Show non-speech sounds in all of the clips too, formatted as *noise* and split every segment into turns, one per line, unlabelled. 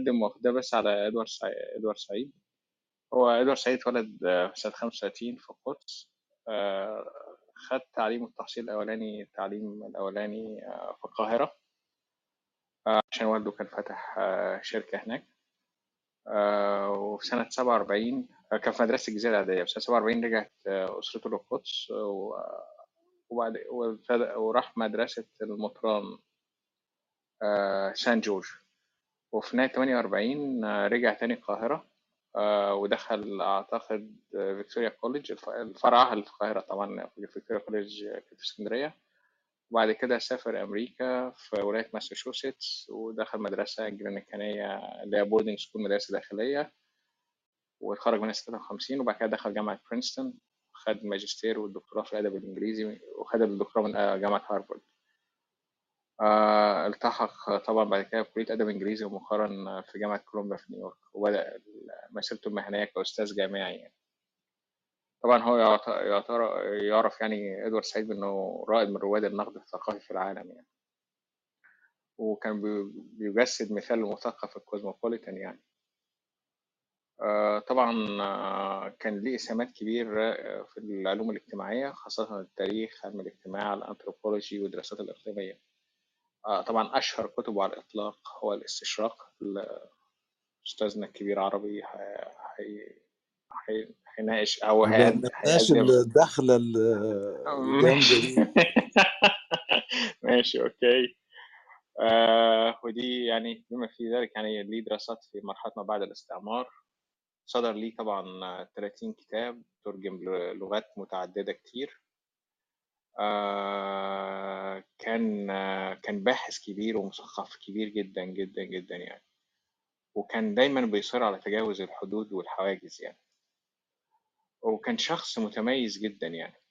أقدم وأقتبس على إدوارد سعيد سعيد. هو إدوارد سعيد اتولد آه، في سنة 35 في القدس. آه، خد تعليم التحصيل الأولاني التعليم الأولاني آه، في القاهرة. آه، عشان والده كان فاتح شركة هناك. وفي سنة 47 آه، كان في مدرسة الجزيرة الإعدادية في سنة 47 رجعت أسرته للقدس وبعد وراح مدرسة المطران سان جورج. وفي نهاية 48 آه، رجع تاني القاهرة آه، ودخل أعتقد آه، Victoria College الف- الفرع اللي في القاهرة طبعا Victoria College في اسكندرية. وبعد كده سافر أمريكا في ولاية ماساتشوستس ودخل مدرسة أمريكانية اللي هي boarding school مدرسة داخلية. واتخرج منها 56 وبعد كده دخل جامعة برينستون خد الماجستير والدكتوراه في الأدب الإنجليزي وخد الدكتوراه من آه، جامعة هارفارد. آه، التحق طبعا بعد كده بكلية أدب إنجليزي ومؤخرا في جامعة كولومبيا في نيويورك. وبدأ مسيرته المهنية كأستاذ جامعي يعني. طبعا هو يعرف يعني إدوارد سعيد بأنه رائد من رواد النقد الثقافي في العالم يعني. وكان بي- بيجسد مثال المثقف الكوزموبوليتان يعني. آه، طبعا آه، كان ليه إسهامات كبيرة في العلوم الاجتماعية خاصة التاريخ علم الاجتماع الأنثروبولوجي والدراسات الإقليمية. آه، طبعا أشهر كتبه على الإطلاق هو الاستشراق. أستاذنا الكبير عربي هي- هي- هي- هيناقش أو هيقدم.
الدخلة ال- *laughs* الجامدة دي *laughs*
ماشي أوكي. آه ودي يعني بما في ذلك يعني ليه دراسات في مرحلة ما بعد الاستعمار صدر ليه طبعا آه، 30 كتاب ترجم لغات متعددة كتير. آه كان كان باحث كبير ومثقف كبير جدا جدا جدا يعني. وكان دايما بيصر على تجاوز الحدود والحواجز يعني. وكان شخص متميز جدا يعني.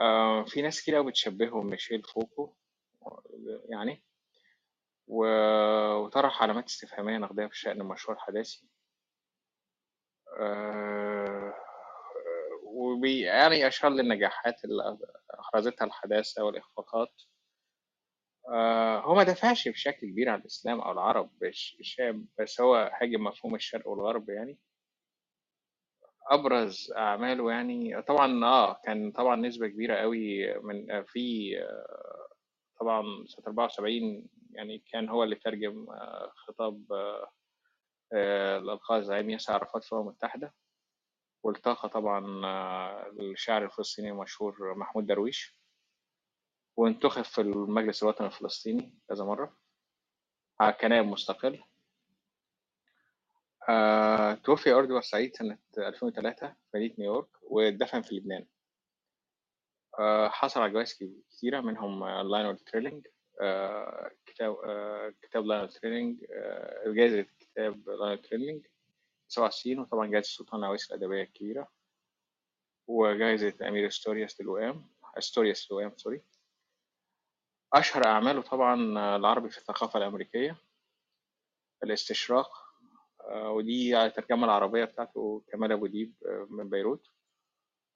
آه في ناس كتير قوي بتشبهه بميشيل فوكو يعني. وطرح علامات استفهامية نقدية في شأن المشروع الحداثي آه، وبي يعني أشار للنجاحات اللي أحرزتها الحداثة والإخفاقات. آه، هو ما دافعش بشكل كبير عن الإسلام أو العرب بش- بس هو هاجم مفهوم الشرق والغرب يعني. أبرز أعماله يعني طبعا آه كان طبعا نسبة كبيرة قوي من في آه، طبعا سنة 74 يعني كان هو اللي ترجم آه، خطاب ألقاه الزعيم ياسر عرفات في الأمم المتحدة. والتقى طبعا آه، الشاعر الفلسطيني المشهور محمود درويش. وانتخب في المجلس الوطني الفلسطيني كذا مرة. آه، كنائب مستقل. آه، توفي إدوارد سعيد سنة 2003 في مدينة نيويورك ودفن في لبنان. آه، حصل على جوائز كتيرة منهم لايونيل تريلينج كتاب آه، كتاب لايونيل تريلينج آه، جائزة كتاب لايونيل تريلينج 97 وطبعا جائزة السلطان عويس الأدبية الكبيرة وجائزة أمير أستورياس للوئام أستورياس للوئام sorry أشهر أعماله طبعا العربي في الثقافة الأمريكية الاستشراق. ودي على الترجمة العربية بتاعته كمال أبو ديب من بيروت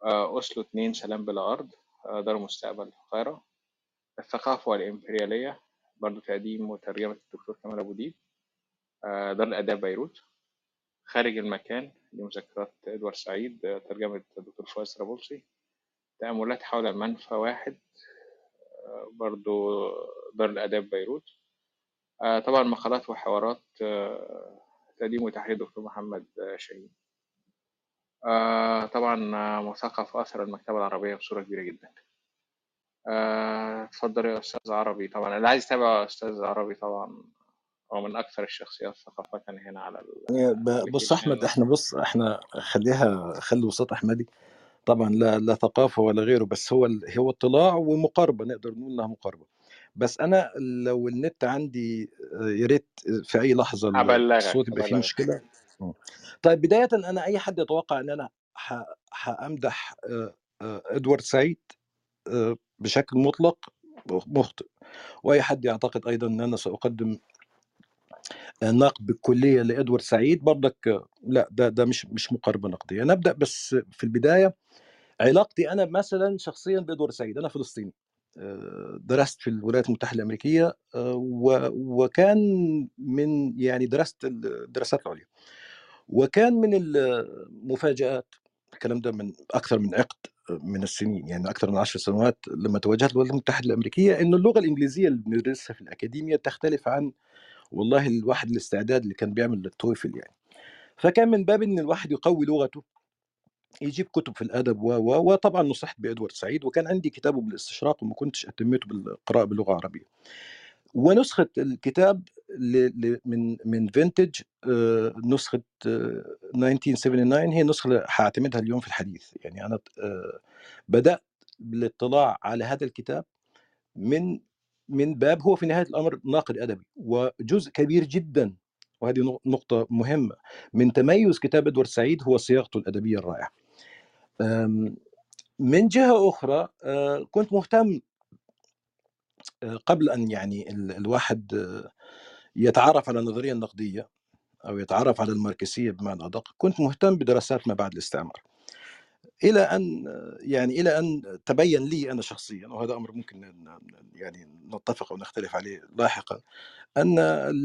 أوسلو اتنين سلام بلا أرض دار مستقبل القاهرة الثقافة والإمبريالية برضو تقديم وترجمة الدكتور كمال أبو ديب دار الآداب بيروت خارج المكان لمذكرات إدوارد سعيد ترجمة الدكتور فؤاد طرابلسي تأملات حول المنفى واحد برضو دار الآداب بيروت. آه، طبعا مقالات وحوارات آه، تقديم وتحرير دكتور محمد آه، شاهين. طبعا مثقف أثر المكتبة العربية بصورة كبيرة جدا. اتفضل يا أستاذ عربي طبعا. اللي عايز يتابع أستاذ عربي طبعا. هو من أكثر الشخصيات ثقافة هنا على
بص أحمد إحنا بص إحنا خليها خلي وسط أحمدي. طبعا لا لا ثقافة ولا غيره بس هو هو اطلاع ومقاربة نقدر نقول إنها مقاربة. بس أنا لو النت عندي آه، يا ريت في أي
لحظة
الصوت يبقى فيه مشكلة. طيب بداية أنا أي حد يتوقع إن أنا ح- حأمدح آه، آه، إدوارد سعيد بشكل مطلق مخطئ. وأي حد يعتقد أيضا إن أنا سأقدم نقد بالكلية لإدوارد سعيد برضك آه، لا ده ده مش مش مقاربة نقدية. نبدا بس في البداية علاقتي أنا مثلا شخصيا بإدوارد سعيد. أنا فلسطيني. درست في الولايات المتحدة الأمريكية وكان من يعني درست الدراسات العليا وكان من المفاجآت الكلام ده من أكثر من عقد من السنين يعني أكثر من عشر سنوات لما توجهت للولايات المتحدة الأمريكية إنه اللغة الإنجليزية اللي بندرسها في الأكاديمية تختلف عن والله الواحد الاستعداد اللي كان بيعمل التويفل يعني. فكان من باب إن الواحد يقوي لغته يجيب كتب في الأدب و و وطبعا نصحت بإدوارد سعيد وكان عندي كتابه بالاستشراق وما كنتش اهتميته بالقراءة باللغة العربية. ونسخة الكتاب من من فينتج آه، نسخة 1979 هي النسخة اللي هعتمدها اليوم في الحديث. يعني أنا آه، بدأت بالاطلاع على هذا الكتاب من من باب هو في نهاية الأمر ناقد أدبي وجزء كبير جدا وهذه نقطة مهمة من تميز كتاب إدوارد سعيد هو صياغته الأدبية الرائعة. من جهة أخرى آه، كنت مهتم آه، قبل أن يعني الواحد آه، يتعرف على النظرية النقدية أو يتعرف على الماركسية بمعنى أدق كنت مهتم بدراسات ما بعد الاستعمار. إلى أن يعني إلى أن تبين لي أنا شخصيا وهذا أمر ممكن يعني نتفق أو نختلف عليه لاحقا أن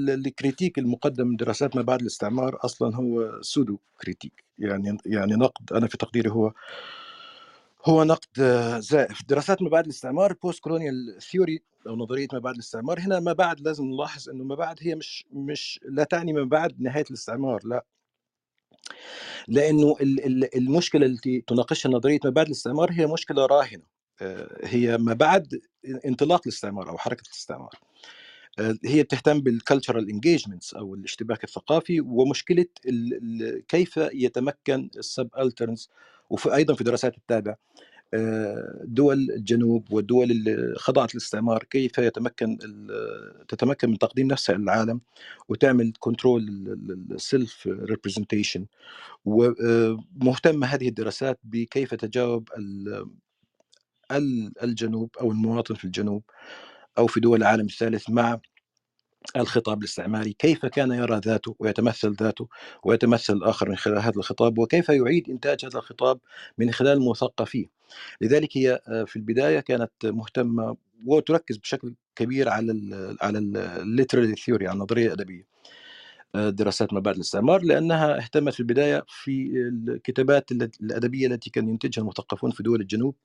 ال critique المقدم من دراسات ما بعد الاستعمار أصلا هو pseudo critique يعني يعني نقد أنا في تقديري هو هو نقد زائف. دراسات ما بعد الاستعمار postcolonial theory أو نظرية ما بعد الاستعمار. هنا ما بعد لازم نلاحظ إنه ما بعد هي مش مش لا تعني ما بعد نهاية الاستعمار لا. لأنه المشكلة التي تناقشها نظرية ما بعد الاستعمار هي مشكلة راهنة. آه، هي ما بعد انطلاق الاستعمار أو حركة الاستعمار. آه، هي بتهتم بال cultural engagements أو الاشتباك الثقافي ومشكلة كيف يتمكن ال subalterns وفي أيضا في دراسات التابع دول الجنوب والدول اللي خضعت للاستعمار كيف يتمكن تتمكن من تقديم نفسها للعالم وتعمل control ال self representation ومهتمه هذه الدراسات بكيف تجاوب الجنوب أو المواطن في الجنوب أو في دول العالم الثالث مع الخطاب الاستعماري كيف كان يرى ذاته ويتمثل ذاته ويتمثل الآخر من خلال هذا الخطاب وكيف يعيد إنتاج هذا الخطاب من خلال المثقفين لذلك هي آه، في البداية كانت مهتمة وتركز بشكل كبير على ال على الليترالي ثيوري على النظرية الأدبية آه، دراسات ما بعد الاستعمار لأنها اهتمت في البداية في الكتابات الأدبية التي كان ينتجها المثقفون في دول الجنوب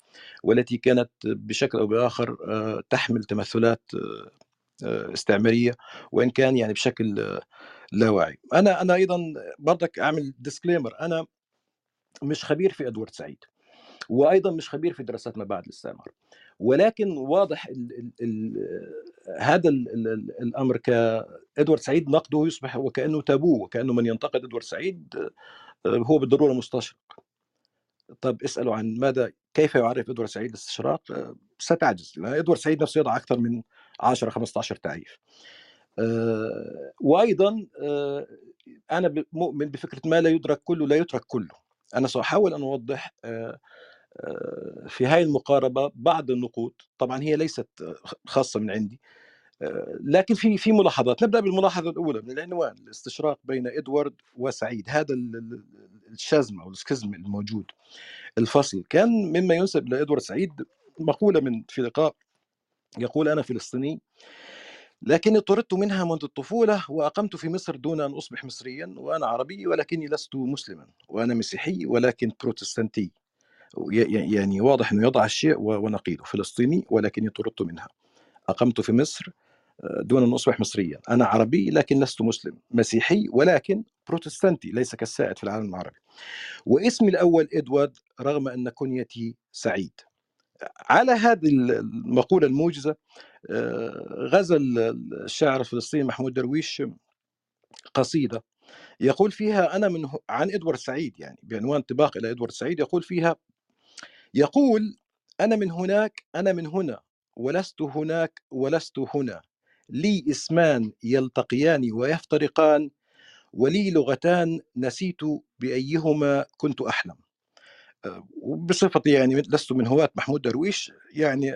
والتي كانت بشكل أو بآخر آه، تحمل تمثلات استعمارية وإن كان يعني بشكل لا واعي أنا أنا أيضا برضك أعمل ديسكليمر أنا مش خبير في إدوارد سعيد وأيضا مش خبير في دراسات ما بعد الاستعمار. ولكن واضح ال ال ال هذا ال ال الأمر كإدوارد سعيد نقده يصبح وكأنه تابو وكأنه من ينتقد إدوارد سعيد آه، هو بالضرورة مستشرق. طب اسألوا عن ماذا كيف يعرف إدوارد سعيد الاستشراق؟ آه، ستعجز إدوارد سعيد نفسه يضع أكثر من 10 15 تعريف. آه، وأيضا آه، أنا مؤمن بفكرة ما لا يدرك كله لا يترك كله. أنا ساحاول أن أوضح آه، في هذه المقاربة بعض النقود. طبعا هي ليست خاصة من عندي. لكن في في ملاحظات. نبدأ بالملاحظة الأولى من العنوان الاستشراق بين إدوارد وسعيد. هذا الشزم أو السكزم الموجود الفصل كان مما ينسب لادوارد سعيد مقولة من في لقاء يقول أنا فلسطيني لكني طردت منها منذ الطفولة وأقمت في مصر دون أن أصبح مصريا وأنا عربي ولكني لست مسلما وأنا مسيحي ولكن بروتستانتي. يعني واضح أنه يضع الشيء ونقيضه فلسطيني ولكني طردت منها. أقمت في مصر آه، دون أن أصبح مصريا. أنا عربي لكن لست مسلم. مسيحي ولكن بروتستانتي ليس كالسائد في العالم العربي. واسمي الأول إدوارد رغم أن كنيتي سعيد. على هذه المقولة الموجزة آه، غزل الشاعر الفلسطيني محمود درويش قصيدة يقول فيها أنا من عن إدوارد سعيد يعني بعنوان طباق إلى إدوارد سعيد يقول فيها يقول أنا من هناك أنا من هنا ولست هناك ولست هنا لي اسمان يلتقيان ويفترقان ولي لغتان نسيت بأيهما كنت أحلم. وبصفتي يعني لست من هواة محمود درويش يعني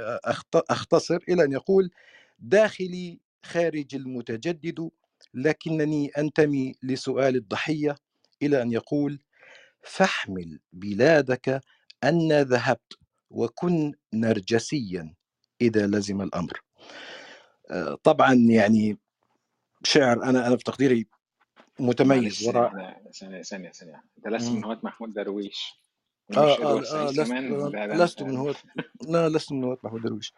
أختصر إلى أن يقول داخلي خارج المتجدد لكنني أنتمي لسؤال الضحية. إلى أن يقول فاحمل بلادك أن ذهبت وكن نرجسيا. إذا لزم الأمر. آه، طبعا يعني شعر أنا أنا في تقديري متميز وراء
ثانية ثانية ثانية. أنت لست من. هواة محمود درويش.
آه آه, آه لست آه لست من هواة لا لست من هواة محمود درويش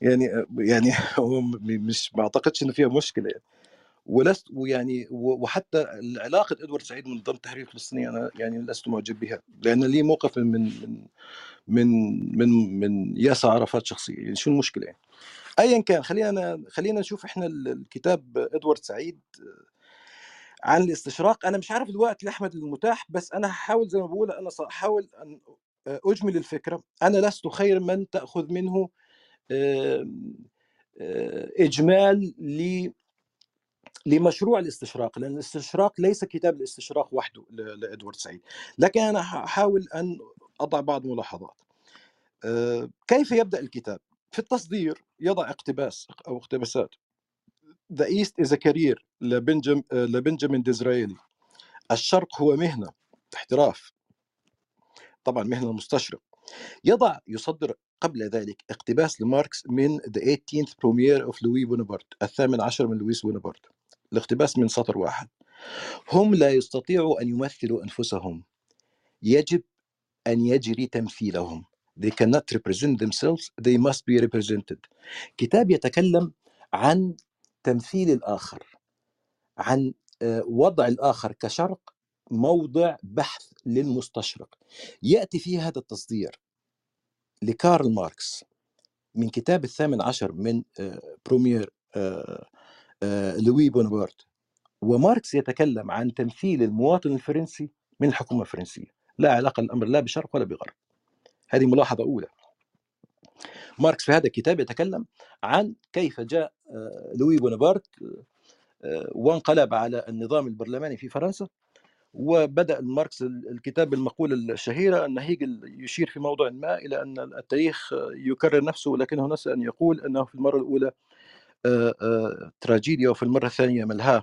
يعني آه، يعني *laughs* هو مش ما أعتقدش إن فيها مشكلة يعني. ولست ويعني وحتى علاقه إدوارد سعيد من ضمن تحرير فلسطيني أنا يعني لست معجب بها. لأن لي موقف من من من من من ياسر عرفات شخصيا يعني شو المشكلة يعني؟ ايا كان خلينا خلينا نشوف إحنا ال- الكتاب إدوارد سعيد عن الاستشراق. أنا مش عارف الوقت لأحمد المتاح بس أنا هحاول زي ما بقول أنا ساحاول أن أجمل الفكرة. أنا لست خير من تأخذ منه آم، آه، إجمال ل- لمشروع الاستشراق لأن الاستشراق ليس كتاب الاستشراق وحده لإدوارد سعيد. لكن أنا هحاول أن أضع بعض ملاحظات. آه، كيف يبدأ الكتاب؟ في التصدير يضع اقتباس أو اقتباسات. East is a career لبنجم آه، لبنجامين ديزرايلي الشرق هو مهنة احتراف. طبعا مهنة مستشرق. يضع يصدر قبل ذلك اقتباس لماركس من The 18th Brumaire of Louis Bonaparte الثامن عشر من لويس بونابرت. الاقتباس من سطر واحد. هم لا يستطيعوا أن يمثلوا أنفسهم. يجب أن يجري تمثيلهم. They cannot represent themselves. They must be represented. كتاب يتكلم عن تمثيل الآخر عن آه، وضع الآخر كشرق موضع بحث للمستشرق. يأتي في هذا التصدير لكارل ماركس من كتاب الثامن عشر من برومير آه، آه، لوي بونابرت. وماركس يتكلم عن تمثيل المواطن الفرنسي من الحكومة الفرنسية. لا علاقة الأمر لا بشرق ولا بغرب. هذه ملاحظة أولى. ماركس في هذا الكتاب يتكلم عن كيف جاء آه، لوي بونابرت آه، وانقلب على النظام البرلماني في فرنسا وبدأ ماركس الكتاب بالمقوله الشهيرة أن هيجل يشير في موضع ما إلى أن التاريخ يكرر نفسه ولكنه نسى أن يقول أنه في المرة الأولى آه، آه، تراجيديا وفي المرة الثانية ملهاه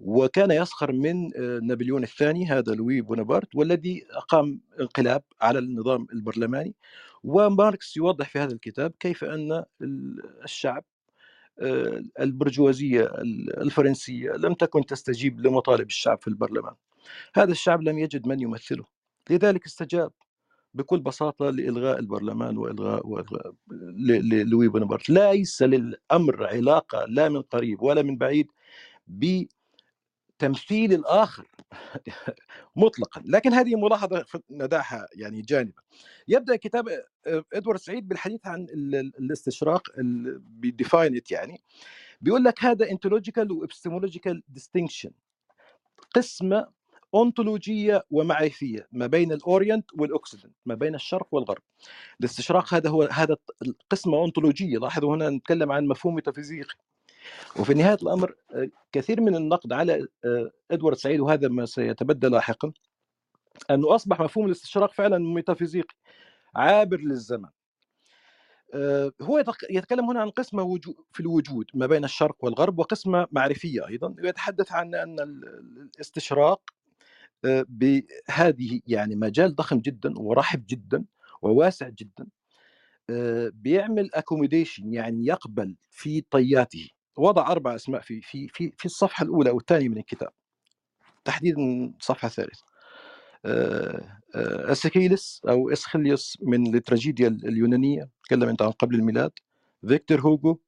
وكان يسخر من آه، نابليون الثاني هذا لوي بونابرت والذي أقام انقلاب على النظام البرلماني. وماركس يوضح في هذا الكتاب كيف ال- الشعب آه، البرجوازية الفرنسية لم تكن تستجيب لمطالب الشعب في البرلمان. هذا الشعب لم يجد من يمثله. لذلك استجاب بكل بساطة لإلغاء البرلمان وإلغاء, وإلغاء لوي بونابرت. ليس للأمر علاقة لا من قريب ولا من بعيد بتمثيل الآخر *laughs* مطلقا لكن هذه ملاحظة ف- ندعها يعني جانبا. يبدأ كتاب آه، إدوارد سعيد بالحديث عن ال- ال- الاستشراق ب define يعني بيقول لك هذا ontological و epistemological distinction قسمة أونتولوجية ومعرفية ما بين ال Orient وال Occident ما بين الشرق والغرب. الاستشراق هذا هو هذا القسمة أونتولوجية لاحظوا هنا نتكلم عن مفهوم ميتافيزيقي. وفي نهاية الأمر آه، كثير من النقد على آه، إدوارد سعيد وهذا ما سيتبدى لاحقا أنه أصبح مفهوم الاستشراق فعلا ميتافيزيقي عابر للزمن. آه، هو يتكلم هنا عن قسمة في الوجود ما بين الشرق والغرب وقسمة معرفية أيضا. ويتحدث عن أن ال- الاستشراق بهذه يعني مجال ضخم جدا ورحب جدا وواسع جدا بيعمل accommodation يعني يقبل في طياته. وضع أربع أسماء في في في في الصفحة الأولى أو الثانية من الكتاب تحديدا الصفحه الثالثه آه، آه، اسكيلس أو اسخيليوس من التراجيديا اليونانية تكلم أنت عن قبل الميلاد. فيكتور هوجو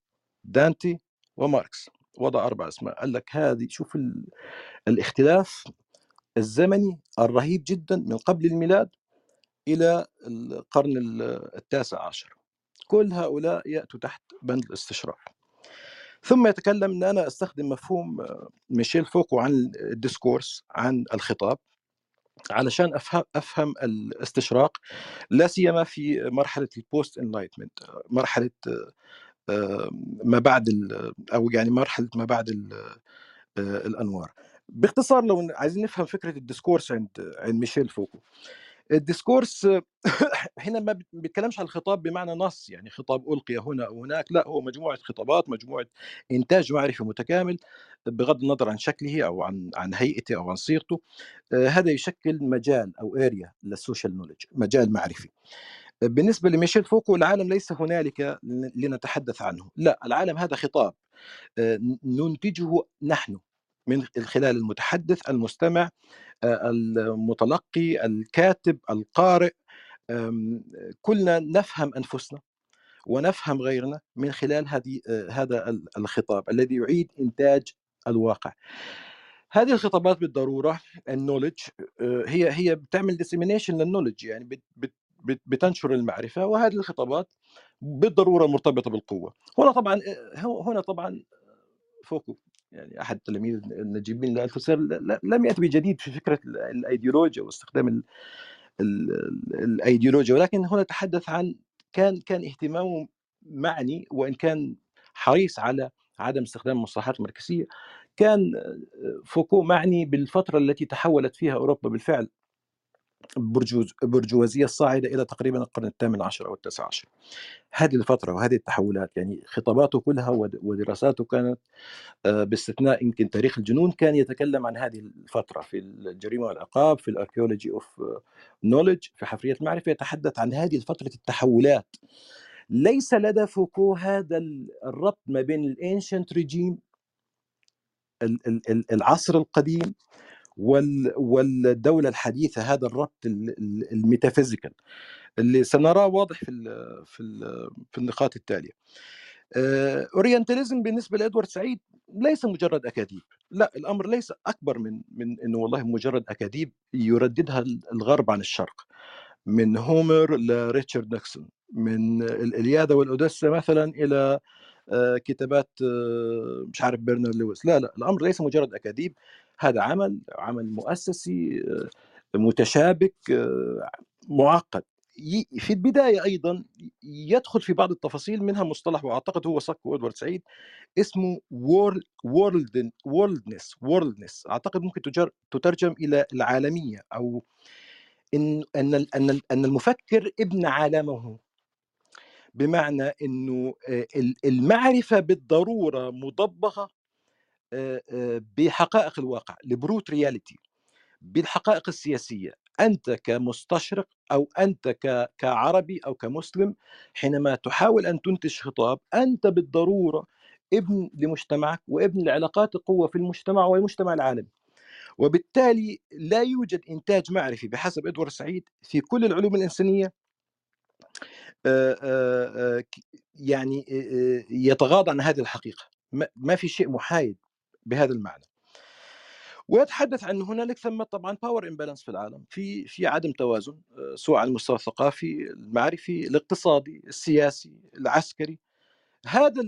دانتي وماركس وضع أربع أسماء. قال لك هذه شوف ال- الاختلاف الزمني الرهيب جدا من قبل الميلاد إلى القرن ال- التاسع عشر. كل هؤلاء يأتوا تحت بند الاستشراق. ثم يتكلم إن أنا أستخدم مفهوم آه، ميشيل فوكو عن ال discourse عن الخطاب علشان افهم أفهم الاستشراق لا سيما في مرحلة ال post Enlightenment مرحلة آه، آه، ما بعد أو يعني مرحلة ما بعد ال- آه، الأنوار. باختصار لو عايزين نفهم فكرة ال discourse عند عند ميشيل فوكو. ال discourse *laughs* هنا ما بيتكلمش عن الخطاب بمعنى نص يعني خطاب ألقي هنا أو هناك لا هو مجموعة خطابات مجموعة إنتاج معرفي متكامل بغض النظر عن شكله أو عن عن هيئته أو عن صيغته. آه، هذا يشكل مجال أو area لل social knowledge مجال معرفي. بالنسبة لميشيل فوكو العالم ليس هنالك لنتحدث عنه. لا العالم هذا خطاب. آه، ننتجه نحن. من خلال المتحدث المستمع آه، المتلقي الكاتب القارئ كلنا نفهم أنفسنا ونفهم غيرنا من خلال هذه آه، هذا الخطاب الذي يعيد إنتاج الواقع. هذه الخطابات بالضرورة ال knowledge هي هي بتعمل dissemination لل knowledge يعني بت بت بتنشر المعرفة وهذه الخطابات بالضرورة مرتبطة بالقوة. هنا طبعا هنا طبعا فوكو يعني أحد تلاميذ النجيبين لألتوسير لم يأتي بجديد في فكرة الأيديولوجيا واستخدام الأيديولوجيا. ولكن هنا تحدث عن كان كان اهتمامه معني وإن كان حريص على عدم استخدام المصطلحات الماركسية كان فوكو معني بالفترة التي تحولت فيها أوروبا بالفعل برجوازية الصاعدة إلى تقريبا القرن الثامن عشر أو التاسع عشر. هذه الفترة وهذه التحولات يعني خطاباته كلها ودراساته كانت آه، باستثناء يمكن تاريخ الجنون كان يتكلم عن هذه الفترة في الجريمة والعقاب في ال archaeology of knowledge في حفرية المعرفة يتحدث عن هذه فترة التحولات. ليس لدى فوكو هذا الربط ما بين ال ancient régime العصر القديم والدولة الحديثة هذا الربط ال metaphysical اللي سنراه واضح في في في النقاط التالية. Orientalism بالنسبة لإدوارد سعيد ليس مجرد أكاذيب، لا الأمر ليس أكبر من من إنه والله مجرد أكاذيب يرددها الغرب عن الشرق. من هومر لريتشارد نيكسون، من الإلياذة والاوديسا مثلا آه، كتابات آه، مش عارف برنارد لويس. لا لا الأمر ليس مجرد اكاذيب هذا عمل عمل مؤسسي آه، متشابك معقد. في البداية أيضا يدخل في بعض التفاصيل منها مصطلح وأعتقد هو صكه ادوارد سعيد اسمه world worldliness worldliness. أعتقد ممكن تترجم إلى العالمية أو إن أن أن المفكر ابن عالمه. بمعنى إنه المعرفة بالضرورة مضبغة بحقائق الواقع البروت رياليتي بالحقائق السياسية. أنت كمستشرق أو أنت كعربي أو كمسلم حينما تحاول أن تنتج خطاب أنت بالضرورة ابن لمجتمعك وابن لعلاقات القوة في المجتمع والمجتمع العالمي. وبالتالي لا يوجد إنتاج معرفي بحسب إدوارد سعيد في كل العلوم الإنسانية يعني يتغاضى عن هذه الحقيقة. ما في شيء محايد بهذا المعنى. ويتحدث عن هنالك ثم طبعا power imbalance في العالم في في عدم توازن سواء على المستوى الثقافي المعرفي الاقتصادي السياسي العسكري. هذا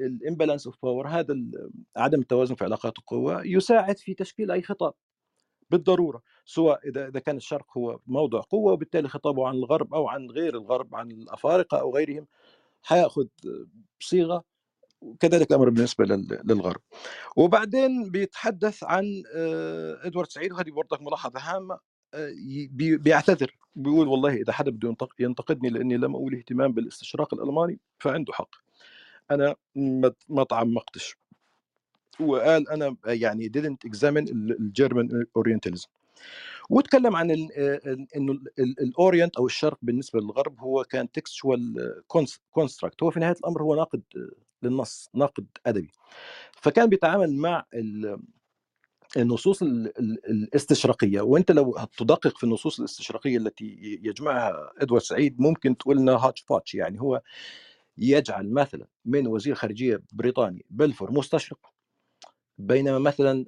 ال imbalance of power هذا عدم التوازن في علاقات القوى يساعد في تشكيل أي خطاب. بالضرورة سواء إذا إذا كان الشرق هو موضع قوة وبالتالي خطابه عن الغرب أو عن غير الغرب عن الأفارقة أو غيرهم حيأخذ صيغة وكذلك الأمر بالنسبة للغرب. وبعدين بيتحدث عن آه، إدوارد سعيد وهذه برضك ملاحظة هامة آه، بيعتذر بيقول والله إذا حدا بده ينتقدني لأني لم اولي اهتمام بالاستشراق الألماني فعنده حق. أنا ما تعمقتش وقال أنا يعني didn't examine ال German Orientalism وتكلم عن إنه ال Orient أو الشرق بالنسبة للغرب هو كان textual construct هو في نهاية الأمر هو ناقد للنص ناقد أدبي. فكان بيتعامل مع النصوص الاستشراقيه وأنت لو تدقق في النصوص الاستشراقيه التي يجمعها إدوارد سعيد ممكن تقول إنها hodgepodge يعني هو يجعل مثلا من وزير خارجية بريطاني بلفور مستشرق بينما مثلا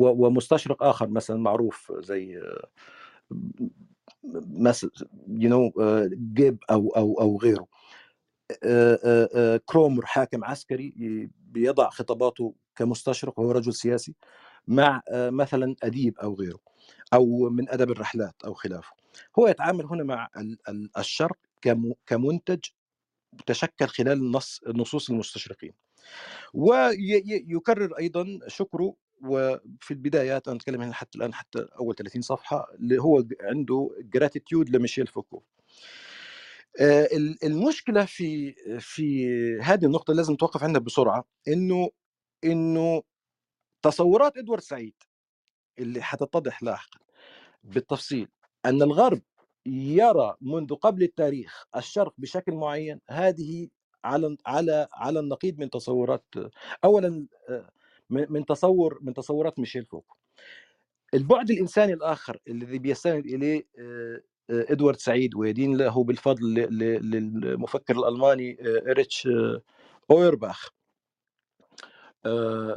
ومستشرق آخر مثلا معروف زي مثلا you know جيب أو أو أو غيره. كرومر حاكم عسكري بيضع خطاباته كمستشرق وهو رجل سياسي مع مثلا أديب أو غيره أو من أدب الرحلات أو خلافه. هو يتعامل هنا مع الشرق كمنتج تشكل خلال النص النصوص المستشرقين. ويكرر أيضا شكره وفي البدايات أنا أتكلم هنا حتى الآن حتى أول 30 صفحة اللي هو عنده gratitude لميشيل فوكو. آه، المشكلة في في هذه النقطة لازم نتوقف عندها بسرعة إنه إنه تصورات إدوارد سعيد اللي حتتضح لاحقا بالتفصيل أن الغرب يرى منذ قبل التاريخ الشرق بشكل معين هذه على على على النقيض من تصورات اولا آه، من تصور من تصورات ميشيل فوكو. البعد الإنساني الآخر الذي بيستند إليه آه، آه، إدوارد سعيد ويدين له بالفضل للمفكر الألماني إريش أويرباخ.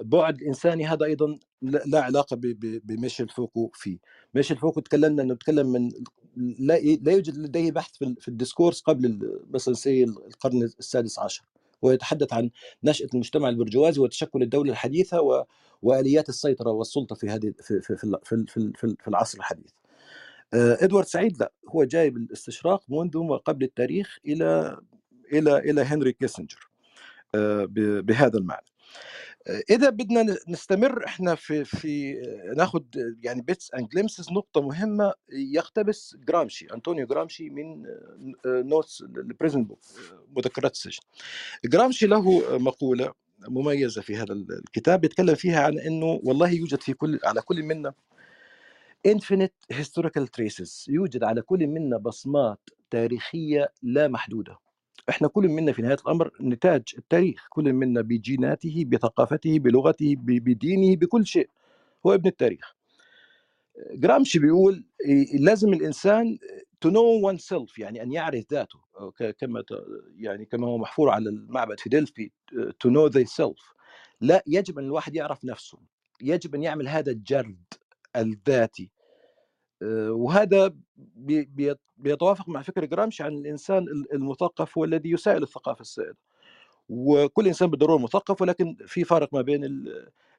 بعد إنساني هذا أيضا لا علاقة بميشيل فوكو فيه. ميشيل فوكو تكلمنا إنه تكلم من لا لا يوجد لديه بحث في ال discourse قبل مثلا say القرن السادس عشر ويتحدث عن نشأة المجتمع البرجوازي وتشكل الدولة الحديثة. وآليات السيطرة والسلطة في هذه في في في في, في, في العصر الحديث. إدوارد سعيد لا هو جايب الاستشراق منذ ما قبل التاريخ إلى إلى إلى هنري كيسنجر بهذا المعنى. اذا بدنا نستمر إحنا في في ناخذ يعني bits and glimpses نقطة مهمة يقتبس جرامشي أنطونيو جرامشي من notes ال prison book مذكرات السجن. جرامشي له مقولة مميزة في هذا الكتاب يتكلم فيها عن إنه والله يوجد في كل على كل منا infinite historical traces يوجد على كل منا بصمات تاريخية لا محدودة. إحنا كل منا في نهاية الأمر نتاج التاريخ كل منا بجيناته بثقافته بلغته بدينه بكل شيء. هو ابن التاريخ. جرامشي بيقول لازم الإنسان to know oneself يعني أن يعرف ذاته. كما يعني كما هو محفور على المعبد فيدلفي to know self لا يجب أن الواحد يعرف نفسه. يجب أن يعمل هذا الجرد الذاتي. وهذا بيتوافق مع فكر جرامشي عن الإنسان المثقف هو الذي يسائل الثقافة السائدة. وكل إنسان بالضرورة مثقف ولكن في فارق ما بين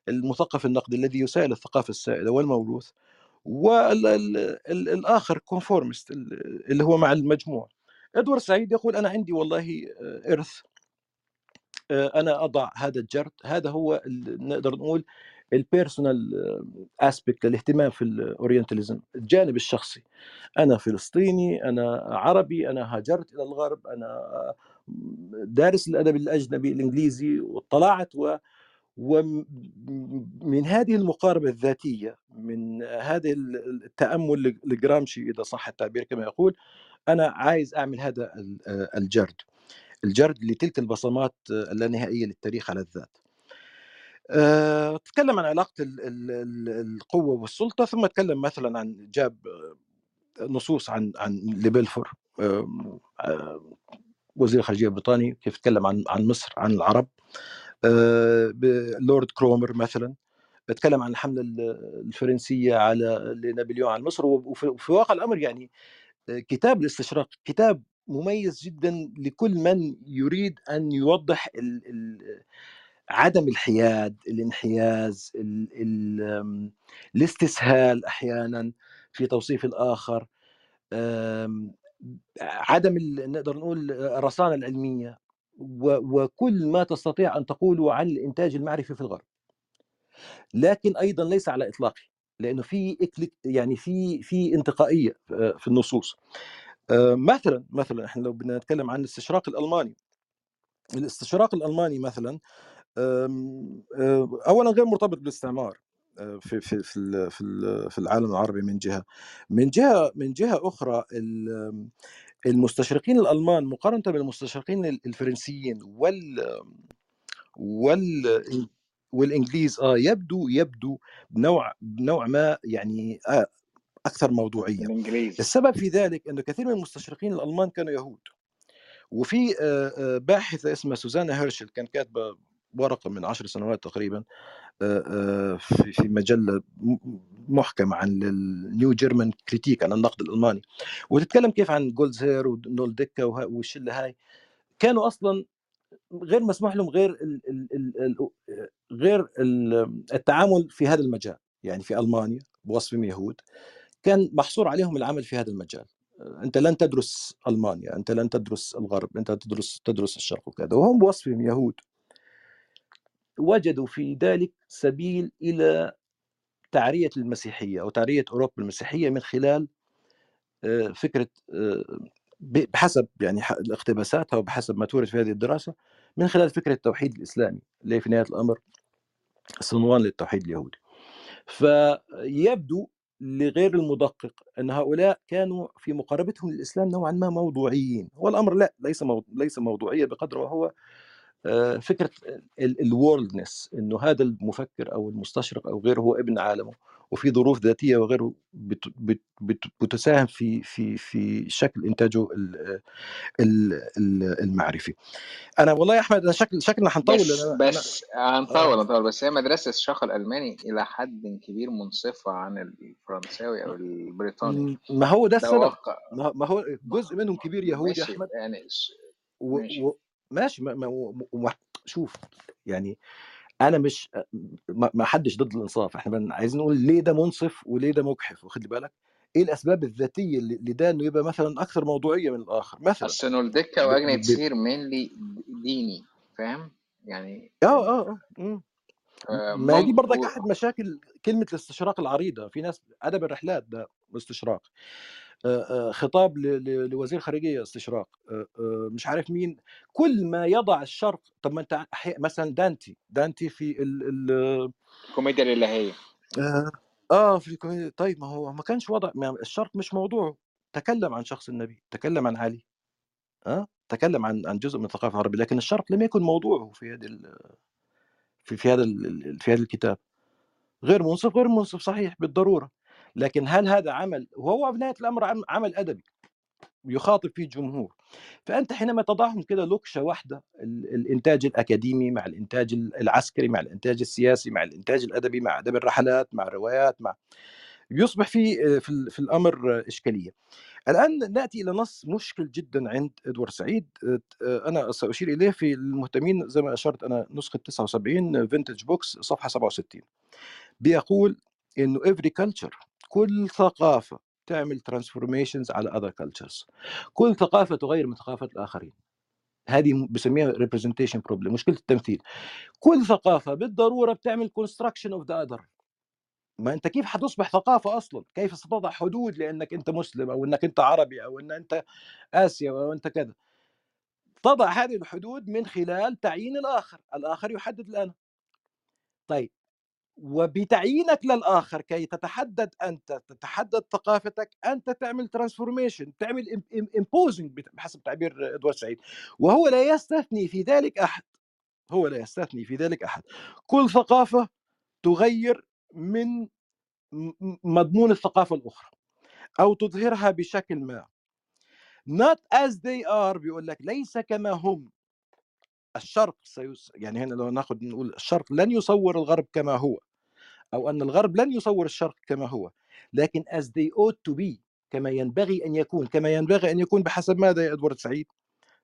المثقف النقدي الذي يسائل الثقافة السائدة والموروث والاخر كونفورمست اللي هو مع المجموع. إدوارد سعيد يقول أنا عندي والله إرث أنا أضع هذا الجرد هذا هو نقدر نقول ال personal aspect الاهتمام في ال Orientalism الجانب الشخصي. أنا فلسطيني أنا عربي أنا هاجرت إلى الغرب أنا دارس الأدب الأجنبي الإنجليزي واطلعت و ومن هذه المقاربة الذاتية من هذا التأمل لجرامشي إذا صح التعبير كما يقول أنا عايز أعمل هذا الجرد. الجرد لتلك البصمات اللانهائية للتاريخ على الذات. آه، تكلم عن علاقة القوة والسلطة ثم تكلم مثلا عن جاب نصوص عن عن لبلفور وزير الخارجية البريطاني كيف تكلم عن عن مصر عن العرب آه، لورد كرومر مثلا تكلم عن الحملة الفرنسية على لنابليون على مصر وفي واقع الأمر يعني آه، كتاب الاستشراق كتاب مميز جدا لكل من يريد أن يوضح ال ال عدم الحياد الانحياز ال ال الاستسهال أحيانا في توصيف الآخر عدم نقدر نقول الرصانة العلمية وكل ما تستطيع أن تقوله عن الانتاج المعرفي في الغرب. لكن أيضا ليس على اطلاقه لأنه في يعني في في انتقائية آه، في النصوص. مثلا مثلا إحنا لو بدنا نتكلم عن الاستشراق الألماني. الاستشراق الألماني مثلا اولا غير مرتبط بالاستعمار في في في في العالم العربي من جهة. من جهة من جهة أخرى المستشرقين الألمان مقارنة بالمستشرقين الفرنسيين وال وال والإنجليز آه يبدو يبدو بنوع بنوع ما يعني آه أكثر موضوعية.
الإنجليز.
السبب في ذلك إنه كثير من المستشرقين الألمان كانوا يهود. وفي باحثة اسمها سوزانا هيرشل كان كاتبة ورقة من عشر سنوات تقريبا في في مجلة محكمة عن ال New German Critique عن النقد الألماني. وتتكلم كيف عن جولزهير ونولديكه والشلة هاي. كانوا أصلا غير مسموح لهم غير ال ال ال غير التعامل في هذا المجال. يعني في ألمانيا بوصفهم يهود. كان محصور عليهم العمل في هذا المجال. أنت لن تدرس ألمانيا أنت لن تدرس الغرب أنت تدرس تدرس الشرق وكذا. وهم بوصفهم يهود. وجدوا في ذلك سبيل إلى تعرية المسيحية أو تعرية أوروبا المسيحية من خلال آه، فكرة آه، بحسب يعني اقتباساتها وبحسب ما تورد في هذه الدراسة من خلال فكرة التوحيد الإسلامي اللي في نهاية الأمر صنوان للتوحيد اليهودي فيبدو لغير المدقق أن هؤلاء كانوا في مقاربتهم للإسلام نوعا ما موضوعيين والأمر لا ليس. ليس موضوعية بقدر وهو فكرة الورلدنس إنه هذا المفكر أو المستشرق أو غيره هو ابن عالمه وفي ظروف ذاتية وغيره بت... بت... بت... بتساهم في في في شكل إنتاجه المعرفي. أنا والله يا أحمد أنا شكل شكلنا حنطول
بس أنا بس هنطول هنطول بس هي مدرسة الشق الألماني إلى حد كبير منصفة عن الفرنساوي أو البريطاني.
ما هو ده السبب. ما هو جزء منهم كبير يهودي يا أحمد. يعني و... و... ماشي ما... ما... ما... شوف يعني أنا مش ما حدش ضد الإنصاف إحنا عايزين نقول ليه ده منصف وليه ده مجحف واخد بالك؟ إيه الأسباب الذاتية لده إنه يبقى مثلا أكثر موضوعية من الآخر؟ مثلا
أصل الدكة واجنة تصير مينلي ديني فاهم؟ يعني
آه آه آه آه ما هي دي برضك أحد مشاكل كلمة الاستشراق العريضة في ناس أدب الرحلات ده استشراق. خطاب لوزير خارجية استشراق مش عارف مين كل ما يضع الشرق طب ما أنت مثلا دانتي دانتي في
الكوميديا الإلهية.
آه, آه في الكوميديا طيب ما هو ما كانش وضع ما الشرق مش موضوعه تكلم عن شخص النبي تكلم عن علي آه تكلم عن عن جزء من الثقافة العربية لكن الشرق لم يكن موضوعه في هذه في في هذا في هذا الكتاب. غير منصف غير منصف صحيح بالضرورة. لكن هل هذا عمل وهو في نهاية الأمر عمل أدبي يخاطب فيه الجمهور. فأنت حينما تضعهم كده لوكشة واحدة الإنتاج الأكاديمي مع الإنتاج العسكري مع الإنتاج السياسي مع الإنتاج الأدبي مع أدب الرحلات مع الروايات مع يصبح في في, في الأمر إشكالية. الآن نأتي إلى نص مشكل جدا عند إدوارد سعيد أنا سأشير إليه في المهتمين زي ما أشرت أنا نسخة 79 Vintage Books صفحة 67 بيقول إنه every culture كل ثقافة تعمل ترانسفورميشنز على other cultures كل ثقافة تغير من ثقافة الآخرين هذه بسميها representation problem مشكلة التمثيل كل ثقافة بالضرورة بتعمل construction of the other ما أنت كيف حتصبح ثقافة أصلا؟ كيف ستضع حدود لأنك أنت مسلم أو أنك أنت عربي أو أن أنت اسيوي أو أنت كذا؟ تضع هذه الحدود من خلال تعيين الآخر، الآخر يحدد الانا. طيب وبتعيينك للآخر كي تتحدد انت تتحدد ثقافتك انت تعمل transformation تعمل imposing بحسب تعبير إدوارد سعيد. وهو لا يستثني في ذلك أحد. هو لا يستثني في ذلك أحد. كل ثقافة تغير من مضمون الثقافة الأخرى أو تظهرها بشكل ما. Not as they are بيقول لك ليس كما هم. الشرق سيس يعني هنا لو ناخذ نقول الشرق لن يصور الغرب كما هو أو أن الغرب لن يصور الشرق كما هو لكن as they ought to be كما ينبغي أن يكون كما ينبغي أن يكون بحسب ماذا يا إدوارد سعيد؟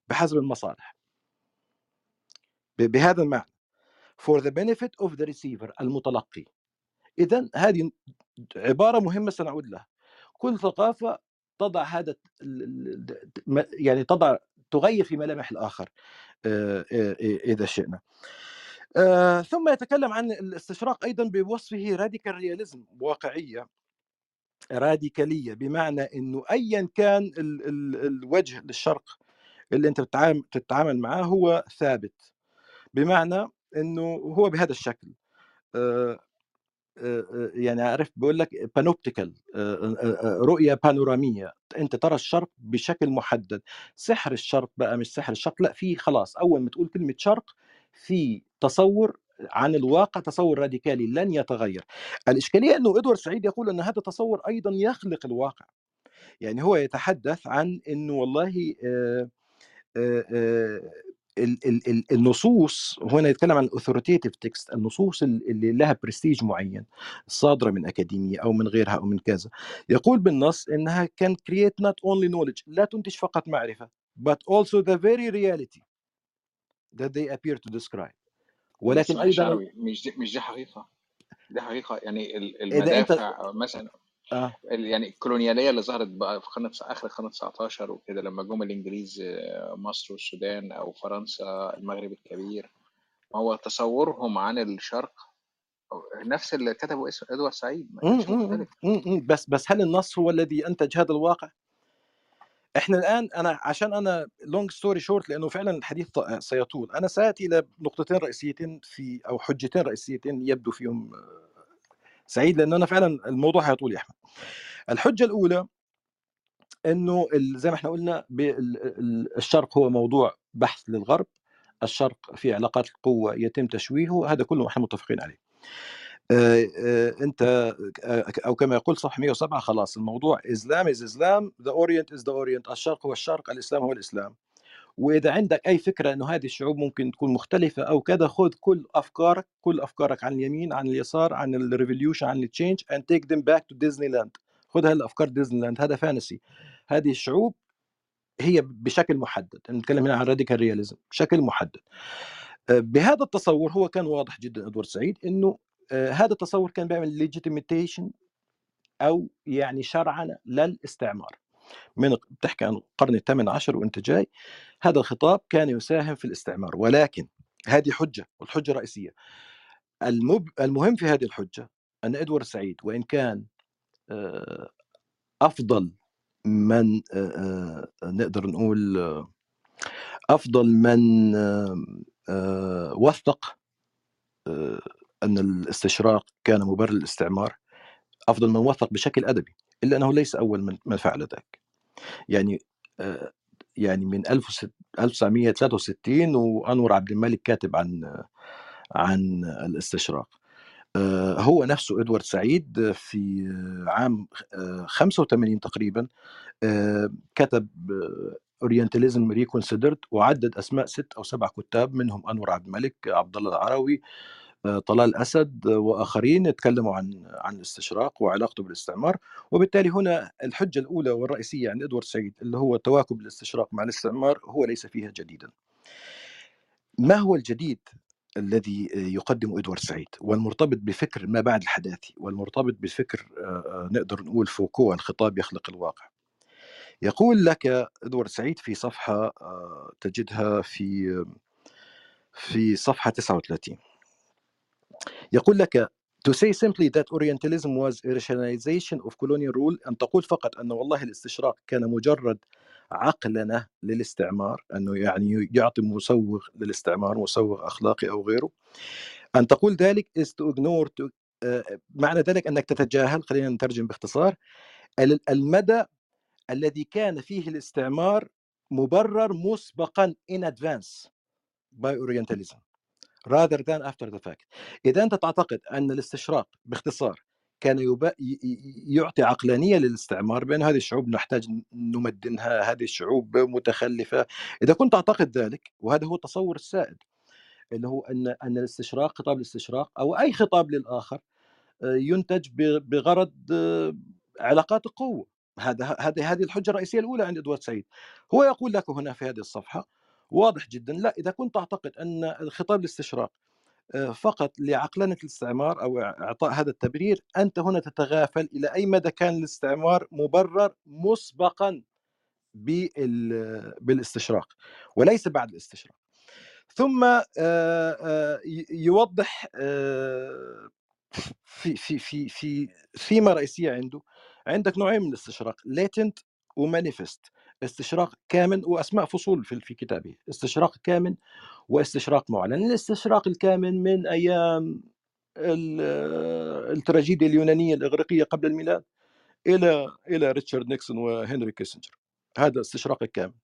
بحسب المصالح. بهذا المعنى for the benefit of the receiver المتلقي. اذا هذه عبارة مهمة سنعود لها. كل ثقافة تضع هذا يعني تضع تغير في ملامح الآخر. إذا شئنا. ثم يتكلم عن الاستشراق أيضا بوصفه راديكال رياليزم واقعية راديكاليه بمعنى إنه ايا كان ال ال الوجه للشرق اللي أنت بتتعامل, تتعامل معاه هو ثابت. بمعنى إنه هو بهذا الشكل. يعني عارف بيقول لك بانوبتيكال رؤية بانوراميه أنت ترى الشرق بشكل محدد. سحر الشرق بقى مش سحر الشرق لا في خلاص أول ما تقول كلمة شرق في تصور عن الواقع تصور راديكالي لن يتغير. الإشكالية إنه إدوارد سعيد يقول إن هذا التصور أيضا يخلق الواقع. يعني هو يتحدث عن إنه والله آآ آآ النصوص هنا يتكلم عن ال authoritative text النصوص اللي لها برستيج معين صادرة من أكاديمية أو من غيرها أو من كذا. يقول بالنص إنها كان create not only knowledge لا تنتج فقط معرفة but also the very reality that they appear to describe. ولكن
أيضا مش دي مش دي حقيقة؟ دي حقيقة يعني المدافع مثلا آه. يعني الكولونيالية اللي ظهرت بقى في قرن آخر القرن 19 وكده لما جم الإنجليز آه، مصر والسودان أو فرنسا المغرب الكبير هو تصورهم عن الشرق نفس اللي كتبه اسم إدوارد سعيد
بس بس هل النص هو الذي أنتج هذا الواقع؟ إحنا الآن أنا عشان أنا long story short لأنه فعلا الحديث سيطول أنا سآتي إلى نقطتين رئيسيتين في أو حجتين رئيسيتين يبدو فيهم سعيد لأن أنا فعلا الموضوع هيطول يا أحمد. الحجة الأولى إنه زي ما إحنا قلنا الشرق هو موضوع بحث للغرب الشرق في علاقات القوة يتم تشويهه هذا كله إحنا متفقين عليه. أنت أو كما يقول صح 107 خلاص الموضوع Islam is Islam the Orient is the Orient الشرق هو الشرق الإسلام هو الإسلام. وإذا عندك أي فكرة إنه هذه الشعوب ممكن تكون مختلفة أو كذا خذ كل أفكارك كل أفكارك عن اليمين عن اليسار عن ال revolution عن ال change and take them back to Disneyland خذ هالأفكار ديزني لاند هذا fancy هذه الشعوب هي بشكل محدد. نتكلم هنا عن radical realism بشكل محدد. بهذا التصور هو كان واضح جدا إدوارد سعيد إنه هذا التصور كان بيعمل legitimation أو يعني شرعنه للاستعمار. من بتحكي عن القرن الثامن عشر وانت جاي هذا الخطاب كان يساهم في الاستعمار ولكن هذه حجة والحجة رئيسية. المب... المهم في هذه الحجة أن إدوارد سعيد وإن كان أفضل من نقدر نقول أفضل من وثق أن الاستشراق كان مبرر للاستعمار أفضل من وثق بشكل أدبي. إلا أنه ليس أول من فعل ذلك. يعني يعني من 1963 وأنور عبد الملك كاتب عن عن الاستشراق. هو نفسه إدوارد سعيد في عام 85 تقريبا كتب Orientalism Reconsidered وعدد أسماء ست أو سبع كتاب منهم أنور عبد الملك عبد الله العروي طلال اسد وآخرين تكلموا عن عن الاستشراق وعلاقته بالاستعمار. وبالتالي هنا الحجة الأولى والرئيسية عند إدوارد سعيد اللي هو تواكب الاستشراق مع الاستعمار هو ليس فيها جديدا. ما هو الجديد الذي يقدم إدوارد سعيد؟ والمرتبط بفكر ما بعد الحداثي والمرتبط بفكر نقدر نقول فوكو الخطاب يخلق الواقع. يقول لك إدوارد سعيد في صفحة تجدها في في صفحة 39 يقول لك to say simply that Orientalism was a rationalization of colonial rule أن تقول فقط أن والله الاستشراق كان مجرد عقلنة للاستعمار أنه يعني يعطي مسوغ للاستعمار مسوغ أخلاقي أو غيره؟ أن تقول ذلك is to ignore to uh, معنى ذلك أنك تتجاهل خلينا نترجم باختصار المدى الذي كان فيه الاستعمار مبرر مسبقا in advance by Orientalism. Rather than after the fact. إذا أنت تعتقد أن الاستشراق باختصار كان يب... يعطي عقلانية للاستعمار بأن هذه الشعوب نحتاج نمدنها هذه الشعوب متخلفة. إذا كنت تعتقد ذلك وهذا هو التصور السائد اللي هو أن أن الاستشراق خطاب الاستشراق أو أي خطاب للآخر ينتج بغرض علاقات القوة هذا هذه هذه الحجة الرئيسية الأولى عند إدوارد سعيد. هو يقول لك هنا في هذه الصفحة واضح جدا. لا إذا كنت تعتقد أن الخطاب الاستشراق فقط لعقلنة الاستعمار أو إعطاء هذا التبرير أنت هنا تتغافل إلى أي مدى كان الاستعمار مبرر مسبقا بالاستشراق وليس بعد الاستشراق. ثم يوضح في في في في ثيمة رئيسية عنده عندك نوعين من الاستشراق ليتنت ومانيفست استشراق كامن وأسماء فصول في في كتابه استشراق كامن واستشراق معلن. الاستشراق الكامن من أيام التراجيديا اليونانية الإغريقية قبل الميلاد إلى إلى ريتشارد نيكسون وهنري كيسنجر. هذا الاستشراق الكامن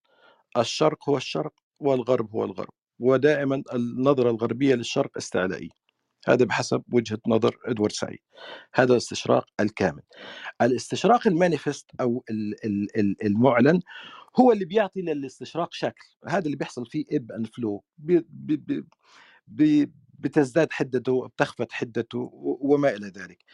الشرق هو الشرق والغرب هو الغرب. ودائما النظرة الغربية للشرق استعلائية. هذا بحسب وجهة نظر إدوارد سعيد. هذا الاستشراق الكامن. الاستشراق ال manifest أو المعلن هو اللي بيعطي للاستشراق شكل. هذا اللي بيحصل فيه ebb and flow بتزداد حدته بتخفت حدته وما إلى ذلك.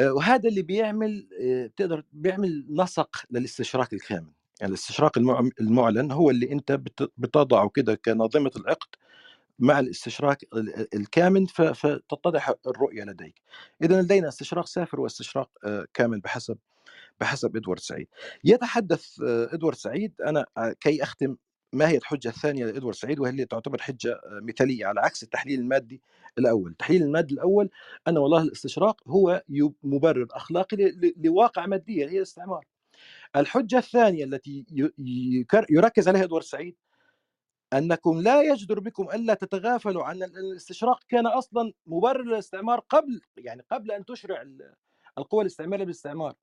وهذا اللي بيعمل بتقدر بيعمل نسق للاستشراق الكامن. يعني الاستشراق المعلن هو اللي أنت بتضعه كده كنظمة العقد مع الاستشراق الكامن فتتضح الرؤية لديك. إذا لدينا استشراق سافر واستشراق كامل بحسب بحسب إدوارد سعيد. يتحدث إدوارد سعيد أنا كي أختم ما هي الحجة الثانية لإدوارد سعيد وهي اللي تعتبر حجة مثالية على عكس التحليل المادي الأول، التحليل المادي الأول أن والله الاستشراق هو مبرر أخلاقي لواقع ماديه هي الاستعمار. الحجة الثانية التي يركز عليها إدوارد سعيد أنكم لا يجدر بكم ألا تتغافلوا عن الاستشراق كان أصلا مبرر للاستعمار قبل يعني قبل أن تشرع القوى الاستعمارية بالاستعمار.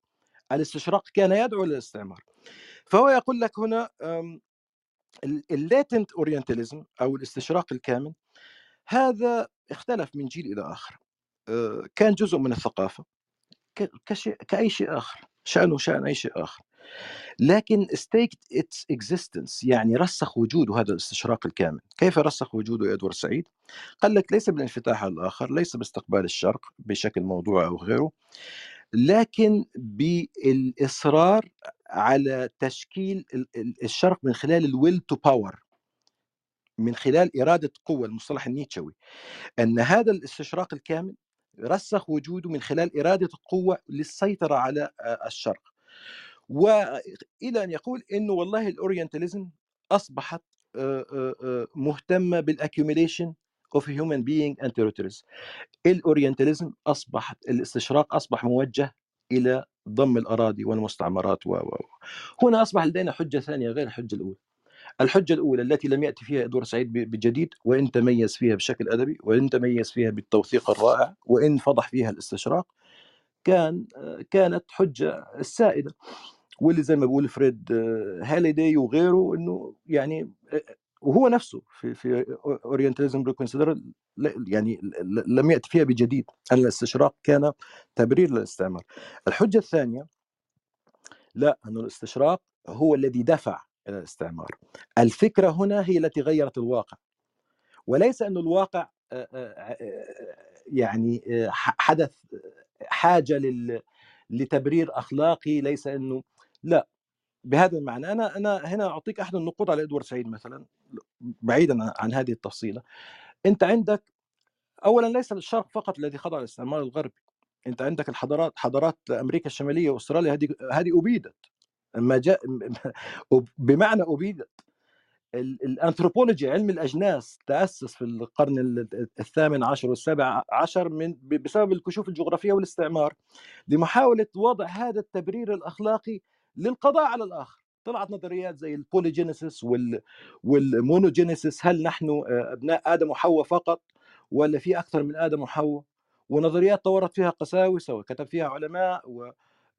الاستشراق كان يدعو للاستعمار. فهو يقول لك هنا الليتنت أورينتاليزم أو الاستشراق الكامل هذا اختلف من جيل إلى آخر. آه، كان جزء من الثقافة كشيء كأي شيء آخر شأنه شأن أي شيء آخر. لكن staked its existence يعني رسخ وجوده هذا الاستشراق الكامل. كيف رسخ وجوده إدوارد سعيد؟ قال لك ليس بالانفتاح على الآخر ليس باستقبال الشرق بشكل موضوعي أو غيره لكن بالإصرار على تشكيل الشرق من خلال ال will to power من خلال إرادة قوة المصطلح النيتشوي. أن هذا الاستشراق الكامل رسخ وجوده من خلال إرادة القوه للسيطرة على الشرق. وإلى أن يقول إنه والله ال Orientalism أصبحت مهتمة بال accumulation of human being and territories ال Orientalism أصبحت الاستشراق أصبح موجه إلى ضم الأراضي والمستعمرات و هنا أصبح لدينا حجة ثانية غير الحجة الأولى. الحجة الأولى التي لم يأتي فيها إدوارد سعيد بجديد وإن تميز فيها بشكل أدبي وإن تميز فيها بالتوثيق الرائع وإن فضح فيها الاستشراق كان كانت حجة السائدة. واللي زي ما بيقول فريد هاليدي وغيره إنه يعني وهو نفسه في في اورينتاليزم يعني لم يأتي فيها بجديد. ان الاستشراق كان تبرير للاستعمار. الحجة الثانية لا أن الاستشراق هو الذي دفع إلى الاستعمار. الفكرة هنا هي التي غيرت الواقع. وليس أن الواقع يعني حدث حاجة لتبرير أخلاقي ليس أنه لأ بهذا المعنى أنا أنا هنا أعطيك أحد النقود على إدوارد سعيد مثلا بعيدا عن هذه التفصيلة. أنت عندك اولا ليس الشرق فقط الذي خضع للاستعمار الغربي أنت عندك الحضارات حضارات أمريكا الشمالية وأستراليا هذه هذه أبيدت. ما جاء بمعنى أبيدت الأنثروبولوجي علم الأجناس تأسس في القرن الثامن عشر والسابع عشر من بسبب الكشوف الجغرافية والاستعمار لمحاولة وضع هذا التبرير الأخلاقي للقضاء على الآخر طلعت نظريات زي ال polygenesis وال وال monogenesis هل نحن آه، أبناء آدم وحواء فقط ولا في أكثر من آدم وحواء ونظريات طورت فيها قساوسه وكتب فيها علماء و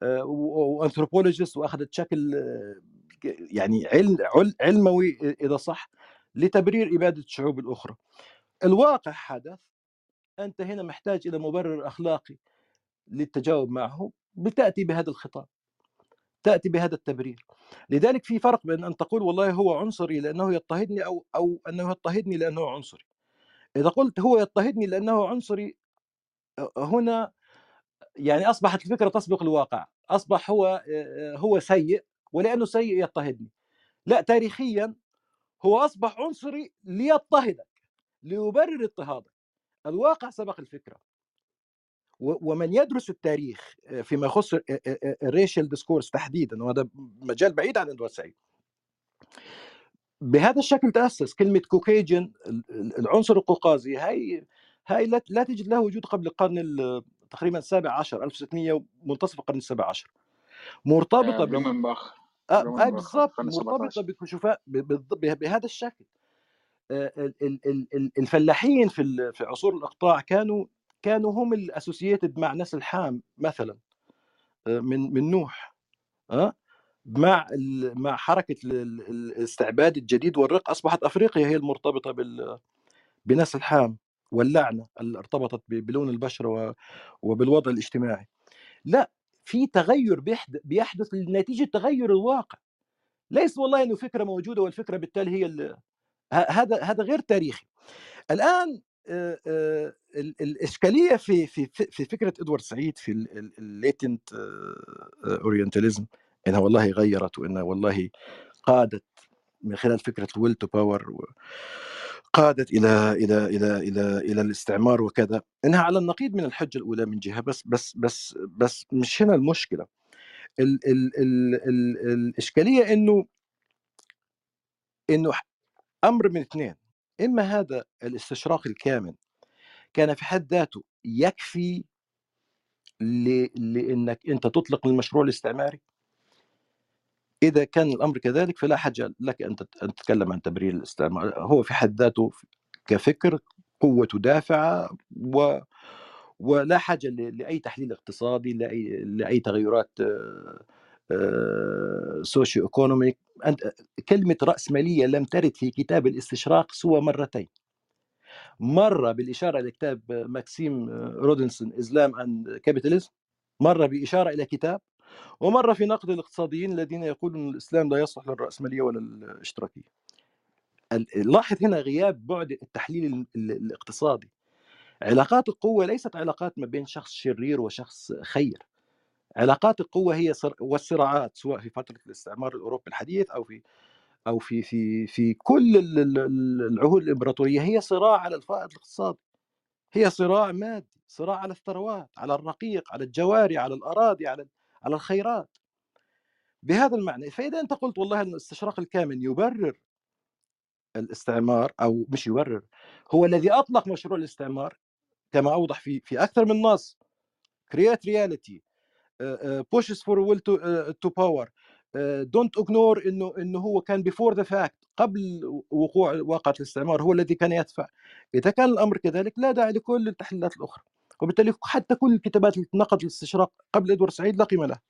آه، و anthropologist وأخذت شكل آه، يعني علم علموي إذا صح لتبرير إبادة الشعوب الأخرى. الواقع حدث أنت هنا محتاج إلى مبرر أخلاقي للتجاوب معه بتأتي بهذا الخطاب. تأتي بهذا التبرير. لذلك في فرق بين أن تقول والله هو عنصري لأنه يضطهدني أو أو أنه يضطهدني لأنه عنصري. إذا قلت هو يضطهدني لأنه عنصري هنا يعني أصبحت الفكرة تسبق الواقع. أصبح هو هو سيء ولأنه سيء يضطهدني. لا تاريخيا هو أصبح عنصري ليضطهدك ليبرر اضطهادك. الواقع سبق الفكرة. ومن يدرس التاريخ آه، فيما يخص ال racial discourse تحديدا وهذا مجال بعيد عن إدوارد سعيد. بهذا الشكل تأسس كلمة Caucasian العنصر القوقازي. هاي هاي لا تجد له وجود قبل القرن تقريبا السابع عشر 1600 منتصف القرن السابع عشر. مرتبطة
بلومنباخ
آه, آه بالضبط مرتبطة بكشوفات بهذا الشكل. آه الفلاحين في في عصور الإقطاع كانوا كانوا هم الاسوسييتد مع نسل حام مثلا آه، من من نوح ها مع مع حركة الاستعباد الجديد والرق أصبحت أفريقيا هي المرتبطة بال بنسل حام واللعنة اللي ارتبطت بلون البشرة وبالوضع الاجتماعي. لا في تغير بيحدث نتيجه تغير الواقع. ليس والله إنه فكرة موجودة والفكرة بالتالي هي هذا هذا غير تاريخي. الآن الإشكالية في في في فكرة إدوارد سعيد في ال latent Orientalism إنها والله غيرت وإنها والله قادت من خلال فكرة ال will to power قادت إلى إلى إلى إلى إلى الاستعمار وكذا إنها على النقيض من الحجة الأولى من جهة بس بس بس بس مش هنا المشكلة. ال ال ال ال الإشكالية إنه إنه أمر من اثنين إما هذا الاستشراق الكامل كان في حد ذاته يكفي لإنك أنت تطلق المشروع الاستعماري؟ إذا كان الأمر كذلك فلا حاجة لك أن تتكلم عن تبرير الاستعمار هو في حد ذاته كفكر قوة دافعة و ولا حاجة لأي تحليل اقتصادي لاي لأي تغيرات socio-economic. كلمة راسماليه لم ترد في كتاب الاستشراق سوى مرتين. مره بالإشارة إلى كتاب ماكسيم رودنسون Islam and Capitalism مره بإشارة إلى كتاب. ومره في نقد الاقتصاديين الذين يقولون الإسلام لا يصلح للراسماليه ولا الاشتراكيه لاحظ هنا غياب بعد التحليل الاقتصادي. علاقات القوة ليست علاقات ما بين شخص شرير وشخص خير. علاقات القوة هي والصراعات سواء في فترة الاستعمار الأوروبي الحديث أو في أو في في في كل العهود الإمبراطورية هي صراع على الفائض الاقتصادي. هي صراع مادي صراع على الثروات على الرقيق على الجواري على الأراضي على على الخيرات. بهذا المعنى فإذا أنت قلت والله أن الاستشراق الكامل يبرر الاستعمار أو مش يبرر هو الذي أطلق مشروع الاستعمار كما أوضح في في أكثر من نص create reality. Will to, uh, to power. don't ignore إنه إنه هو كان before the fact قبل وقوع واقعة الاستعمار هو الذي كان يدفع. إذا كان الأمر كذلك لا داعي لكل التحليلات الأخرى. وبالتالي حتى كل الكتابات التي نقد الاستشراق قبل إدوارد سعيد لا قيمة لها.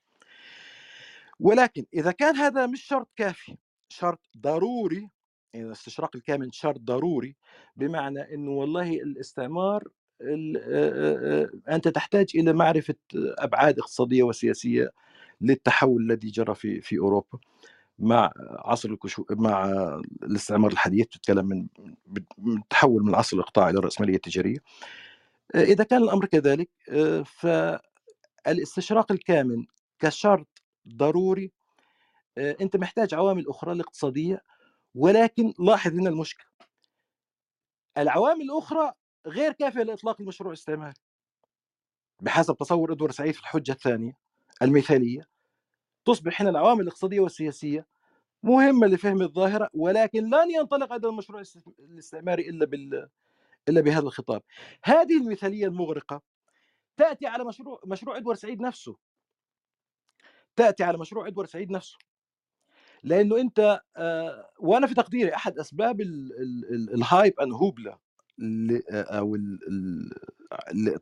ولكن إذا كان هذا مش شرط كافي شرط ضروري يعني الاستشراق الكامل شرط ضروري بمعنى إنه والله الاستعمار أنت تحتاج إلى معرفة أبعاد اقتصادية وسياسية للتحول الذي جرى في في أوروبا. مع عصر الكشو مع الاستعمار الحديث تتكلم من التحول من العصر الاقطاعي إلى الرأسمالية التجارية. إذا كان الأمر كذلك فالاستشراق الكامل كشرط ضروري أنت محتاج عوامل أخرى الاقتصادية ولكن لاحظ هنا المشكلة. العوامل الأخرى غير كافيه لإطلاق المشروع الاستعماري بحسب تصور إدوارد سعيد في الحجة الثانية المثالية تصبح هنا العوامل الاقتصادية والسياسية مهمة لفهم الظاهرة ولكن لن ينطلق هذا المشروع الاستعماري إلا بال إلا بهذا الخطاب. هذه المثالية المغرقة تأتي على مشروع مشروع إدوارد سعيد نفسه. تأتي على مشروع إدوارد سعيد نفسه. لأنه أنت آه وأنا في تقديري أحد أسباب الهايب ان هوبلا أو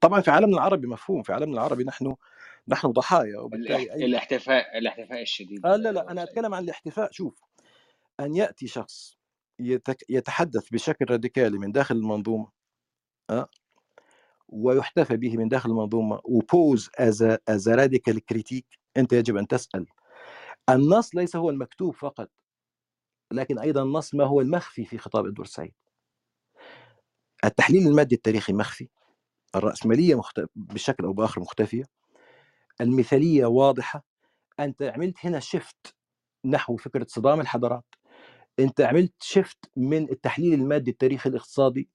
طبعا في عالمنا العربي مفهوم في عالمنا العربي نحن نحن ضحايا
وبالتالي أي... الاحتفاء الاحتفاء الشديد
آه لا لا أنا أتكلم عن الاحتفاء شوف أن يأتي شخص يتك... يتحدث بشكل راديكالي من داخل المنظومة أه؟ ويحتفى به من داخل المنظومة و pose as as radical critique أنت يجب أن تسأل النص ليس هو المكتوب فقط لكن أيضا النص ما هو المخفي في خطاب إدوارد سعيد التحليل المادي التاريخي مخفي الرأسمالية مخت... بشكل أو بآخر مختفية المثالية واضحة أنت عملت هنا شفت نحو فكرة صدام الحضارات أنت عملت شفت من التحليل المادي التاريخي الاقتصادي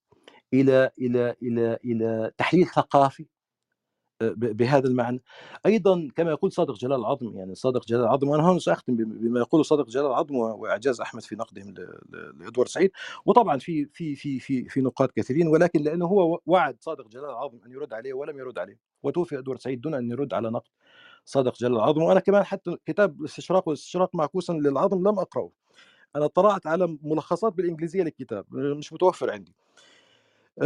إلى إلى إلى إلى تحليل ثقافي بهذا المعنى. أيضا كما يقول صادق جلال العظم يعني صادق جلال العظم وأنا هون سأختم بما يقوله صادق جلال العظم وإعجاز أحمد في نقدهم لإدوارد سعيد. وطبعا في في في في في نقاط كثيرين ولكن لأنه هو وعد صادق جلال العظم أن يرد عليه ولم يرد عليه. وتوفي إدوارد سعيد دون أن يرد على نقد صادق جلال العظم. وأنا كمان حتى كتاب الاستشراق والاستشراق معكوسا للعظم لم أقرأه. أنا اطلعت على ملخصات بالإنجليزية للكتاب مش متوفر عندي.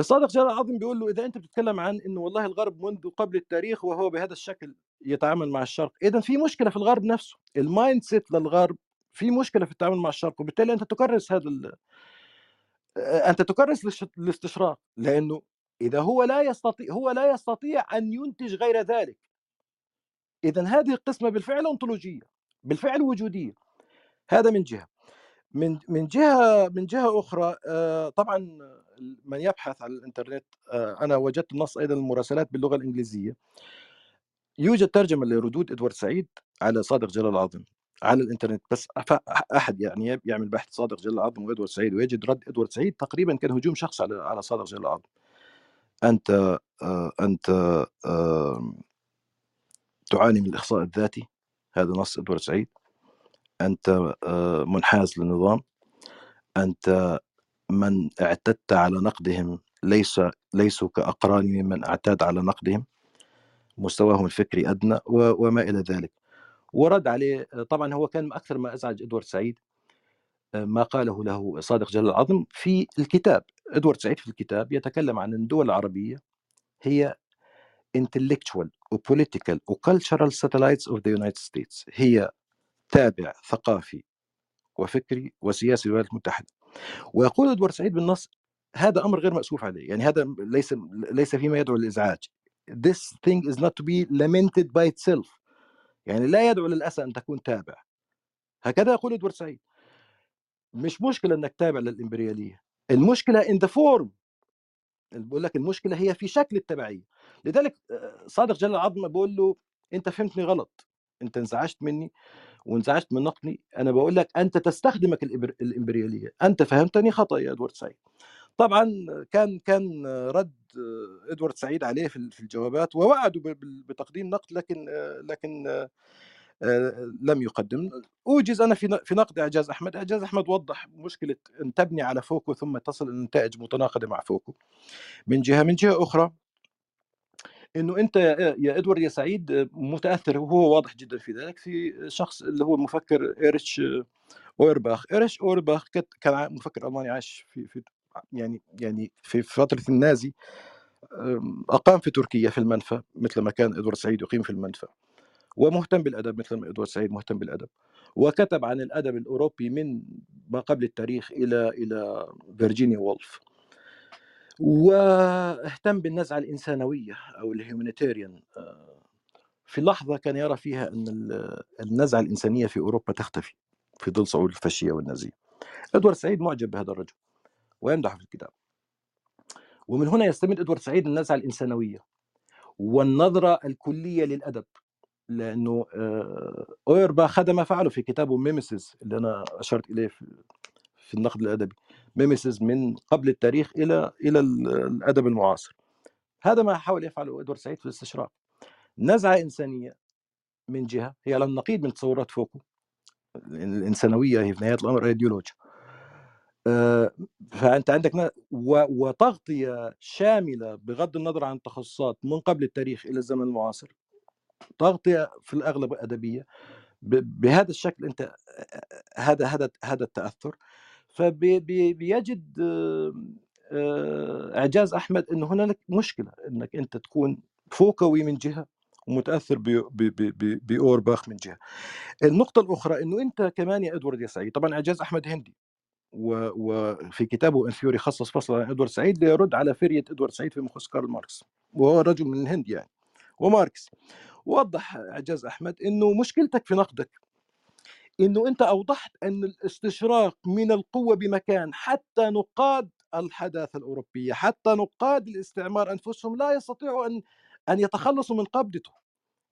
صادق جلال العظم بيقول له إذا أنت بتتكلم عن إنه والله الغرب منذ قبل التاريخ وهو بهذا الشكل يتعامل مع الشرق اذا في مشكلة في الغرب نفسه ال mindset للغرب في مشكلة في التعامل مع الشرق وبالتالي أنت تكرس هذا ال... أنت تكرس الاستشراق لأنه إذا هو لا يستطيع هو لا يستطيع أن ينتج غير ذلك. اذا هذه القسمة بالفعل أنطولوجية بالفعل وجودية. هذا من جهة. من من جهة من جهة أخرى طبعا من يبحث على الإنترنت أنا وجدت النص أيضا المراسلات باللغة الإنجليزية. يوجد ترجمة لردود إدوارد سعيد على صادق جلال العظم على الإنترنت. بس أحد يعني يعمل بحث صادق جلال العظم وإدوارد سعيد ويجد رد إدوارد سعيد تقريبا كان هجوم شخص على على صادق جلال العظم أنت أنت تعاني من الإخصاء الذاتي؟ هذا نص إدوارد سعيد. أنت منحاز للنظام. أنت من اعتدت على نقدهم ليس ليسوا كأقران ممن اعتاد على نقدهم. مستواهم الفكري أدنى وما إلى ذلك. ورد عليه طبعا هو كان أكثر ما أزعج إدوارد سعيد ما قاله له صادق جلال العظم في الكتاب. إدوارد سعيد في الكتاب يتكلم عن الدول العربية هي intellectual و political و cultural satellites of the United States. هي تابع ثقافي وفكري وسياسي للولايات المتحدة. ويقول إدوارد سعيد بالنص هذا أمر غير مأسوف عليه يعني هذا ليس ليس فيما يدعو للإزعاج. This thing is not to be lamented by itself. يعني لا يدعو للأسى أن تكون تابع. هكذا يقول إدوارد سعيد. مش مشكلة إنك تابع للإمبريالية. المشكلة in the form بقول لك المشكلة هي في شكل التبعية. لذلك صادق جلال العظمة بقول له أنت فهمتني غلط. أنت انزعجت مني. وانزعجت من نقدي. أنا بقول لك أنت تستخدمك الإمبريالية. أنت فهمتني خطأ يا إدوارد سعيد. طبعا كان كان رد إدوارد سعيد عليه في الجوابات ووعدوا بتقديم نقد لكن لكن لم يقدم. أوجز أنا في في نقد إعجاز أحمد. إعجاز أحمد وضح مشكلة أن تبني على فوكو ثم تصل إلى نتائج متناقضة مع فوكو. من جهة من جهة أخرى إنه أنت يا إدوارد يا سعيد متأثر وهو واضح جدا في ذلك في شخص اللي هو المفكر ايريش أورباخ. ايريش أورباخ كان مفكر ألماني عاش في في يعني يعني في فترة النازي أقام في تركيا في المنفى مثل ما كان إدوارد سعيد يقيم في المنفى. ومهتم بالأدب مثل ما إدوارد سعيد مهتم بالأدب. وكتب عن الأدب الأوروبي من ما قبل التاريخ إلى إلى فيرجينيا وولف. واهتم بالنزعة الإنسانوية أو ال humanitarian في لحظة كان يرى فيها أن النزعة الإنسانية في أوروبا تختفي في ظل صعود الفاشية والنازية. إدوارد سعيد معجب بهذا الرجل ويمدحه في الكتاب. ومن هنا يستمد إدوارد سعيد النزعة الإنسانوية والنظرة الكلية للأدب لأنه أويرباخ ده ما فعله في كتابه ميمسيس اللي أنا أشرت إليه في, النقد الأدبي. ميمسيس من قبل التاريخ إلى إلى الأدب المعاصر. هذا ما حاول يفعله إدوارد سعيد في الاستشراق نزعة إنسانية من جهة هي على النقيض من تصورات فوكو الإنسانوية هي في نهاية الأمر إيديولوجيا. فأنت عندك وتغطيه شاملة بغض النظر عن التخصصات من قبل التاريخ إلى الزمن المعاصر تغطيه في الأغلب أدبية. بهذا الشكل أنت هذا هذا هذا التأثر. فبيجد إعجاز أحمد انه هنالك مشكلة إنك أنت تكون فوكوي من جهة ومتأثر بأورباخ من جهة. النقطة الأخرى إنه أنت كمان يا إدوارد يا سعيد طبعا إعجاز أحمد هندي وفي كتابه In Theory خصص فصل عن إدوارد سعيد ليرد على فرية إدوارد سعيد فيما يخص كارل ماركس وهو رجل من الهند يعني وماركس وضح إعجاز أحمد إنه مشكلتك في نقدك إنه أنت أوضحت أن الاستشراق من القوة بمكان حتى نقاد الحداثة الأوروبية حتى نقاد الاستعمار أنفسهم لا يستطيعوا أن أن يتخلصوا من قبضته.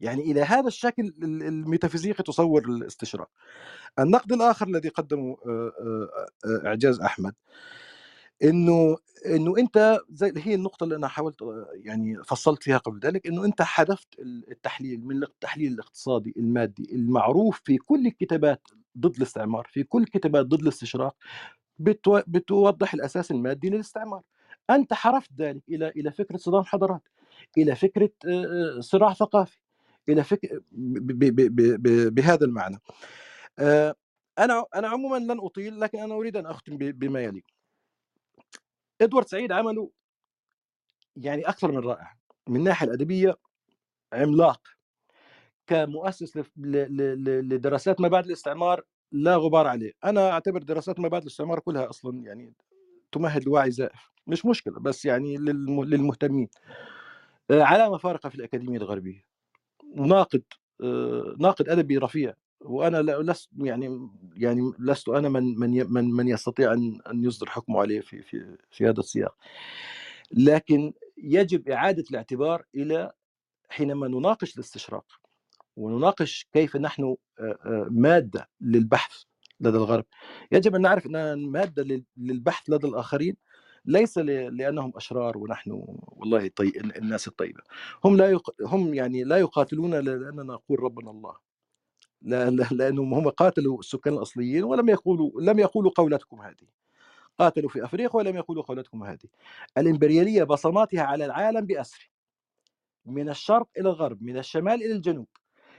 يعني إلى هذا الشكل الميتافيزيقي تصور الاستشراق. النقد الآخر الذي قدمه إعجاز أحمد إنه إنه أنت زي هي النقطة اللي أنا حاولت يعني فصلت فيها قبل ذلك إنه أنت حذفت التحليل من التحليل الاقتصادي المادي المعروف في كل الكتابات ضد الاستعمار في كل الكتابات ضد الاستشراق بتوضح الأساس المادي للاستعمار. أنت حرفت ذلك إلى إلى فكرة صدام حضارات إلى فكرة صراع ثقافي إلى فكره بهذا المعنى. أنا أنا عموما لن أطيل لكن أنا أريد أن أختم بما يلي. إدوارد سعيد عمله يعني أكثر من رائع من الناحية الأدبية عملاق. كمؤسس لدراسات ما بعد الاستعمار لا غبار عليه. أنا أعتبر دراسات ما بعد الاستعمار كلها أصلا يعني تمهد لوعي زائف. مش مشكلة بس يعني للمهتمين. علامة فارقة في الأكاديمية الغربية. ناقد ناقد أدبي رفيع. وأنا لست يعني يعني لست أنا من من من, من يستطيع أن أن يصدر حكمه عليه في في في هذا السياق. لكن يجب إعادة الاعتبار إلى حينما نناقش الاستشراق ونناقش كيف نحن مادة للبحث لدى الغرب. يجب أن نعرف انها مادة للبحث لدى الآخرين ليس لأنهم أشرار ونحن والله طي... الناس الطيبة. هم لا يق... هم يعني لا يقاتلون لأننا نقول ربنا الله. لأنهم هم قاتلوا السكان الأصليين ولم يقولوا لم يقولوا قولتكم هذه. قاتلوا في أفريقيا ولم يقولوا قولتكم هذه. الإمبريالية بصماتها على العالم باسره من الشرق إلى الغرب من الشمال إلى الجنوب.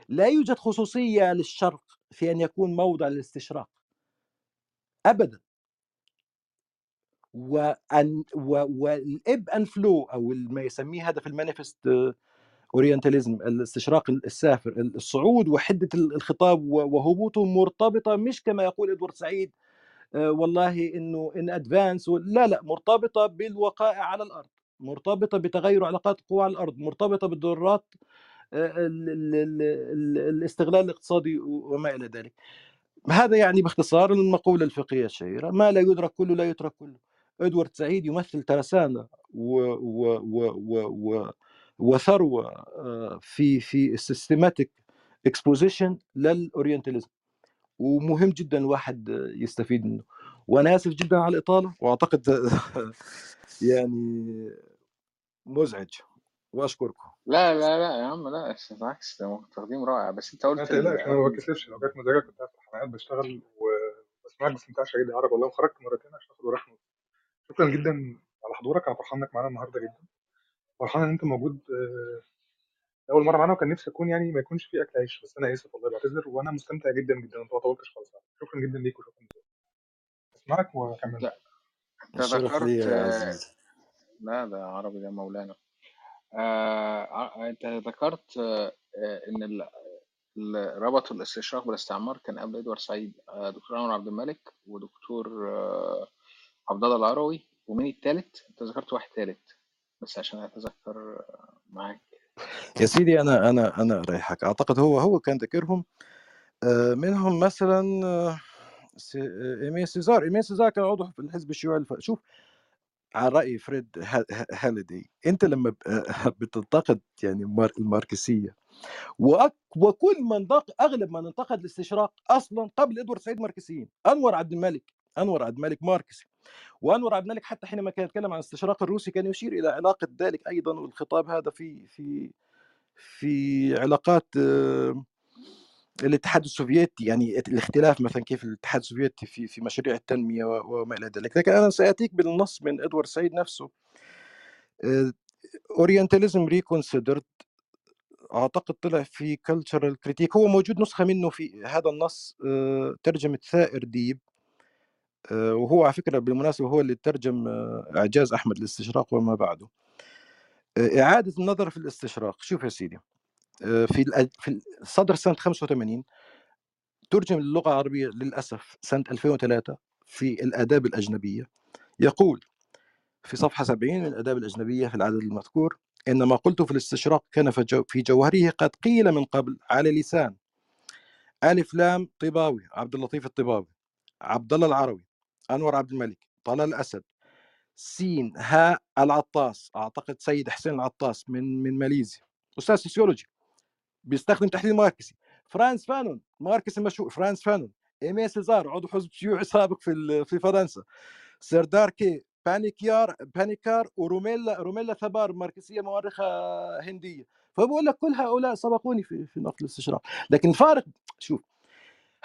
لا يوجد خصوصية للشرق في أن يكون موضع للاستشراق. ابدا. وأن والإب ان فلو أو ما يسميه هذا في المانيفست Orientalism الاستشراق السافر الصعود وحدة الخطاب وهبوطه مرتبطة مش كما يقول إدوارد سعيد آه، والله إنه in advance لا لا مرتبطة بالوقائع على الأرض مرتبطة بتغير علاقات القوى على الأرض مرتبطة بالضرورات آه، الاستغلال الاقتصادي وما إلى ذلك. هذا يعني باختصار المقولة الفقهية الشهيرة ما لا يدرك كله لا يترك كله. إدوارد سعيد يمثل ترسانة و و و و و وثروة آه، في في ال systematic exposition لل Orientalism ومهم جدا الواحد يستفيد منه. وأنا آسف جدا على الإطالة وأعتقد *laughs* يعني مزعج. وأشكركم.
لا لا لا يا عم لا بالعكس ده تقديم رائع. بس أنت قلت
ما تقلقش أنا ما بكسفش. لو جت مزاجك كنت قاعد بشتغل وبسمعك باستمتاع شديد عربي والله وخرجت مرتين عشان آخد ورقه شكرا جدا على حضورك. أنا فرحان إنك معانا النهارده جدا. فرحان إن أنت موجود آه، أول مرة معانا وكان نفسي أكون يعني ما يكونش في أكل عيش بس أنا آسف والله بعتذر وأنا مستمتع جدا جدا انت ما طولتش خالص. شكرا جدا ليك وشكرا لك أسمعك وأكمل.
لا أنت ذكرت لا ده عربي ده مولانا. آه أنت ذكرت آه إن اللي ربطوا الاستشراق بالاستعمار كان قبل إدوارد سعيد. آه دكتور أنور عبد الملك ودكتور عبد الله العروي. ومين التالت؟ أنت ذكرت واحد تالت. بس عشان أتذكر معاك.
يا سيدي أنا أنا أنا أريحك. أعتقد هو هو كان ذكرهم آه، منهم مثلا آه، ايمي سيزير. ايمي سيزير كان عضو في الحزب الشيوعي شوف على رأي فريد هاليدي أنت لما *laughs* بتنتقد يعني الماركسية وكل من أغلب من انتقد الاستشراق أصلا قبل إدوارد سعيد ماركسيين. أنور عبد الملك أنور عبد الملك ماركسي. وانور عبد الملك حتى حينما كان يتكلم عن الاستشراق الروسي كان يشير إلى علاقة ذلك أيضا والخطاب هذا في في في علاقات الاتحاد السوفيتي يعني الاختلاف مثلا كيف الاتحاد السوفيتي في في مشاريع التنمية وما إلى ذلك. لكن أنا ساتيك بالنص من إدوارد سعيد نفسه. Orientalism Reconsidered أعتقد طلع في Cultural Critique هو موجود نسخة منه في هذا النص آه، ترجمة ثائر ديب. آه، وهو على فكرة بالمناسبة هو اللي ترجم آه، إعجاز أحمد الاستشراق وما بعده. إعادة النظر في الاستشراق شوف يا سيدي في في صدر سنة 85 ترجم للغة العربية للأسف سنة 2003 في الأداب الأجنبية. يقول في صفحة 70 من الأداب الأجنبية في العدد المذكور إن ما قلته في الاستشراق كان في جوهره قد قيل من قبل على لسان. ألف لام طباوي عبد اللطيف الطباوي عبد الله العروي أنور عبد الملك طلال الأسد سين هاء العطاس أعتقد سيد حسين العطاس من من ماليزيا أستاذ سوسيولوجي بيستخدم تحليل ماركسي فرانز فانون ماركسي المشهور فرانز فانون ايمي سيزير عضو حزب شيوعي سابق في في فرنسا سردار كي ام بانيكار بانيكار وروميلا روميلا ثابار ماركسية مؤرخة هندية فبقول لك كل هؤلاء سبقوني في في نقل الاستشراق لكن الفارق شوف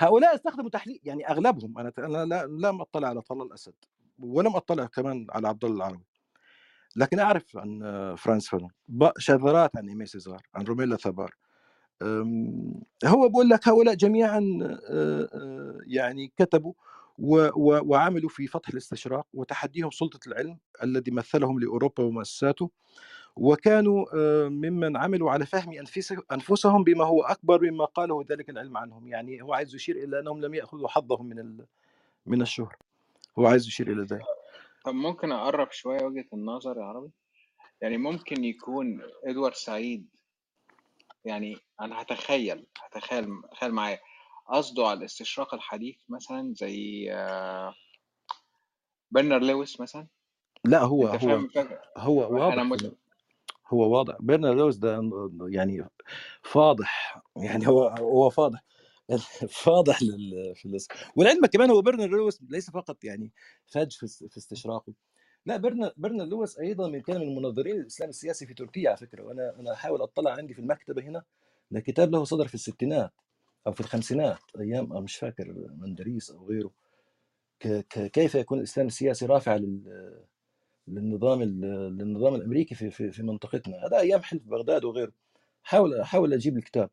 هؤلاء استخدموا تحليل يعني أغلبهم أنا أنا لا لم اطلع على طلال الأسد ولم اطلع كمان على عبد الله العربي لكن أعرف عن فرانس فانون شذرات عن ايمي سيزار عن روميلا ثبار هو بقول لك هؤلاء جميعا يعني كتبوا وعملوا في فتح الاستشراق وتحديهم سلطة العلم الذي مثلهم لأوروبا ومؤسساته. وكانوا ممن عملوا على فهم أنفسهم بما هو أكبر مما قاله ذلك العلم عنهم. يعني هو عايز يشير إلى أنهم لم يأخذوا حظهم من من الشهرة. هو عايز يشير إلى ذلك.
طب ممكن أقرب شوية وجهة النظر يا عربي؟ يعني ممكن يكون إدوارد سعيد يعني أنا هتخيل هتخيل تخيل معايا. قصده على الاستشراق الحديث مثلا زي آه، برنارد لويس مثلا؟
لا هو هو هو واضح هو واضح. برنارد لويس ده يعني فاضح. يعني هو هو فاضح. *laughs* فاضح لل في الاس... والعلم كمان هو برنارد لويس ليس فقط يعني فج في استشراقه. لا برنارد لويس أيضا كان من منظرين الاسلام السياسي في تركيا على فكرة. وأنا أنا احاول أطلع عندي في المكتبة هنا. لكتاب له صدر في الستينات أو في الخمسينات أيام أو مش فاكر مندريس أو غيره. كيف يكون الإسلام السياسي رافع لل للنظام للنظام الأمريكي في في, في منطقتنا. هذا أيام حلف بغداد وغيره. حاول احاول أجيب الكتاب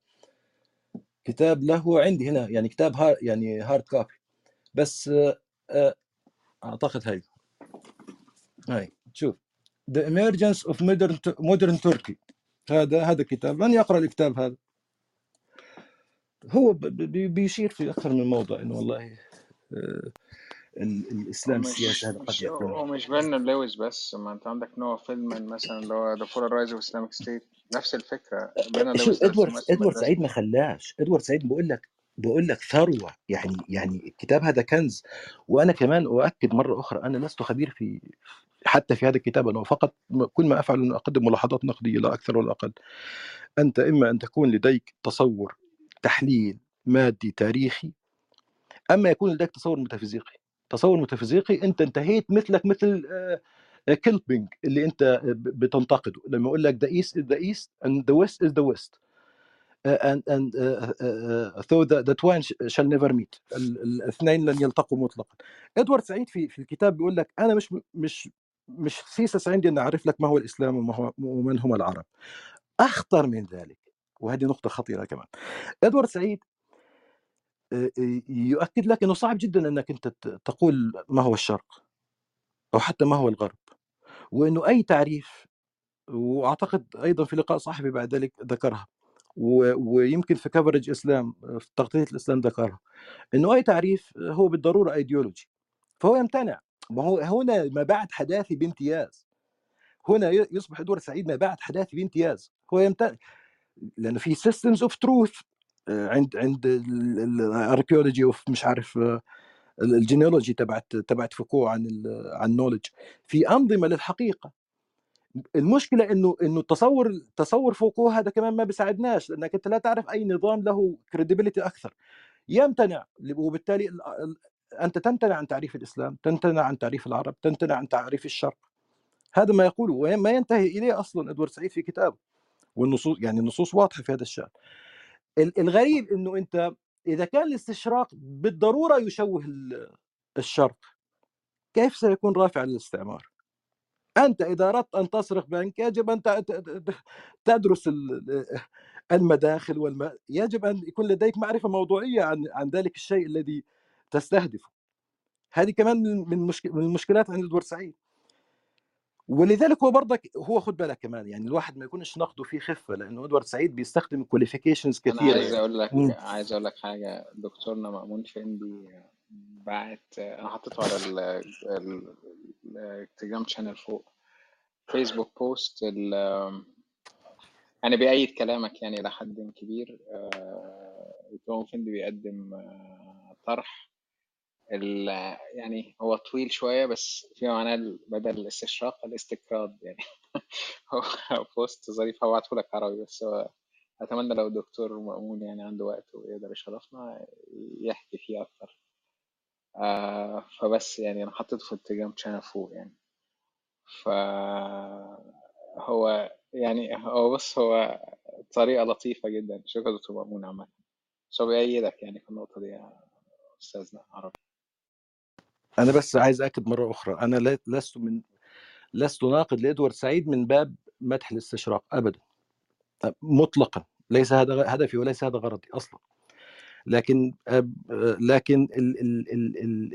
كتاب. له عندي هنا يعني كتاب هار يعني hard copy بس آه، أعتقد هاي. هاي شوف. The Emergence of Modern Modern Turkey. هذا هذا كتاب من يقرأ الكتاب هذا؟ هو بيشير في أكثر من موضع إنه والله آه، الإسلام السياسي هذا قد
مش
يكون.
ومش بن لويس بس ما أنت عندك نوع فيلم مثلا اللي هو ذا فول رايز اوف اسلامك ستيت نفس الفكرة بن
شو
لويس ده إدوارد
ادوارد سعيد ما خلاش. إدوارد سعيد بقول لك بقول لك ثروة. يعني يعني الكتاب هذا كنز. وأنا كمان أؤكد مرة أخرى أنا لست خبير في حتى في هذا الكتاب أنا فقط كل ما أفعل أن أقدم ملاحظات نقدية لا أكثر ولا أقل. أنت إما أن تكون لديك تصور تحليل مادي تاريخي أما يكون لديك تصور ميتافيزيقي. تصور ميتافيزيقي أنت انتهيت مثلك مثل آه، كيبلينج اللي أنت ب- بتنتقده. لما يقول لك the east is the east and the west is west Uh, and and uh, uh, the, the shall never meet. ال- الاثنين لن يلتقوا مطلقا. إدوارد سعيد في في الكتاب بيقول لك أنا مش مش مش thesis عندي ان أعرف لك ما هو الإسلام وما هو ومن هم العرب. أخطر من ذلك وهذه نقطة خطيرة كمان. إدوارد سعيد آه، آه، يؤكد لك إنه صعب جدا إنك أنت تقول ما هو الشرق أو حتى ما هو الغرب وإنه أي تعريف وأعتقد أيضا في لقاء صحفي بعد ذلك ذكرها ويمكن في Covering Islam في تغطية الإسلام ذكرها إنه أي تعريف هو بالضرورة ايديولوجي فهو يمتنع. ما هو هنا ما بعد حداثي بامتياز هنا يصبح ادوارد سعيد ما بعد حداثي بامتياز هو يمتنع لأنه في systems of truth عند عند ال archaeology of مش عارف ال genealogy تبعت تبعت فوكو عن عن ال knowledge في أنظمة للحقيقة. المشكلة إنه إنه تصور تصور فوكو هذا كمان ما بيساعدناش لأنك أنت لا تعرف أي نظام له credibility أكثر. يمتنع وبالتالي ال- ال- أنت تمتنع عن تعريف الإسلام تمتنع عن تعريف العرب تمتنع عن تعريف الشرق. هذا ما يقوله وما ينتهي إليه أصلا إدوارد سعيد في كتابه. والنصوص يعني النصوص واضحة في هذا الشأن. ال- الغريب إنه أنت إذا كان الاستشراق بالضرورة يشوه ال- الشرق كيف سيكون رافعا للاستعمار؟ أنت إذا أردت أن تسرق بنك يجب أن تدرس ال- المداخل والم... يجب أن يكون لديك معرفة موضوعية عن عن ذلك الشيء الذي تستهدفه. هذه كمان من من مشك... من المشكلات عند ادوارد ولذلك هو برضك هو خد بالك كمان يعني الواحد ما يكونش نقده فيه خفة لأنه إدوارد سعيد بيستخدم qualifications
أنا
كثيره
عايز
يعني
أقول لك
مم.
عايز أقول لك حاجة دكتورنا مأمون فندي بعت أنا حطيته على ال- ال- ال Telegram channel فوق فيسبوك post ال- يعني بيأيد كلامك يعني إلى حد كبير آه، دكتور فندي بيقدم آه، طرح يعني هو طويل شوية بس فيما معناه بدل الاستشراق الاستكراد يعني. *laughs* هو post ظريف هبعته لك عربي بس هو أتمنى لو الدكتور مأمون يعني عنده وقت ويقدر يشرفنا يحكي فيه أكتر. آه فبس يعني أنا حطيته في التليجرام channel فوق يعني. ف هو يعني هو بص هو طريقة لطيفة جدا. شكرا دكتور مأمون عامة. بس هو بيأيدك يعني في النقطة دي يا أستاذنا عربي.
أنا بس عايز أكد مرة أخرى أنا لست من لست ناقد لإدوارد سعيد من باب مدح الاستشراق ابدا. مطلقا ليس هذا هدفي وليس هذا غرضي أصلا. لكن لكن ال ال ال ال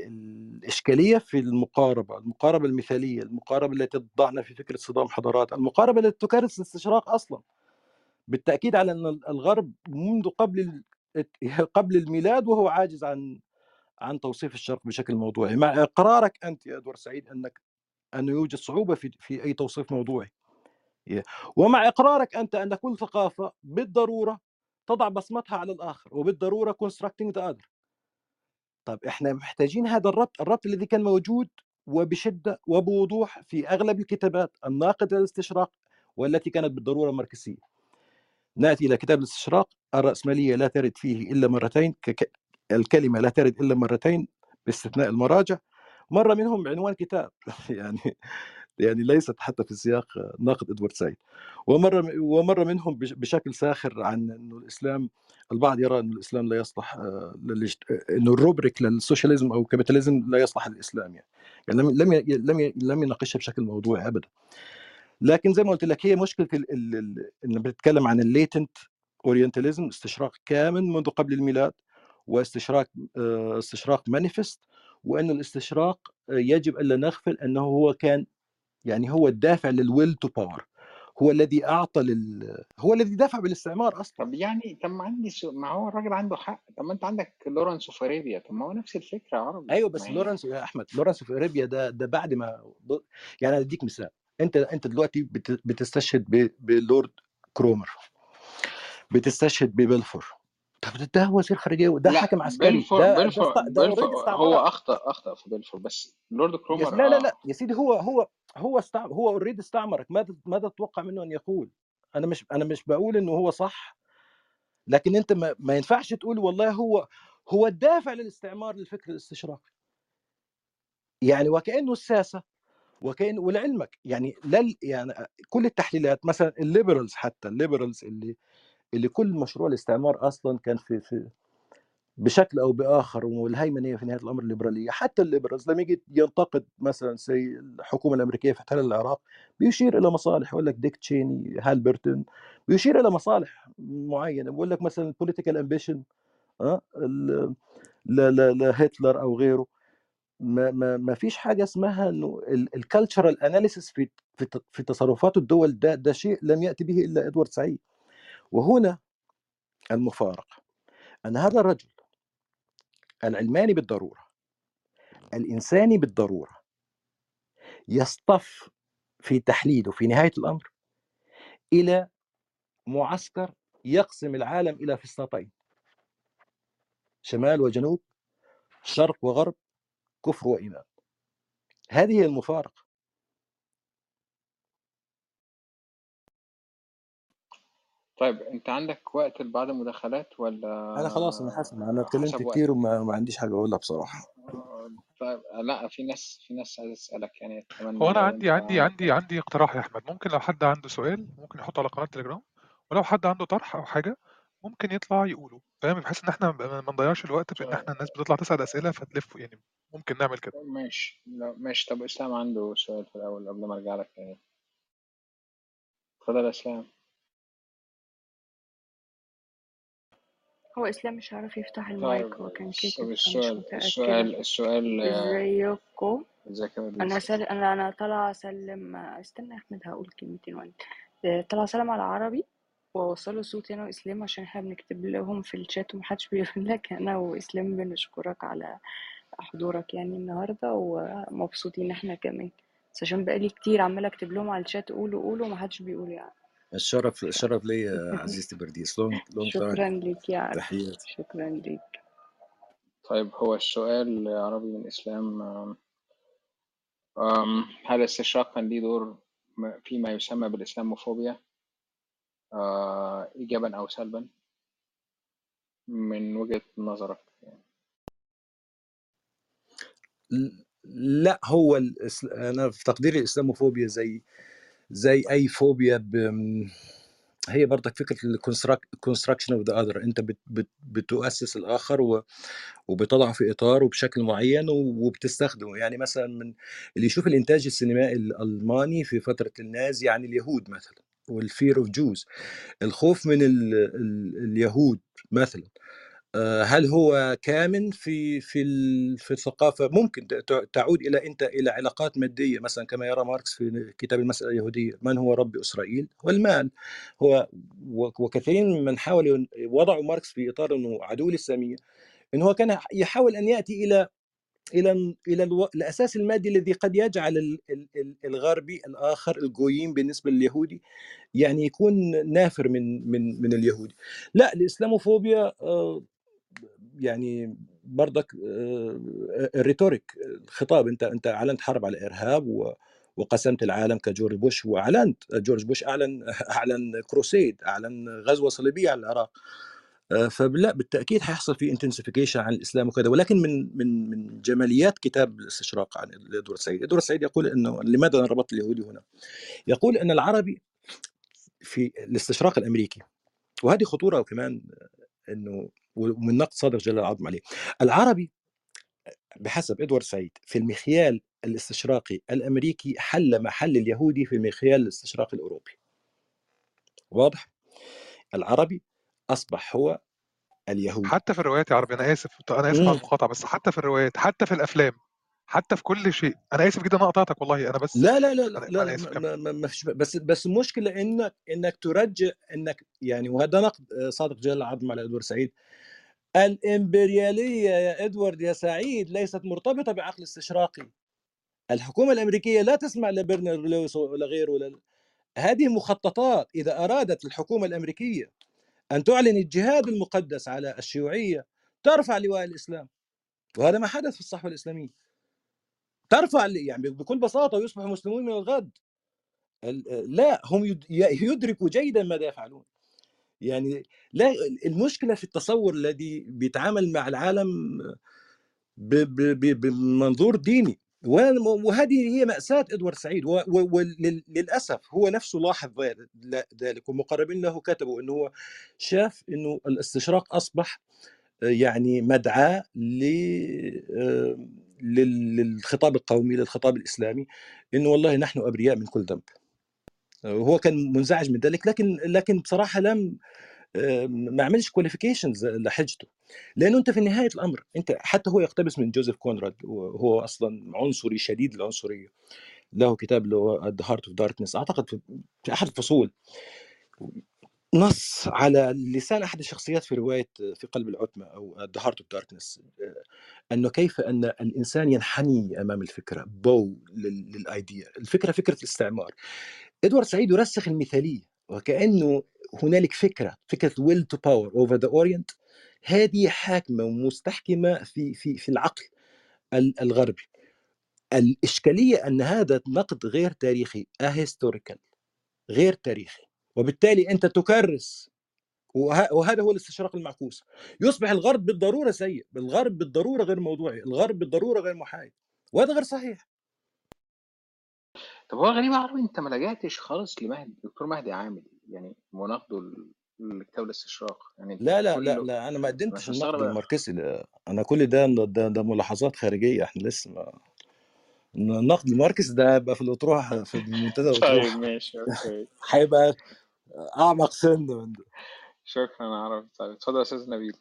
الإشكالية في المقاربة، المقاربة المثالية، المقاربة التي تضعنا في فكرة صدام حضارات، المقاربة التي تكرس الاستشراق أصلا. بالتأكيد على أن الغرب منذ قبل قبل الميلاد وهو عاجز عن عن توصيف الشرق بشكل موضوعي، مع إقرارك أنت يا ادوار سعيد أنك انه يوجد صعوبة في في أي توصيف موضوعي. ومع إقرارك أنت أن كل ثقافة بالضرورة تضع بصمتها على الآخر وبالضرورة constructing the other. طب إحنا محتاجين هذا الربط الربط الذي كان موجود وبشدة وبوضوح في أغلب الكتابات الناقدة للاستشراق والتي كانت بالضرورة ماركسيه نأتي إلى كتاب الاستشراق الرأسمالية لا ترد فيه إلا مرتين كك... الكلمة لا ترد إلا مرتين باستثناء المراجع مرة منهم بعنوان كتاب *laughs* يعني يعني ليست حتى في سياق ناقد إدوارد سعيد ومرة ومرة منهم بش- بشكل ساخر عن إنه الإسلام البعض يرى إنه الإسلام لا يصلح آه،. إنه ال rubric لل socialism أو ال capitalism لا يصلح للإسلام يعني, يعني لم لم لم يناقشها بشكل موضوعي ابدا لكن زي ما قلت لك هي مشكلة. ان بتتكلم عن ال latent orientalism استشراق كامل منذ قبل الميلاد واستشراق آه، استشراق manifest وإن الاستشراق آه، يجب ألا نغفل أنه هو كان يعني هو الدافع لل will to power هو الذي أعطى لل هو الذي دفع بالاستعمار أصلا.
طب يعني طب ما عندي سو... ما هو الراجل عنده حق طب ما أنت عندك لورنس of Arabia طب ما هو نفس الفكرة عربي أيوه
بس لورنس يا أحمد لورنس في ارابيا ده ده بعد ما يعني أديك مثال أنت أنت دلوقتي بت- بتستشهد ب- بلورد كرومر بتستشهد ببلفور. طب ده وزير خارجيه وده
لا
حاكم عسكري
بلفور
ده ده است- ده
بلفور هو اخطا أخطأ في بلفور بس لورد كرومر
لا لا لا
آه.
يا سيدي هو هو هو استع... هو already استعمرك. ماذا ماذا تتوقع منه أن يقول. أنا مش أنا مش بقول إنه هو صح لكن أنت ما, ما ينفعش تقول والله هو هو الدافع للاستعمار للفكر الاستشراقي يعني وكأنه الساسة وكان ولعلمك يعني لل يعني كل التحليلات مثلا ال liberals حتى ال liberals اللي اللي كل مشروع الاستعمار أصلا كان في في بشكل أو بآخر والهيمنه في نهاية الأمر الليبرالية. حتى ال liberals لما يجي ينتقد مثلا say الحكومة الأمريكية في احتلال العراق بيشير إلى مصالح. يقول لك ديك تشيني هالبرتون بيشير إلى مصالح معينة. بيقول لك مثلا ال political ambition آه ال- لا لا لا هتلر أو غيره. ما ما ما فيش حاجة اسمها إنه ال cultural analysis في في تصرفات الدول ده ده شيء لم يأتي به إلا إدوارد سعيد. وهنا المفارقة أن هذا الرجل العلماني بالضرورة الإنساني بالضرورة يصطف في تحليله في نهاية الأمر إلى معسكر يقسم العالم إلى فسطاطين شمال وجنوب شرق وغرب كفر وإيمان. هذه هي
طيب أنت عندك وقت لبعض المداخلات
أنا خلاص أنا
ولا
حاسس أنا اتكلمت
حسب
كتير
وقتك؟
وما ما عنديش حاجة أقولها بصراحة.
طيب لأ في ناس في ناس عايز أسألك يعني أتمنى
هو أنا
لو
عندي
أنت
عندي عندي عندي اقتراح يا أحمد. ممكن لو حد عنده سؤال ممكن يحطه على قناة تليجرام. ولو حد عنده طرح أو حاجة ممكن يطلع يقوله. فاهم؟ بحيث إن إحنا ما ما نضيعش الوقت في إن إحنا الناس بتطلع تسأل أسئلة فتلف يعني ممكن نعمل كده.
ماشي. لا ماشي. طب إسلام عنده سؤال في الأول قبل ما أرجع لك تاني. اتفضل يا إسلام.
هو إسلام مش عارف يفتح المايك
طيب
هو كان فمش
السؤال السؤال السؤال آه،
إزيكم؟
إزيك يا أنا
سل... أنا أنا طالعة أسلم استنى يا أحمد هقول كلمتين وأنا آه، طالعة أسلم على عربي واوصله صوتي أنا وإسلام عشان إحنا بنكتب لهم في الشات ومحدش *laughs* بيقول لك أنا وإسلام بنشكرك على حضورك يعني النهارده ومبسوطين إحنا كمان. بس عشان بقالي كتير عمالة أكتب لهم على الشات قولوا قولوا ومحدش بيقول يعني.
الشرف. الشرف لي يا عزيزتي برديس لونج لونج
شكرا ليك يا عربي
تحياتي
شكرا ليك
طيب هو السؤال عربي من آم، هل الاستشراق كان ليه دور فيما يسمى بالإسلاموفوبيا آه، ايجابا أو سلبا من وجهة نظرك
لا هو. أنا في تقديري الاسلاموفوبيا زي زي أي فوبيا ب... هي برضك فكرة ال construction of the other أنت بت... بت... بتؤسس الآخر و... وبتضعه في إطار وبشكل معين وبتستخدمه. يعني مثلا من اللي يشوف الإنتاج السينمائي الألماني في فترة النازي عن اليهود مثلا وال fear of Jews الخوف من ال... ال... اليهود مثلا. هل هو كامن في في في الثقافة؟ ممكن تعود إلى أنت إلى علاقات مادية مثلا كما يرى ماركس في كتاب المسألة اليهودية من هو رب إسرائيل؟ هو المال. هو وكثيرين ممن حاولوا وضعوا ماركس في إطار إنه عدو للساميه انه هو كان يحاول أن يأتي إلى إلى إلى. الأساس المادي الذي قد يجعل ال- ال- ال- الغربي الآخر الجوييم بالنسبة لليهودي يعني يكون نافر من من من اليهودي. لا الإسلاموفوبيا آه، يعني برضك آه، ال rhetoric الخطاب أنت أنت أعلنت حرب على الارهاب و وقسمت العالم كجورج بوش وأعلنت جورج بوش أعلن *laughs* أعلن crusade أعلن غزوة صليبية على العراق. آه، فلا بالتأكيد حيحصل في intensification عن الإسلام وكذا. ولكن من من من جماليات كتاب الاستشراق عن ادوارد سعيد ادوارد سعيد يقول إنه لماذا ربطت اليهودي هنا؟ يقول إن العربي في الاستشراق الأمريكي وهذه خطورة كمان إنه ومن نقد صادق جل العظم عليه. العربي بحسب إدوارد سعيد في المخيال الاستشراقي الأمريكي حل محل اليهودي في المخيال الاستشراقي الأوروبي. واضح؟ العربي أصبح هو اليهود
حتى في الروايات يا عربي أنا آسف أنا آسف على
مم.
المقاطعة بس حتى في الروايات حتى في الأفلام حتى في كل شيء. أنا آسف جدا أنا قطعتك والله. أنا بس
لا لا لا لا, لا, لا ما, ما, ما فيش بس بس المشكلة إنك إنك ترجع إنك يعني وهذا نقد آه، صادق جلال العظم على إدوارد سعيد. الإمبريالية يا إدوارد يا سعيد ليست مرتبطة بعقل استشراقي. الحكومة الأمريكية لا تسمع لبرنر لويس ولا غيره ولا هذه مخططات إذا أرادت الحكومة الأمريكية أن تعلن الجهاد المقدس على الشيوعية ترفع لواء الإسلام. وهذا ما حدث في الصحوة الإسلامية. ترفع يعني بكل بساطة ويصبحوا مسلمون من الغد. ال- لا هم يد- يدركوا جيدا ماذا يفعلون. يعني لا المشكلة في التصور الذي بيتعامل مع العالم بمنظور ديني. وهذه هي مأساة إدوارد سعيد. وللأسف هو نفسه لاحظ ذلك- ومقربين له كتبوا أنه هو شاف أنه الاستشراق أصبح آه، يعني مدعاة آه، للخطاب القومي للخطاب الإسلامي أنه والله نحن أبرياء من كل ذنب. وهو كان منزعج من ذلك لكن لكن بصراحة لم آه، ما عملش qualifications لحجته. لأنه أنت في نهاية الأمر أنت حتى هو يقتبس من جوزيف كونراد وهو أصلا عنصري شديد العنصرية. له كتاب له the Heart of Darkness أعتقد في أحد الفصول. نص على لسان أحد الشخصيات في رواية في قلب العتمة أو the Heart of Darkness أنه كيف أن الإنسان ينحني أمام الفكرة bow لل idea الفكرة فكرة الاستعمار. إدوارد سعيد يرسخ المثالية وكأنه هنالك فكرة فكرة will to power over the Orient هذه حاكمة ومستحكمة في في في العقل ال- الغربي. الإشكالية أن هذا نقد غير تاريخي اهيستوريكال غير تاريخي. وبالتالي أنت تكرس. وه- وهذا هو الاستشراق المعكوس. يصبح الغرب بالضرورة سيء الغرب بالضرورة غير موضوعي الغرب بالضرورة غير محايد وهذا غير صحيح.
طب هو غريب عربي أنت ما لجأتش خالص لمهدي دكتور مهدي عامل يعني مناقضه لكتاب الاستشراق؟ يعني
لا لا لا لا أنا ما قدمتش النقد الماركسي. أنا كل ده ده, ده ملاحظات خارجية إحنا لسه ما النقد الماركسي ده هيبقى في الأطروحة في المنتدى *laughs*
طيب ماشي okay. *laughs*
هيبقى أعمق سنة من ده.
شكرا يا عربي طيب اتفضل يا أستاذ نبيل.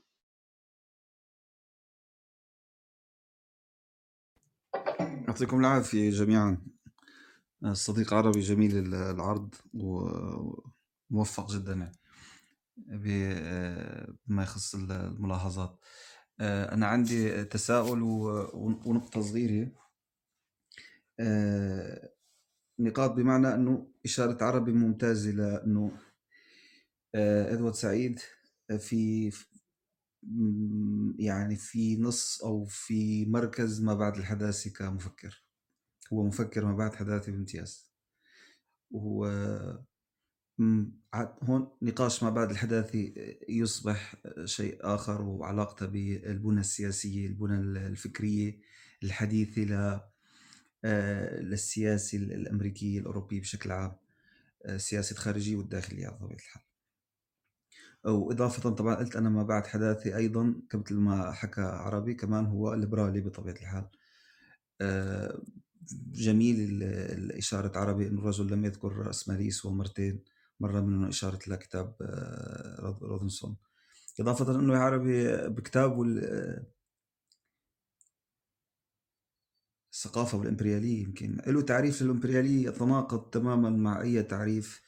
يعطيكم العافية جميعا. الصديق عربي جميل ال- العرض وموفق جدا يعني ب- بما يخص ال- الملاحظات. أنا عندي تساؤل ونقطة صغيرة. نقاط بمعنى أنه إشارة عربي ممتازة لأنه آه، إدوارد سعيد في م- يعني في نص أو في مركز ما بعد الحداثة كمفكر. هو مفكر ما بعد حداثة بامتياز. عاد هون نقاش ما بعد الحداثي يصبح شيء آخر وعلاقته بالبنى السياسية البنى الفكرية الحديثة آه، للسياسة الأمريكية الأوروبية بشكل عام آه، سياسة خارجية والداخلية على طبيعة الحال. وإضافة طبعا قلت أنا ما بعد حداثي أيضا مثل ما حكى عربي كمان هو ليبرالي بطبيعة الحال. آه، جميل إشارة عربي إنه الرجل لم يذكر رأسماليس ومرتين مرة منه إشارة لكتاب رودنسون إضافة إنه عربي بكتابه ال- الثقافة والإمبريالية يمكن. له تعريف للإمبريالية يتناقض تماما مع أي تعريف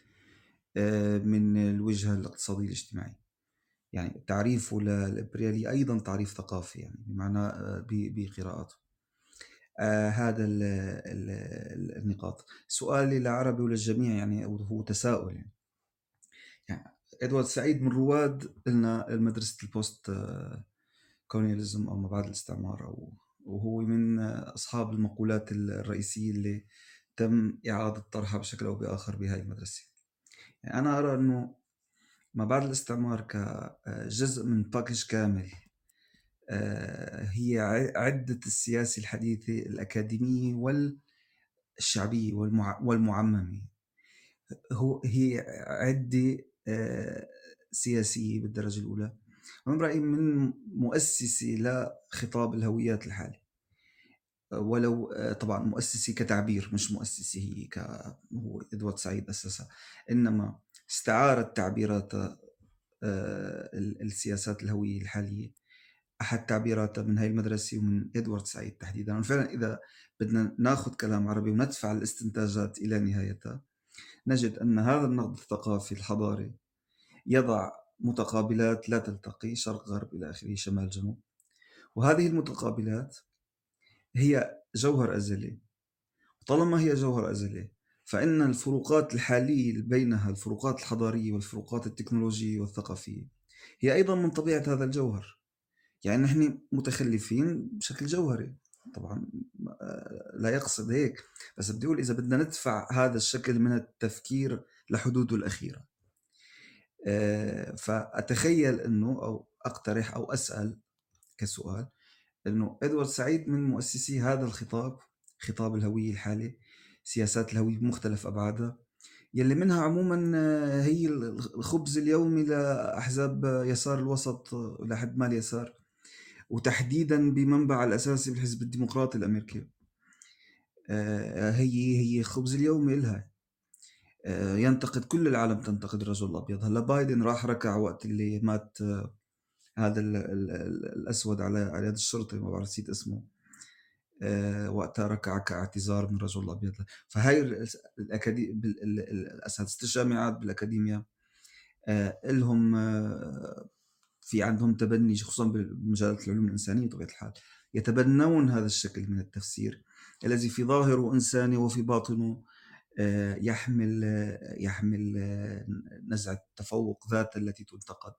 آه، من الوجهة الاقتصادية الاجتماعية. يعني تعريفه للإمبريالية أيضا تعريف ثقافي يعني بمعنى آه، بقراءاته آه هذا ال ال ال- النقاط. سؤالي لعربي وللجميع يعني هو تساؤل يعني, يعني إدوارد سعيد من رواد قلنا مدرسة ال post colonialism أو ما بعد الاستعمار أو وهو من أصحاب المقولات الرئيسية اللي تم إعادة طرحها بشكل أو بآخر بهاي المدرسة. يعني أنا أرى إنه ما بعد الاستعمار كجزء من package كامل آه، هي عدة السياسة الحديثة الأكاديمية والشعبية والمع- والمعممة. هو هي عدة آه، سياسية بالدرجة الأولى. من رأيي من مؤسسة لخطاب الهويات الحالي. ولو آه، طبعا مؤسسة كتعبير مش مؤسسة هي ك هو إدوارد سعيد أسسها إنما استعارت تعبيرات آه، السياسات الهوية الحالية أحد تعبيراته من هاي المدرسة ومن إدوارد سعيد تحديدا. وفعلا إذا بدنا ناخذ كلام عربي وندفع الاستنتاجات إلى نهايتها نجد أن هذا النقد الثقافي الحضاري يضع متقابلات لا تلتقي شرق غرب إلى آخره شمال جنوب. وهذه المتقابلات هي جوهر أزلي. طالما هي جوهر أزلي فإن الفروقات الحالية بينها الفروقات الحضارية والفروقات التكنولوجية والثقافية هي أيضا من طبيعة هذا الجوهر. يعني نحن متخلفين بشكل جوهري. طبعا لا يقصد هيك. بس بدي أقول إذا بدنا ندفع هذا الشكل من التفكير لحدوده الأخيرة. آه، فأتخيل إنه أو أقترح أو أسأل كسؤال إنه إدوارد سعيد من مؤسسي هذا الخطاب خطاب الهوية الحالي سياسات الهوية بمختلف أبعادها. يلي منها عموما آه، هي الخبز اليومي لأحزاب يسار الوسط لحد ما اليسار وتحديدا بمنبع الأساسي بالحزب الديمقراطي الأمريكي. آه، هي هي خبز اليومي لها ينتقد كل العالم تنتقد الرجل الأبيض. هلا بايدن راح ركع وقت اللي مات آه، هذا ال ال الأسود على على يد الشرطة ما بعرف نسيت اسمه. وقتها ركع كاعتذار من الرجل الابيض فهي الأساتذة الجامعات بالاكاديميا لهم في عندهم تبني خصوصا بمجالات العلوم الإنسانية بطبيعة الحال يتبنون هذا الشكل من التفسير الذي في ظاهره إنساني وفي باطنه. آه، يحمل يحمل نزعة تفوق ذات التي تنتقد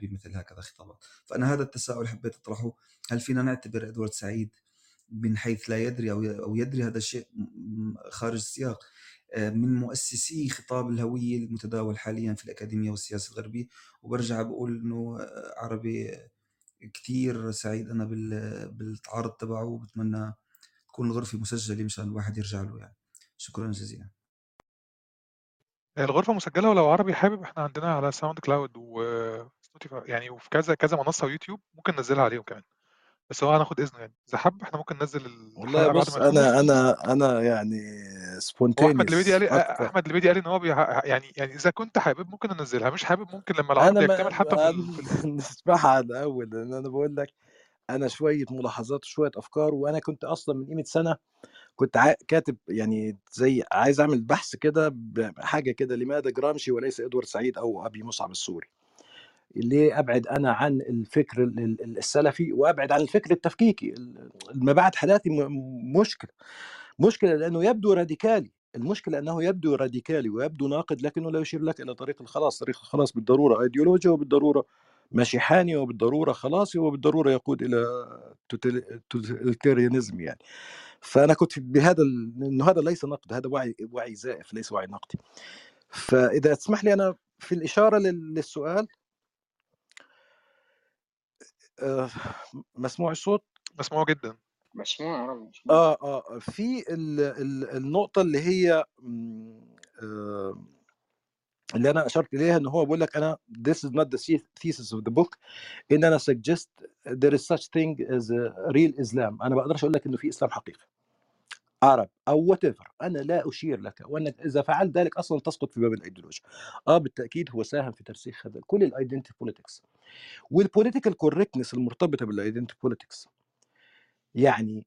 بمثل هكذا خطابات. فأنا هذا التساؤل حبيت أطرحه. هل فينا نعتبر إدوارد سعيد من حيث لا يدري أو يدري هذا الشيء خارج السياق آه، من مؤسسي خطاب الهوية المتداول حاليا في الأكاديمية والسياسة الغربية؟ وبرجع بقول آه، عربي كتير سعيد أنا بالتعارض تبعه وبتمنى تكون الغرفة مسجلة مشان الواحد يرجع له يعني. شكرا جزيلا.
الغرفة مسجلة ولو عربي حابب إحنا عندنا على SoundCloud و يعني وفي كذا كذا منصة ويوتيوب ممكن ننزلها عليهم كمان. بس هو هناخد اذنه يعني. إذا حب إحنا ممكن ننزل
والله بص أنا أنا أنا يعني spontaneous
احمد البيدي قال أحمد البيدي قال إن هو يعني يعني إذا كنت حابب ممكن انزلها مش حابب ممكن لما العرض يكتمل حتى
في *laughs* نسمعها الأول لأن أنا بقول لك أنا شوية ملاحظات وشوية أفكار وأنا كنت أصلا من قيمة سنة كنت كاتب يعني زي عايز أعمل بحث كده بحاجه كده لماذا جرامشي وليس إدوارد سعيد أو أبي مصعب السوري؟ ليه أبعد أنا عن الفكر السلفي وأبعد عن الفكر التفكيكي؟ المباعث حالاتي مشكلة مشكلة لأنه يبدو راديكالي المشكلة أنه يبدو راديكالي ويبدو ناقد لكنه لا يشير لك إلى طريق الخلاص طريق الخلاص بالضرورة ايديولوجيا وبالضرورة مسيحاني وبالضرورة خلاصي وبالضرورة يقود إلى توتاليتيريانزم يعني. فأنا كنت بهذا إنه هذا ليس نقد هذا وعي وعي زائف ليس وعي نقدي فإذا تسمح لي أنا في الإشارة للسؤال آه، مسموع الصوت؟
مسموع جدًا.
مسموع.
آه، آه، في ال ال النقطة اللي هي آه اللي أنا أشرت إليها إن هو بيقول لك أنا this is not the thesis of the book إن أنا suggest there is such thing as a real Islam. أنا ما أقدرش أقول لك إنه في إسلام حقيقي. عرب أو what أنا لا أشير لك وأنك إذا فعلت ذلك أصلا تسقط في باب الإيديولوجيا. آه بالتأكيد هو ساهم في ترسيخ هذا كل ال identity politics وال political correctness المرتبطة بال identity politics يعني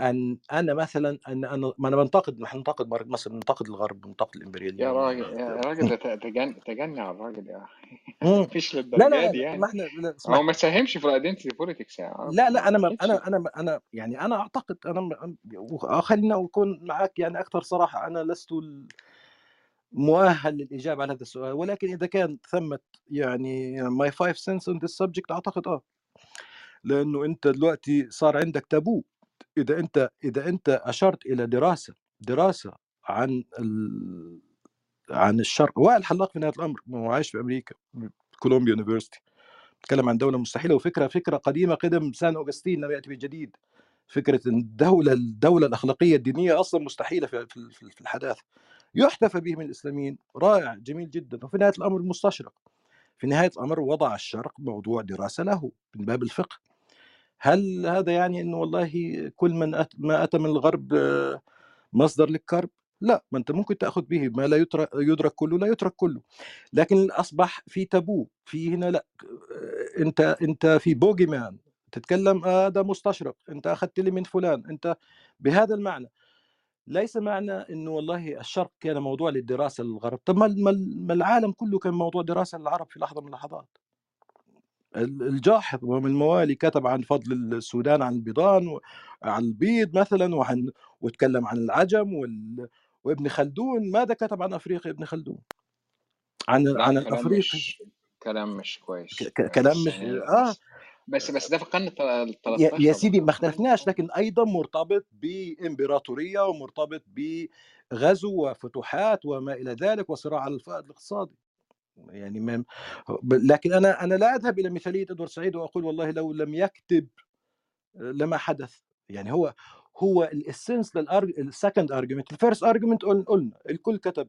أن أنا مثلا أن أنا ما أنا بنتقد نحن ننتقد مثلا ننتقد الغرب بننتقد الامبرياليه
يا راجل يا راجل تجنن تجنن على الراجل يا أخي. مفيش *laughs* للدرجه لا دي يعني. ما إحنا هو ما ساهمش في ال identity politics يعني
لا لا أنا ما أنا أنا أنا يعني أنا أعتقد أنا خلينا أكون معك يعني أكثر صراحة. أنا لست مؤهل للإجابة على هذا السؤال ولكن إذا كان ثمة يعني my five cents on this subject أعتقد آه. لأنه أنت دلوقتي صار عندك تابو إذا أنت إذا أنت أشرت إلى دراسة دراسة عن ال... عن الشرق وائل حلاق في نهاية الأمر هو عايش في أمريكا كولومبيا يونيفرستي بتكلم عن دولة مستحيلة وفكرة فكرة قديمة قدم سان اوغسطين لم يأتي بالجديد فكرة إن الدولة الدولة الأخلاقية الدينية أصلا مستحيلة في في الحداثة. يحتفى به من الإسلاميين. رائع جميل جدا. وفي نهاية الأمر المستشرق في نهاية الأمر وضع الشرق موضوع دراسة له من باب الفقه. هل هذا يعني إنه والله كل من أت ما أتى من الغرب مصدر للكرب؟ لا ما أنت ممكن تأخذ به ما لا يترك يدرك كله لا يترك كله. لكن أصبح في تابو في هنا لا أنت أنت في بوجي مان تتكلم هذا مستشرق أنت أخذت لي من فلان أنت بهذا المعنى. ليس معنى إنه والله الشرق كان موضوع للدراسة للغرب. طب ما العالم كله كان موضوع دراسة للعرب في لحظة من اللحظات؟ الجاحظ ومن الموالي كتب عن فضل السودان عن البيضان عن البيض مثلا وعن وتكلم عن العجم وال... وابن خلدون. ماذا كتب عن أفريقيا ابن خلدون؟ عن عن الأفريقي.
مش كلام مش كويس.
ك- كلام
مش
آه.
بس بس ده في القرن ال
يا يا
13
سيدي ما اختلفناش لكن أيضا مرتبط بإمبراطورية ومرتبط بغزو وفتوحات وما إلى ذلك وصراع على الفائض الاقتصادي. يعني ما لكن أنا أنا لا أذهب إلى مثالية إدوارد سعيد وأقول والله لو لم يكتب لما حدث. يعني هو هو ال essence لل second argument ال first argument قلنا الكل كتب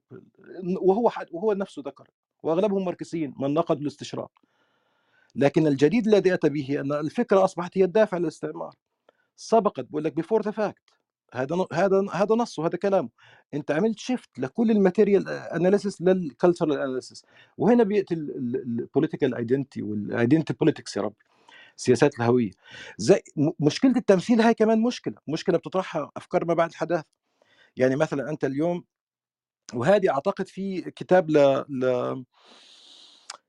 وهو حد وهو نفسه ذكر وأغلبهم ماركسيين من نقدوا الاستشراق. لكن الجديد الذي أتى به أن الفكرة أصبحت هي الدافع للاستعمار. سبقت بقول لك before the fact هذا هذا هذا نص وهذا كلامه. أنت عملت shift لكل ال material analysis لل cultural analysis وهنا بيأتي ال political identity وال identity politics يا رب سياسات الهوية. زي مشكلة التمثيل هاي كمان مشكلة. مشكلة بتطرحها أفكار ما بعد الحداثة. يعني مثلا أنت اليوم وهذه أعتقد في كتاب ل, ل...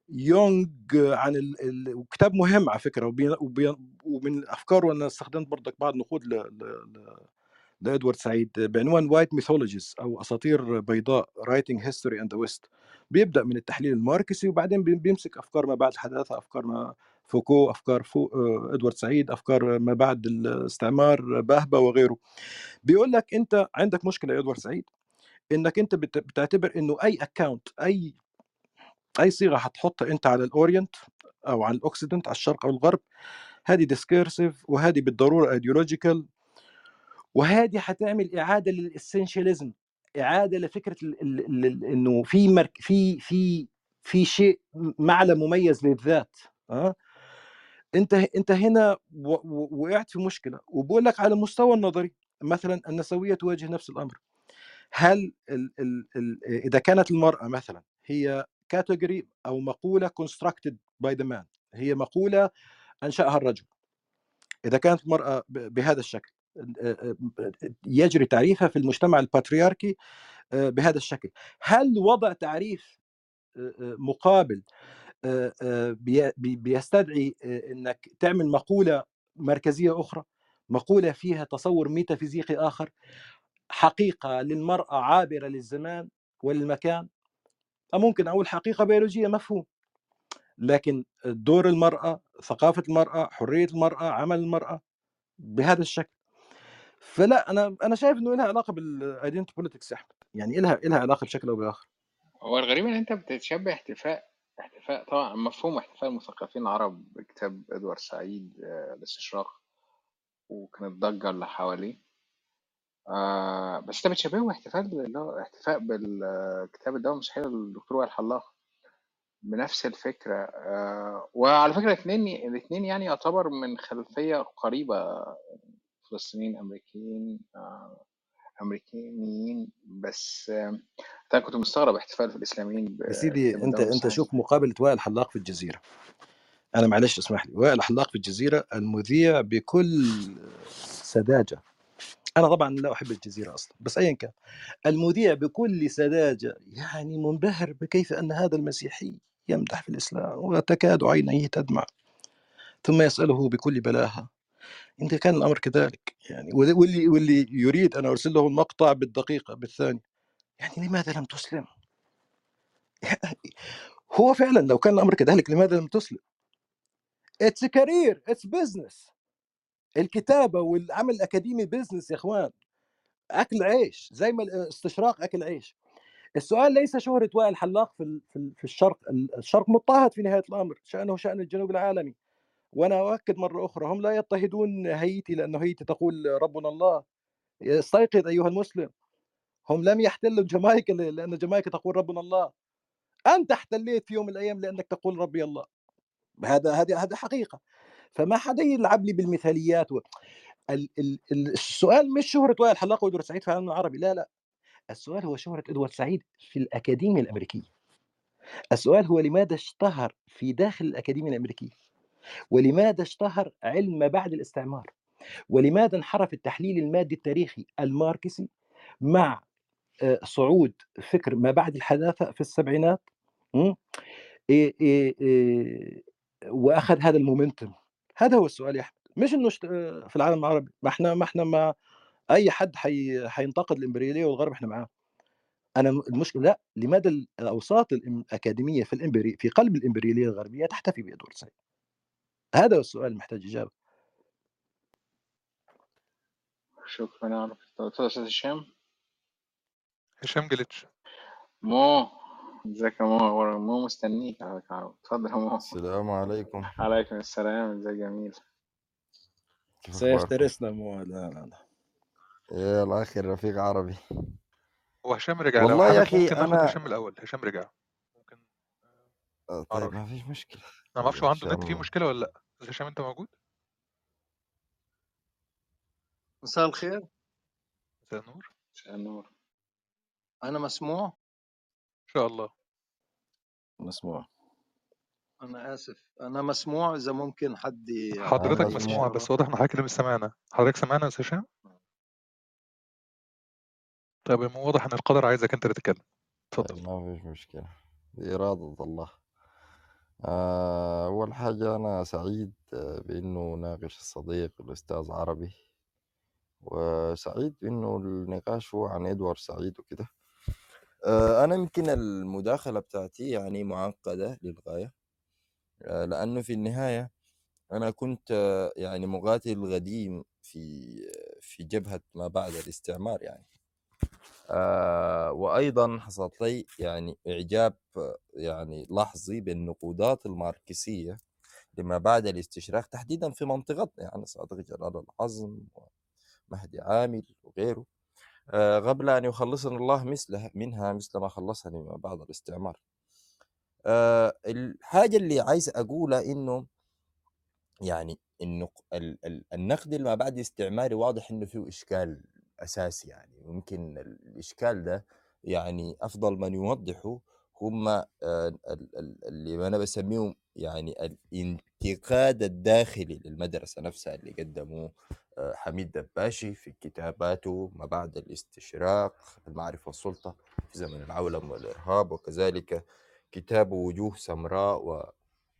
يونغ عن ال... ال... كتاب مهم على فكرة وبي... وبي... ومن افكاره أنا استخدمت برضك بعض نقود ل... ل... لادوارد سعيد. بعنوان White Mythologies أو أساطير بيضاء Writing History and the West بيبدأ من التحليل الماركسي وبعدين بيمسك أفكار ما بعد الحداثة أفكار ما فوكو أفكار فو إدوارد سعيد أفكار ما بعد الاستعمار بابا وغيره. بيقول لك أنت عندك مشكلة يا إدوارد سعيد إنك أنت بتعتبر إنه أي account أي أي صيغة هتحطها أنت على ال Orient أو على ال Occident على الشرق أو الغرب هذه discursive وهذه بالضرورة ideological وهذه هتعمل إعادة لل essentialism إعادة لفكرة إنه في مرك في في في شيء معنى مميز للذات آه؟ أنت أنت هنا وقعت في مشكلة وبقول لك على المستوى النظري مثلا النسوية تواجه نفس الأمر. هل ال ال ال إذا كانت المرأة مثلا هي category أو مقولة constructed by the man هي مقولة أنشأها الرجل إذا كانت المرأة بهذا الشكل يجري تعريفها في المجتمع الباترياركي بهذا الشكل. هل وضع تعريف مقابل بيستدعي إنك تعمل مقولة مركزية أخرى مقولة فيها تصور ميتافيزيقي آخر حقيقة للمرأة عابرة للزمان وللمكان؟ ممكن أقول حقيقة بيولوجية مفهوم. لكن دور المرأة ثقافة المرأة حرية المرأة عمل المرأة بهذا الشكل. فلا أنا أنا شايف إنه لها علاقة بال identity politics أحمد. يعني لها لها علاقة بشكل أو بآخر.
هو الغريب إن أنت بتتشبه احتفاء احتفاء طبعا مفهوم احتفاء المثقفين العرب بكتاب إدوارد سعيد الاستشراق وكانت ضجة اللي حواليه. آه بس أنت بتشبهه هو احتفاء بالكتاب الدواء المستحيل للدكتور وائل حلاق بنفس الفكرة. آه وعلى فكرة الاثنين الاثنين يعني يعتبر من خلفية قريبة فلسطينيين أمريكيين آه أمريكيين بس آه أنا كنت مستغرب احتفال في الإسلاميين
يا سيدي أنت أنت شوف مقابلة وائل حلاق في الجزيرة. أنا معلش اسمح لي وائل حلاق في الجزيرة المذيع بكل سذاجة. أنا طبعا لا أحب الجزيرة أصلا بس أيا كان. المذيع بكل سذاجة يعني منبهر بكيف أن هذا المسيحي يمدح في الإسلام وتكاد عينيه تدمع. ثم يسأله بكل بلاهة إن كان الأمر كذلك يعني واللي واللي يريد أن أرسل له المقطع بالدقيقة بالثانية. يعني لماذا لم تسلم؟ *laughs* هو فعلا لو كان الأمر كذلك لماذا لم تسلم؟ it's career it's business الكتابة والعمل الأكاديمي business يا إخوان. أكل عيش زي ما الاستشراق أكل عيش. السؤال ليس شهرة وائل حلاق في في الشرق الشرق مضطهد في نهاية الأمر شأنه شأن الجنوب العالمي. وأنا أؤكد مرة أخرى هم لا يضطهدون هايتي لأن هايتي تقول ربنا الله. استيقظ أيها المسلم. هم لم يحتلوا جامايكا لأن جامايكا تقول ربنا الله. انت احتليت في يوم من الأيام لأنك تقول ربي الله؟ هذا هذه هذا حقيقة. فما حدا يلعب لي بالمثاليات و... ال... ال... السؤال مش شهرة وائل حلاق ودور سعيد في العالم العربي لا لا. السؤال هو شهرة إدوارد سعيد في الأكاديمية الأمريكية. السؤال هو لماذا اشتهر في داخل الأكاديمية الأمريكية؟ ولماذا اشتهر علم ما بعد الاستعمار؟ ولماذا انحرف التحليل المادي التاريخي الماركسي مع آه، صعود فكر ما بعد الحداثة في السبعينات? إيه إيه إيه وأخذ هذا المومنتم هذا هو السؤال يا أحمد. مش إنه اشت- في العالم العربي. ما إحنا ما إحنا ما أي حد حي... حينتقد الإمبريالية والغرب إحنا معاه. أنا المشكلة لا لماذا الأوساط الأكاديمية في الامبري في قلب الإمبريالية الغربية تحتفي بادوارد سعيد هذا هو السؤال المحتاج إجابة.
شكرا يا أستاذ هشام.
هشام جلتش
مو إزيك يا مو؟ مو مستنيك على عرب. اتفضل يا مو.
السلام عليكم.
عليكم السلام إزيك؟ جميل؟
سيفترسنا مو؟ لا لا لا.
يا الأخ الرفيق عربي.
هو هشام رجع؟
والله يا
ناخد
أنا
هشام الأول. هشام رجع. ممكن
آه، طيب
عربي.
ما فيش مشكلة.
أنا ما أعرفش هو عنده نت فيه
الله
مشكلة ولا لأ. هشام أنت موجود؟
مساء الخير.
مساء النور.
مساء النور.
أنا مسموع؟
إن شاء الله.
مسموع.
أنا آسف. أنا مسموع إذا ممكن حد
حضرتك مسموع بس واضح إن حضرتك اللي مش سامعنا حضرتك سامعنا يا هشام؟ طيب واضح إن القدر عايزك أنت اللي تتكلم. اتفضل.
ما فيش مشكلة. دي إرادة الله. آه، أول حاجة أنا سعيد آه، بإنه ناقش الصديق الأستاذ عربي وسعيد بإنه النقاش هو عن إدوارد سعيد وكده. آه، أنا يمكن المداخلة بتاعتي يعني معقدة للغاية لأنه في النهاية أنا كنت يعني مقاتل قديم في في جبهة ما بعد الاستعمار يعني. آه، وأيضا حصلت لي يعني إعجاب آه، يعني لحظي بالنقودات الماركسية لما بعد الاستشراق تحديدا في منطقتنا يعني صادق جلال العظم ومهدي عامل وغيره. آه، قبل أن يخلصنا الله مثلها منها مثل ما خلصني ما بعد الاستعمار. آه، الحاجة اللي عايز يعني انه ال- النقد ما بعد الاستعماري واضح إنه فيه إشكال اساسي يعني ال- الإشكال ده يعني أفضل من يوضحه هم آه، ال- ال- اللي أنا بسميهم يعني الانتقاد الداخلي للمدرسة نفسها اللي قدموه آه، حميد دباشي في كتاباته ما بعد الاستشراق المعرفة والسلطة في زمن العولمه والإرهاب وكذلك كتاب وجوه سمراء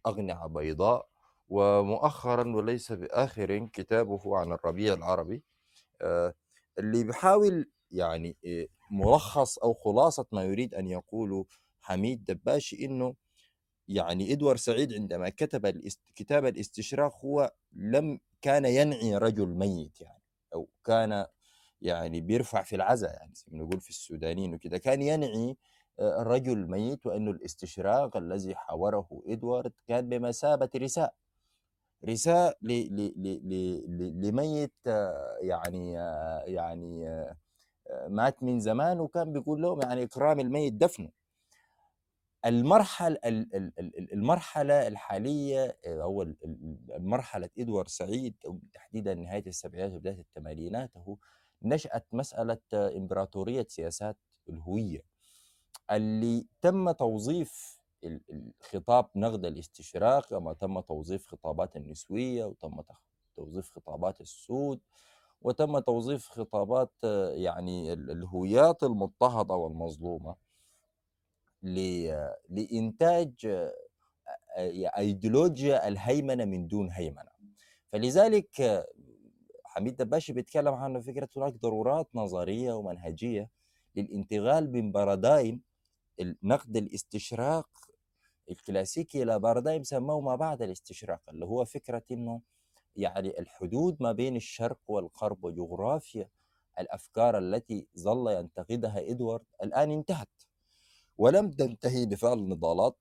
واغنعه بيضاء ومؤخرا وليس بآخر كتابه عن الربيع العربي آه، اللي بيحاول يعني ملخص أو خلاصة ما يريد أن يقوله حميد دباشي إنه يعني إدوارد سعيد عندما كتب. كتاب الاستشراق هو لم كان ينعي رجل ميت يعني أو كان يعني بيرفع في العزاء يعني زي ما نقول في السودانيين وكده كان ينعي رجل ميت وأنه الاستشراق الذي حاوره إدوارد كان بمثابة رساء ل... لميت يعني يعني مات من زمان وكان بيقول لهم يعني إكرام الميت دفنه. المرحلة ال- ال- ال- المرحلة الحالية أو المرحلة إدوارد سعيد تحديدا نهاية السبعينات وبداية الثمانينات هو نشأت مسألة إمبراطورية سياسات الهوية. اللي تم توظيف الخطاب نقد الاستشراق كما تم توظيف خطابات النسوية وتم توظيف خطابات السود وتم توظيف خطابات يعني ال- الهويات المضطهدة والمظلومة لإنتاج أيديولوجيا الهيمنة من دون هيمنة. فلذلك حميد دباشي بيتكلم عن فكرة هناك ضرورات نظرية ومنهجية للانتقال من بارادايم نقد الاستشراق الكلاسيكي إلى بارادايم سموه ما بعد الاستشراق اللي هو فكرة إنه يعني الحدود ما بين الشرق والغرب وجغرافيا الأفكار التي ظل ينتقدها إدوارد الآن انتهت. ولم تنتهي بفعل نضالات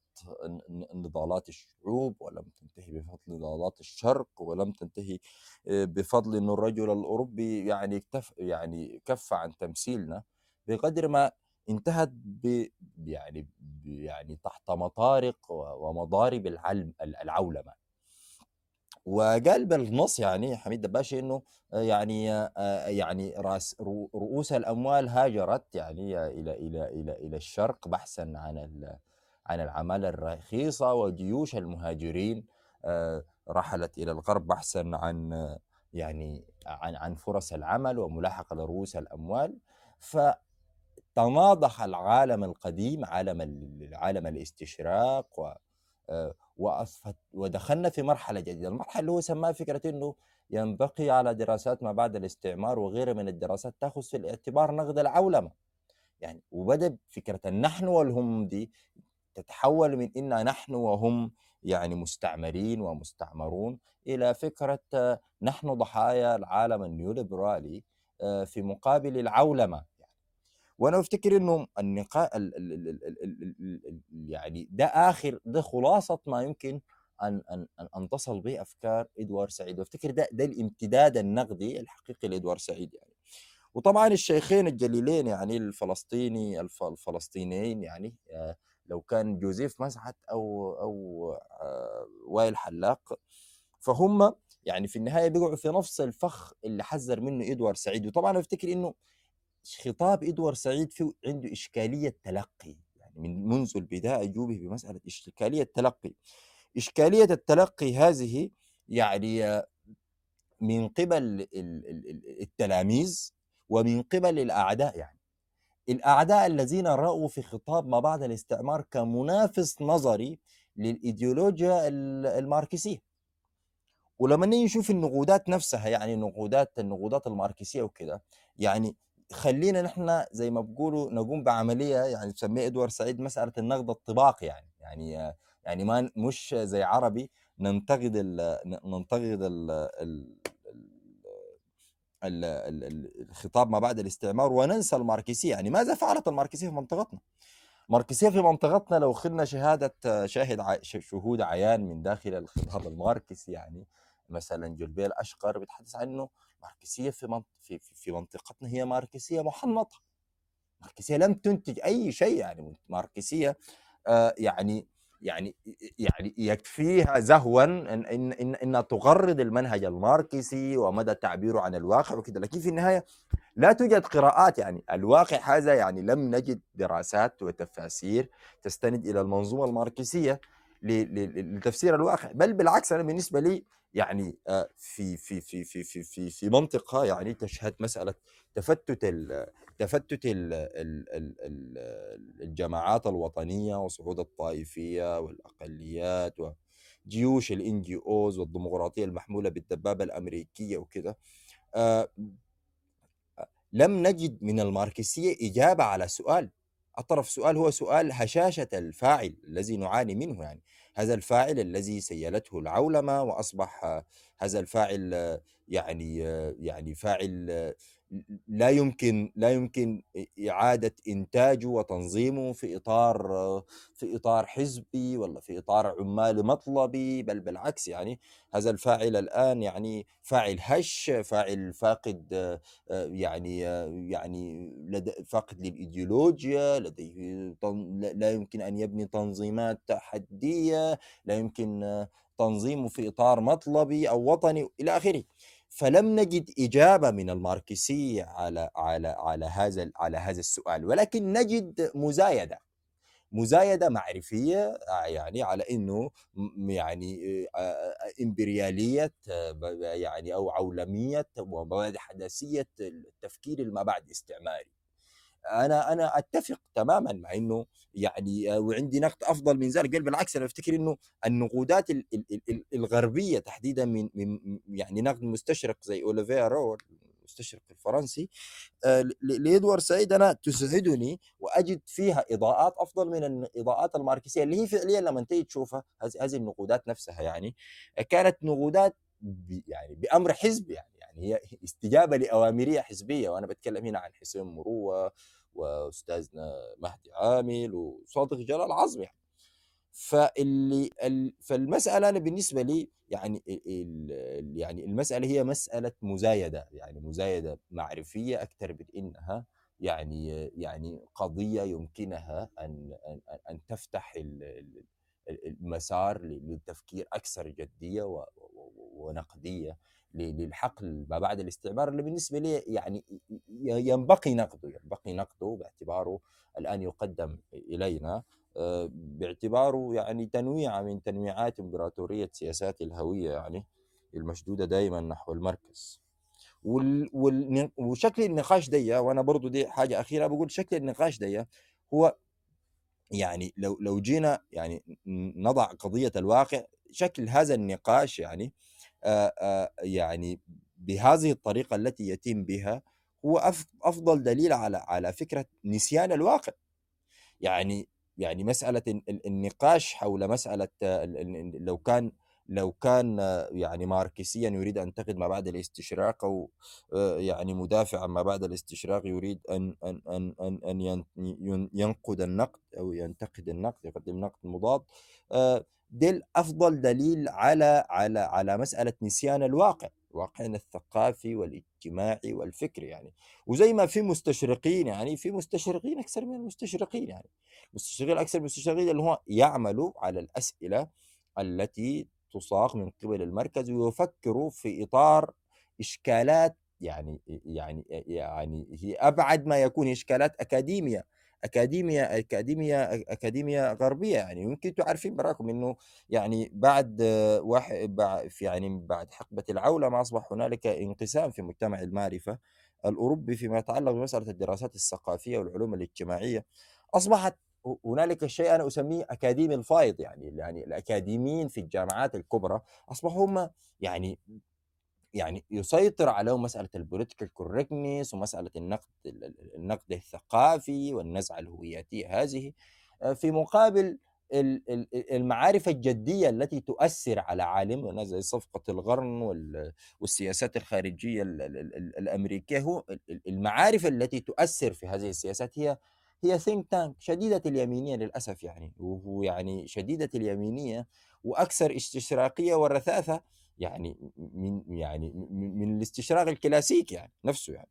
نضالات الشعوب ولم تنتهي بفضل نضالات الشرق ولم تنتهي آه، بفضل إنه الرجل الأوروبي يعني يعني كف عن تمثيلنا. بقدر ما انتهت ب يعني ب- يعني تحت مطارق ومضارب العلم العولمة. وقال بالنص يعني حميد دباشي إنه يعني آه، يعني راس رؤوس الأموال هاجرت يعني إلى إلى إلى إلى الشرق بحثا عن عن العماله الرخيصة وجيوش المهاجرين آه، رحلت إلى الغرب بحثا عن يعني عن عن فرص العمل وملاحقة لرؤوس الأموال. فتناضح العالم القديم عالم ال- عالم الاستشراق و آه، وأصفت ودخلنا في مرحلة جديدة، المرحلة اللي هو سماها فكرة إنه ينبغي على دراسات ما بعد الاستعمار وغيرها من الدراسات تأخذ في الاعتبار نقد العولمة. يعني وبدأ فكرة النحن والهم دي تتحول من إن نحن وهم يعني مستعمرين ومستعمرون إلى فكرة آه، نحن ضحايا العالم النيوليبرالي آه، في مقابل العولمة. وأنا افتكر انه النقاء ال ال ال يعني ده اخر ده خلاصه ما يمكن ان ان ان, أن تصل به افكار ادوار سعيد وافتكر ده ده الامتداد النقدي الحقيقي لادوار سعيد يعني وطبعا الشيخين الجليلين يعني الفلسطيني الفلسطينيين يعني لو كان جوزيف مسحت أو أو وائل حلاق فهم يعني في النهايه بيقعوا في نفس الفخ اللي حذر منه ادوار سعيد وطبعا افتكر انه خطاب ادوار سعيد فيه عنده إشكالية تلقي يعني من منذ البداية يجوبه بمسألة إشكالية تلقي. إشكالية التلقي هذه يعني من قبل ال- ال- ال- التلاميذ ومن قبل الأعداء يعني. الأعداء الذين رأوا في خطاب ما بعد الاستعمار كمنافس نظري للإيديولوجيا ال- الماركسية. ولما نيجي نشوف النقودات نفسها يعني نقودات النقودات الماركسية وكده يعني خلينا نحن زي ما بيقولوا نقوم بعملية يعني تسميها ادوار سعيد مسألة النقد الطباقي يعني يعني يعني ما مش زي عربي ننتقد ال ننتقد ال ال ال- ال- ال- الخطاب ما بعد الاستعمار وننسى الماركسية يعني ماذا فعلت الماركسية في منطقتنا؟ الماركسية في منطقتنا لو خدنا شهادة شاهد ع- شهود عيان من داخل الخطاب الماركسي يعني مثلا جلبير اشقر بيتحدث عنه ماركسية في في منطقتنا هي ماركسية محنطة. ماركسية لم تنتج أي شيء يعني ماركسية آه، يعني يعني يعني يكفيها زهوا إن إن إن إنها تغرد المنهج الماركسي ومدى تعبيره عن الواقع وكذا لكن في النهاية لا توجد قراءات يعني. الواقع هذا يعني لم نجد دراسات وتفاسير تستند إلى المنظومة الماركسية لتفسير الواقع. بل بالعكس أنا بالنسبة لي يعني آه، في في في في في في, في منطقة يعني تشهد مسألة تفتت ال تفتت ال ال ال ال الجماعات الوطنية وصعود الطائفية والأقليات وجيوش ال NGOs والديمقراطية المحمولة بالدبابة الأمريكية وكده. آه، لم نجد من الماركسية إجابة على سؤال. أطرف سؤال هو سؤال هشاشة الفاعل الذي نعاني منه يعني. هذا الفاعل الذي سيلته العولمة وأصبح هذا الفاعل يعني يعني فاعل لا يمكن لا يمكن إعادة إنتاجه وتنظيمه في إطار آه، في إطار حزبي ولا في إطار عمالي مطلبي بل بالعكس يعني هذا الفاعل الآن يعني فاعل هش فاعل فاقد يعني يعني لد... فاقد للإيديولوجيا لديه. لا يمكن أن يبني تنظيمات تحدية لا يمكن تنظيمه في إطار مطلبي أو وطني إلى آخره فلم نجد إجابة من الماركسية على على على هذا على هذا السؤال ولكن نجد مزايدة. مزايدة معرفية آه، يعني على إنه يعني آه، آه، إمبريالية يعني أو عولمية وحداثية التفكير المبعد استعماري. أنا أنا أتفق تماما مع إنه يعني آه، وعندي نقد أفضل من ذلك بل بالعكس أنا أفتكر إنه النقودات ال- ال- ال- ال- الغربية تحديدا من من يعني نقد مستشرق زي اوليفيرا المستشرق الفرنسي آه، ل- لإدوارد سعيد أنا تسعدني وأجد فيها إضاءات أفضل من الإضاءات الماركسية اللي هي فعليا لما تيجي تشوفها هذه النقودات نفسها يعني كانت نقودات يعني بأمر حزب يعني يعني هي استجابة لأوامرية حزبية وأنا بتكلم هنا عن حسين مروة وأستاذنا مهدي عامل وصادق جلال عظمي يعني. فاللي فالمسألة أنا بالنسبة لي يعني يعني المسألة هي مسألة مزايدة يعني مزايدة معرفية أكثر من إنها يعني يعني قضية يمكنها أن أن, أن تفتح المسار للتفكير أكثر جدية ونقدية للحقل ما بعد الاستعمار اللي بالنسبة لي يعني ي- ينبغي نقده ينبغي نقده باعتباره الآن يقدم إلينا آه، باعتباره يعني تنويعه من تنويعات إمبراطورية سياسات الهوية يعني المشدودة دائما نحو المركز. وال... وال... وشكل النقاش دي وأنا برضو دي حاجة أخيرة بقول شكل النقاش دي هو يعني لو لو جينا يعني نضع قضية الواقع شكل هذا النقاش يعني يعني بهذه الطريقة التي يتم بها هو أفضل دليل على على فكرة نسيان الواقع. يعني يعني مسألة ال- ال- النقاش حول مسألة ال- ال- لو كان لو كان يعني ماركسيا يريد أن ينتقد ما بعد الاستشراق أو يعني مدافع ما بعد الاستشراق يريد أن أن أن أن, أن ين- ين- ينقد النقد أو ينتقد النقد يقدم نقد مضاد ديل أفضل دليل على على على مسألة نسيان الواقع واقعنا الثقافي والاجتماعي والفكري يعني. وزي ما في مستشرقين يعني في مستشرقين أكثر من المستشرقين يعني. مستشرقين أكثر من المستشرقين اللي هو يعملوا على الأسئلة التي تصاغ من قبل المركز ويفكروا في إطار إشكالات يعني يعني يعني هي أبعد ما يكون إشكالات أكاديمية اكاديميا اكاديميا اكاديميا غربية يعني. يمكن تعرفين براكم إنه يعني بعد واحد في يعني بعد حقبة العولمه أصبح هنالك انقسام في مجتمع المعرفة الأوروبي فيما يتعلق بمسألة الدراسات الثقافية والعلوم الاجتماعية. أصبحت هنالك شيء أنا أسميه أكاديمي الفايض يعني. يعني الأكاديميين في الجامعات الكبرى أصبحوا هم يعني يعني يسيطر على مساله ال political correctness ومسألة النقد النقد الثقافي والنزعه الهوياتيه هذه آه، في مقابل المعارف الجدية التي تؤثر على عالمنا زي صفقة القرن والسياسات الخارجية الأمريكية هو المعارف التي تؤثر في هذه السياسات هي هي think tank شديدة اليمينية للأسف يعني ويعني شديدة اليمينية وأكثر استشراقية ورثاثة يعني من يعني من الاستشراق الكلاسيكي يعني نفسه يعني.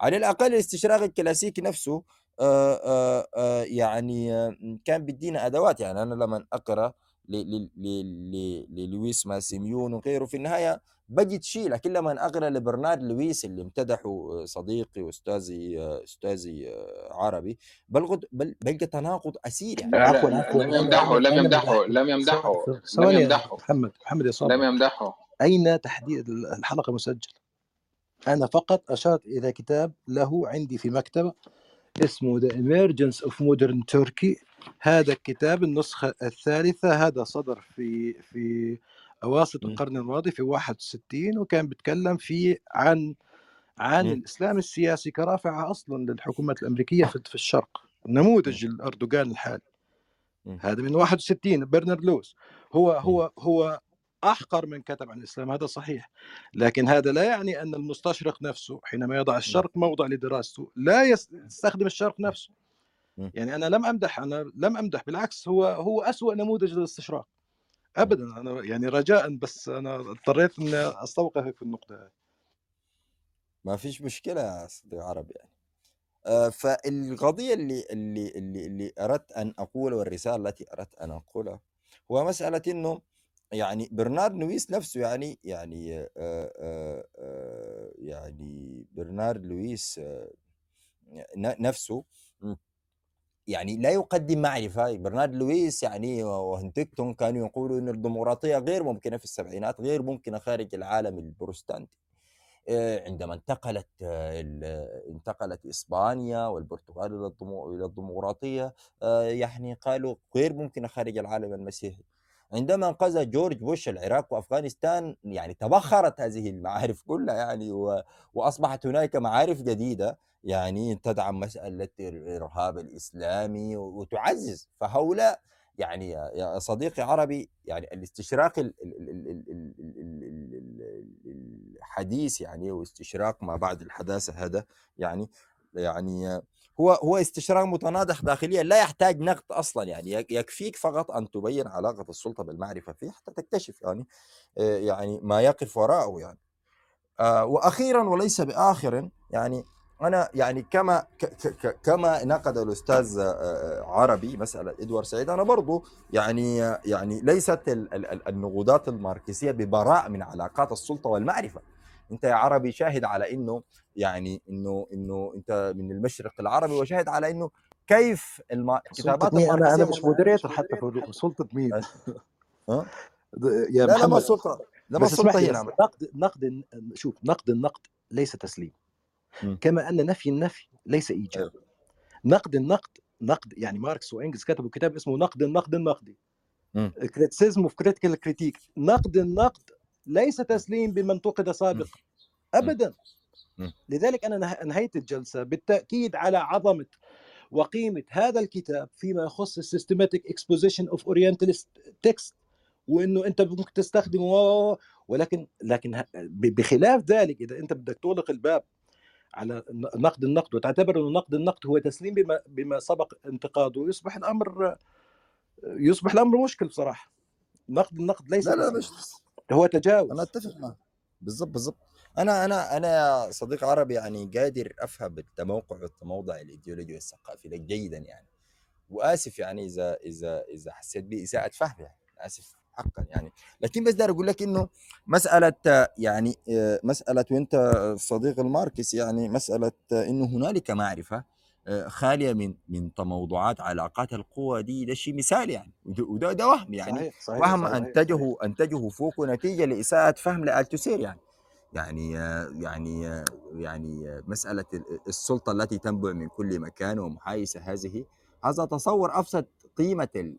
على الأقل الاستشراق الكلاسيكي نفسه آه آه آه يعني كان بيدينا أدوات. يعني أنا لما أقرأ للويس ماسينيون وغيره في النهاية بجي تشيله كل من اغرى لبرنارد لويس اللي امتدحه آه، صديقي وأستاذي آه، أستاذي آه، عربي. بلغد بل بلقى تناقض أسير يعني.
عفوا عفوا.
لم يمدحه لم يمدحه لم يمدحه لم يمدحه.
محمد محمد يا
صالح
لم
يمدحه.
أين تحديد الحلقة مسجل أنا فقط أشرت إلى كتاب له عندي في مكتبة اسمه The Emergence of Modern Turkey هذا الكتاب النسخة الثالثة. هذا صدر في في أواسط
م-
القرن الماضي في 61 وكان بيتكلم فيه عن عن
م-
الإسلام السياسي كرافعة أصلا للحكومات الأمريكية في في الشرق نموذج الأردوغان الحالي. هذا من 61 برنارد لويس هو هو هو أحقر من كتب عن الإسلام هذا صحيح. لكن هذا لا يعني أن المستشرق نفسه حينما يضع
م-
الشرق موضع لدراسته لا يس- يستخدم الشرق نفسه. يعني أنا لم أمدح أنا لم أمدح بالعكس هو هو أسوأ نموذج للاستشراق. ابدا أنا يعني رجاء بس أنا اضطريت إني استوقفك في النقطة هذه
ما فيش مشكلة يا صديق عربي يعني. آه، فالقضية اللي اللي اللي اللي أردت أن أقولها والرسالة التي أردت أن أقولها هو مسألة إنه يعني برنارد لويس نفسه يعني يعني آه، آه، آه، يعني برنارد لويس نفسه يعني لا يقدم معرفة. برنارد لويس يعني وهنتكتون كانوا يقولوا أن الديمقراطية غير ممكنة في السبعينات غير ممكنة خارج العالم البروتستانتي. آه، عندما انتقلت آه، انتقلت إسبانيا والبرتغال إلى الديمقراطية آه، يعني قالوا غير ممكنة خارج العالم المسيحي. عندما انقذ جورج بوش العراق وافغانستان يعني تبخرت هذه المعارف كلها يعني و... واصبحت هناك معارف جديده يعني تدعم مساله الارهاب الاسلامي وتعزز فهؤلاء يعني يا صديقي عربي يعني الاستشراق الحديث يعني واستشراق ما بعد الحداثه هذا يعني يعني هو هو استشراق متناضح داخليا لا يحتاج نقد أصلا يعني يك- يكفيك فقط أن تبين علاقة السلطة بالمعرفة فيه حتى تكتشف يعني آه، يعني ما يقف وراءه يعني. آه، وأخيرا وليس بآخر يعني أنا يعني كما كما نقد الأستاذ آه، عربي مسألة إدوارد سعيد أنا برضو يعني يعني ليست ال- ال- ال- النقودات الماركسية ببراء من علاقات السلطة والمعرفة. أنت يا عربي شاهد على إنه يعني إنه إنه أنت من المشرق العربي وشاهد على إنه كيف الم... كتابات
مين أنا
أنا
مش مودريتور حتى في سلطة مين
ها؟
يا
لا لا ما
محمد
السلطه لا ما السلطه
لي
هنا
بس نقد نقد شوف نقد النقد ليس تسليم. كما أن نفي النفي ليس إيجاب.
أيوه.
نقد النقد نقد يعني ماركس وإنجلز كتبوا كتاب اسمه نقد النقد النقدي.
مم.
criticism of critical critique نقد النقد ليس تسليم بما انتقد سابقا ابدا. لذلك أنا أنه- أنهيت الجلسة بالتأكيد على عظمة وقيمة هذا الكتاب فيما يخص ال systematic exposition of orientalist text وإنه أنت ممكن تستخدمه ولكن لكن بخلاف ذلك إذا أنت بدك تغلق الباب على ن- نقد النقد وتعتبر إنه نقد النقد هو تسليم بما بما سبق انتقاده يصبح الأمر يصبح الأمر مشكل بصراحة. نقد النقد ليس
لا لا مش
هو تجاوز.
أنا أتفق معك. بالضبط بالضبط. أنا أنا أنا صديق عربي يعني قادر أفهم التموقع والتموضع الإيديولوجي والثقافي لك جيدا يعني. وآسف يعني إذا إذا إذا حسيت باساءه فهم يعني. آسف حقا يعني. لكن بس داير أقول لك إنه مسألة يعني آه، مسألة وأنت صديق الماركس يعني مسألة إنه هنالك معرفة خالية من من تموضعات علاقات القوى دي ده شيء مثال يعني وده- ده وهم يعني
صحيح صحيح
وهم
صحيح
أنتجه أنتجه فوكو نتيجة لإساءة فهم لألتوسير يعني. يعني آه، يعني آه، يعني آه، مسألة ال- السلطة التي تنبع من كل مكان ومحايثة هذه هذا تصور أفسد قيمة ال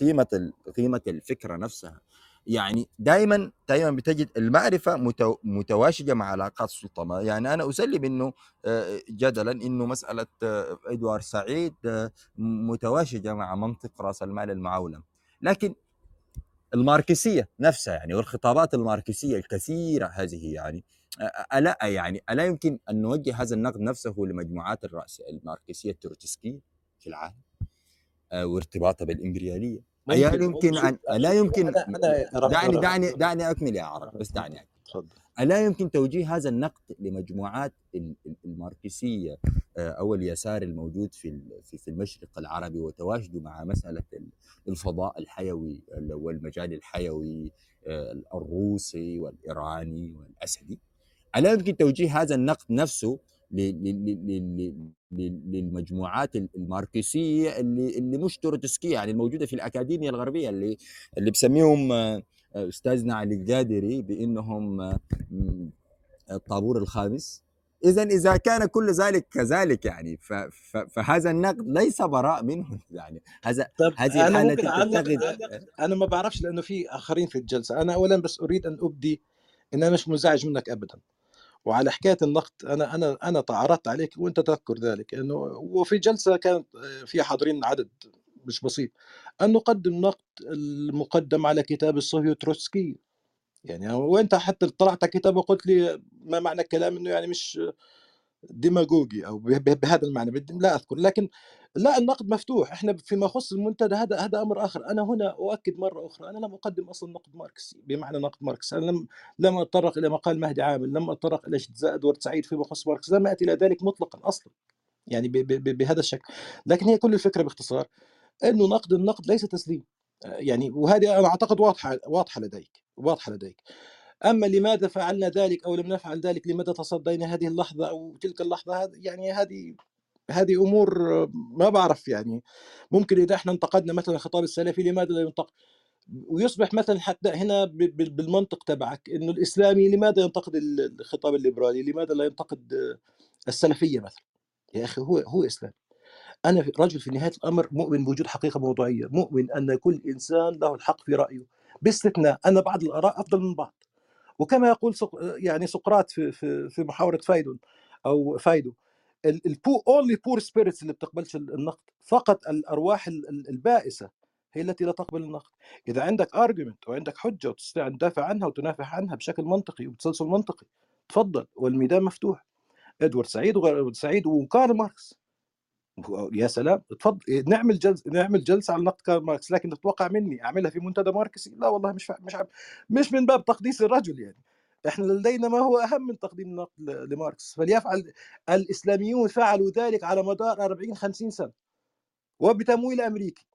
قيمة ال قيمة الفكرة نفسها. يعني دائما دائما بتجد المعرفة متو- متواشجة مع علاقات السلطة. يعني أنا أسلم إنه آه، جدلا إنه مسألة آه، إدوارد سعيد آه، متواشجة مع منطق رأس المال المعولم لكن الماركسية نفسها يعني والخطابات الماركسية الكثيرة هذه يعني ألا يعني ألا يمكن أن نوجه هذا النقد نفسه لمجموعات الراس الماركسية التروتسكية في العالم وارتباطها بالإمبريالية؟
ممكن
يمكن ان الا يمكن دعني دعني دعني أكمل يا عرب بس دعني أكمل.
تفضل.
ألا يمكن توجيه هذا النقد لمجموعات ال- ال- الماركسية آه، أو اليسار الموجود في في المشرق العربي وتواجده مع مسألة ال- الفضاء الحيوي ال- والمجال الحيوي آه، الروسي والإيراني والأسدي. ألا يمكن توجيه هذا النقد نفسه للمجموعات ال- الماركسية اللي اللي مش تروتسكية يعني الموجودة في الأكاديمية الغربية اللي اللي بسميهم آه، أستاذنا علي القادري بأنهم آه، الطابور الخامس. اذا إذا كان كل ذلك كذلك يعني فهذا النقد ليس براء منه *laughs* يعني هذا هذه الحاله تتخذ
أنا ما بعرفش لأنه في آخرين في الجلسة. أنا اولا بس أريد أن أبدي إن أنا مش منزعج منك ابدا. وعلى حكاية النقد أنا أنا أنا اعترضت عليك وأنت تذكر ذلك انه وفي جلسة كانت في حاضرين عدد مش بسيط أن نقدم نقد المقدم على كتاب الصهيو تروتسكي. يعني وأنت حتى طلعت كتاب وقلت لي ما معنى الكلام إنه يعني مش ديماغوجي أو به- به- بهذا المعنى لا أذكر لكن لا النقد مفتوح. إحنا فيما يخص المنتدى هذا هذا أمر آخر. أنا هنا أؤكد مرة أخرى أنا لم أقدم أصلا نقد ماركسي بمعنى نقد ماركس أنا لم لم أتطرق إلى مقال مهدي عامل لم أتطرق إلى اجتزاء ادوارد سعيد فيما يخص ماركس لم أتي إلى ذلك مطلقا أصلا يعني بهذا الشكل. لكن هي كل الفكرة باختصار إنه نقد النقد ليس تسليم. يعني وهذه أنا أعتقد واضحة واضحة لديك واضحة لديك. أما لماذا فعلنا ذلك أو لم نفعل ذلك لماذا تصدينا هذه اللحظة أو تلك اللحظة هذا يعني هذه هذه أمور آه، ما بعرف يعني ممكن إذا إحنا انتقدنا مثلا الخطاب السلفي لماذا لا ينتقد ويصبح مثلا حتى هنا بالمنطق تبعك إنه الإسلامي لماذا ينتقد ال- الخطاب الليبرالي؟ لماذا لا ينتقد السلفية مثلا؟ يا أخي هو هو اسلام أنا رجل في نهاية الأمر مؤمن بوجود حقيقة موضوعية، مؤمن أن كل إنسان له الحق في رأيه باستثناء ان بعض الآراء أفضل من بعض. وكما يقول. يعني سقراط في في في محاورة فايدون أو فايدو ال poor only poor spirits اللي بتقبلش النقد فقط الأرواح ال- ال- البائسة هي التي لا تقبل النقد إذا عندك argument وعندك حجة وتستطيع أن تدافع عنها وتنافح عنها بشكل منطقي وبتسلسل منطقي تفضل والميدان مفتوح إدوارد سعيد وغير سعيد وكارل ماركس يا سلام تفضل نعمل جلسه نعمل جلسة على نقد كارل ماركس لكن تتوقع مني أعملها في منتدى ماركسي لا والله مش. مش عم... مش من باب تقديس الرجل يعني. إحنا لدينا ما هو أهم من تقديم النقد لماركس. فليفعل الإسلاميون فعلوا ذلك على مدار 40 50 سنة وبتمويل أمريكي.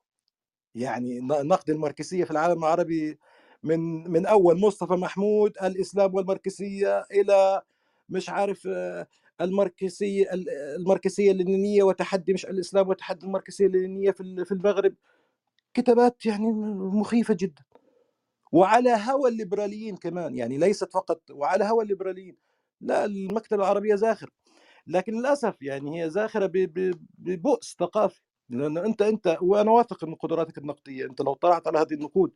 يعني نقد الماركسية في العالم العربي من من أول مصطفى محمود الإسلام والماركسية إلى مش عارف آه، الماركسيه الماركسيه اللينينيه وتحدي مش الإسلام وتحدي الماركسيه اللينينيه في المغرب. كتابات يعني مخيفة جدا. وعلى هوى الليبراليين كمان يعني ليست فقط وعلى هوى الليبراليين. لا المكتبة العربية زاخر لكن للأسف يعني هي زاخرة ببؤس ثقافي. لأن أنت أنت وأنا واثق من قدراتك النقدية أنت لو طلعت على هذه النقود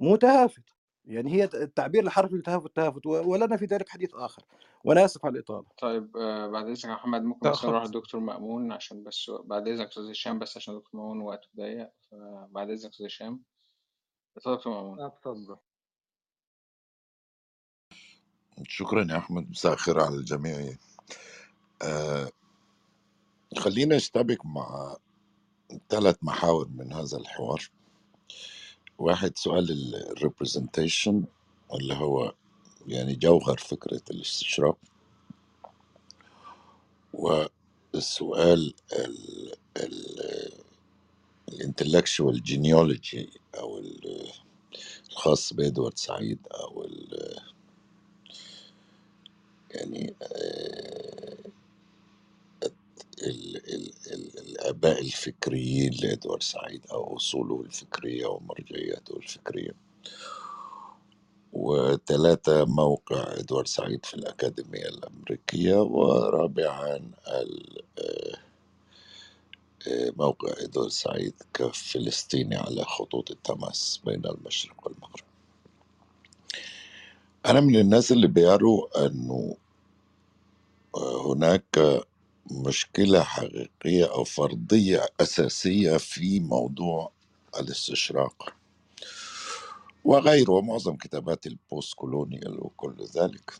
متهافت. يعني هي التعبير الحرفي لتهافت تهافت ولنا في ذلك حديث آخر وأنا اسف على الإطالة.
طيب آه، بعد إذنك يا محمد ممكن بس. نروح للدكتور مأمون عشان بس بعد إذنك أستاذ هشام بس عشان دكتور مأمون وقته ضيق فبعد إذنك أستاذ هشام. اتفضل دكتور مأمون.
اتفضل.
شكرا يا أحمد مساء الخير على الجميع. آه خلينا نشتبك مع ثلاث محاور من هذا الحوار. واحد سؤال ال representation اللي هو يعني جوهر فكرة الاستشراق. والسؤال ال intellectual genealogy أو الخاص بإدوارد سعيد أو يعني آه، الآباء الفكريين لإدوارد سعيد أو أصوله الفكرية ومرجعياته الفكرية. وثلاثة موقع إدوارد سعيد في الأكاديمية الأمريكية ورابعا آه، موقع إدوارد سعيد كفلسطيني على خطوط التماس بين المشرق والمغرب. أنا من الناس اللي بيروا أنه آه، هناك مشكلة حقيقية أو فرضية أساسية في موضوع الاستشراق وغيره ومعظم كتابات البوست كولونيال وكل ذلك.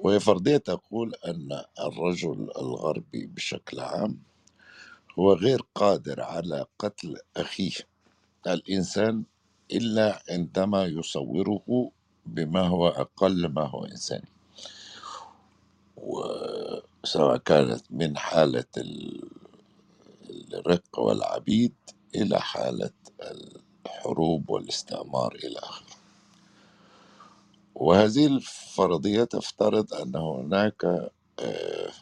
وهي فرضية تقول أن الرجل الغربي بشكل عام هو غير قادر على قتل أخيه. الإنسان إلا عندما يصوره بما هو أقل ما هو إنساني. وسواء كانت من حالة الرق والعبيد إلى حالة الحروب والاستعمار إلى آخره. وهذه الفرضية تفترض أن هناك آه،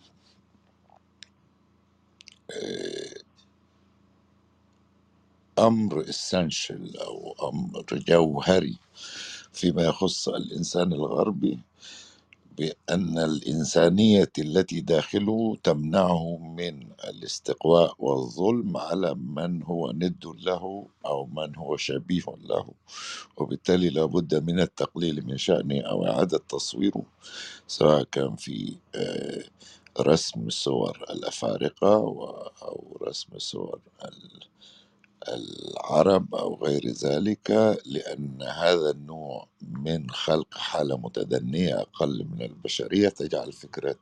آه، أمر essential أو أمر جوهري فيما يخص الإنسان الغربي بأن الإنسانية التي داخله تمنعه من الاستقواء والظلم على من هو ند له أو من هو شبيه له. وبالتالي لابد من التقليل من شأنه أو إعادة تصويره سواء كان في آه، رسم صور الأفارقة أو رسم صور العرب أو غير ذلك لأن هذا النوع من خلق حالة متدنية أقل من البشرية تجعل فكرة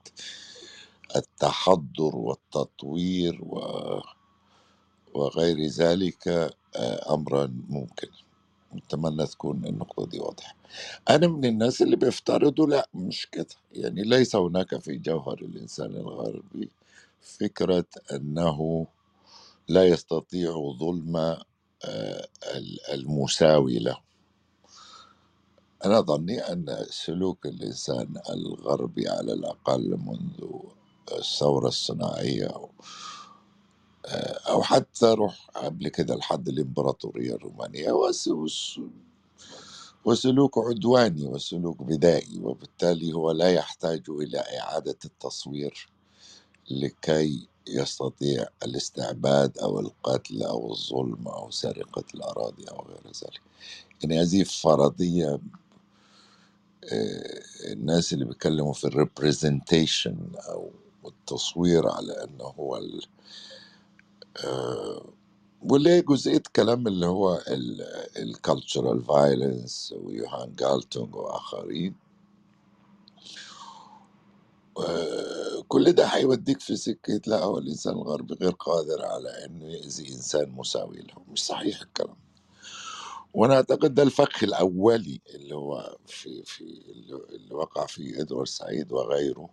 التحضر والتطوير و وغير ذلك آه، أمرا ممكن. أتمنى تكون النقطة دي واضحة. أنا من الناس اللي بيفترضوا لا مش كده. يعني ليس هناك في جوهر الإنسان الغربي فكرة أنه لا يستطيع ظلم آه، المساوي له. أنا ظني أن سلوك الإنسان الغربي على الأقل منذ الثورة الصناعية آه، أو حتى روح قبل كده لحد الإمبراطورية الرومانية وسلوك عدواني وسلوك بدائي وبالتالي هو لا يحتاج إلى إعادة التصوير. لكي يستطيع الاستعباد أو القتل أو الظلم أو سرقة الأراضي أو غير ذلك. يعني هذه فرضية آه، الناس اللي بيتكلموا في الريبريزنتيشن أو التصوير على أنه هو ال آه، واللي هي جزئية كلام اللي هو ال cultural violence ويوهان جالتونغ وآخرين. كل ده هيوديك في سكة لا هو الإنسان الغربي غير قادر على إنه يأذي إنسان مساوي له. مش صحيح الكلام. وأنا أعتقد ده الفخ الأولي اللي هو في في اللي وقع فيه إدوارد سعيد وغيره.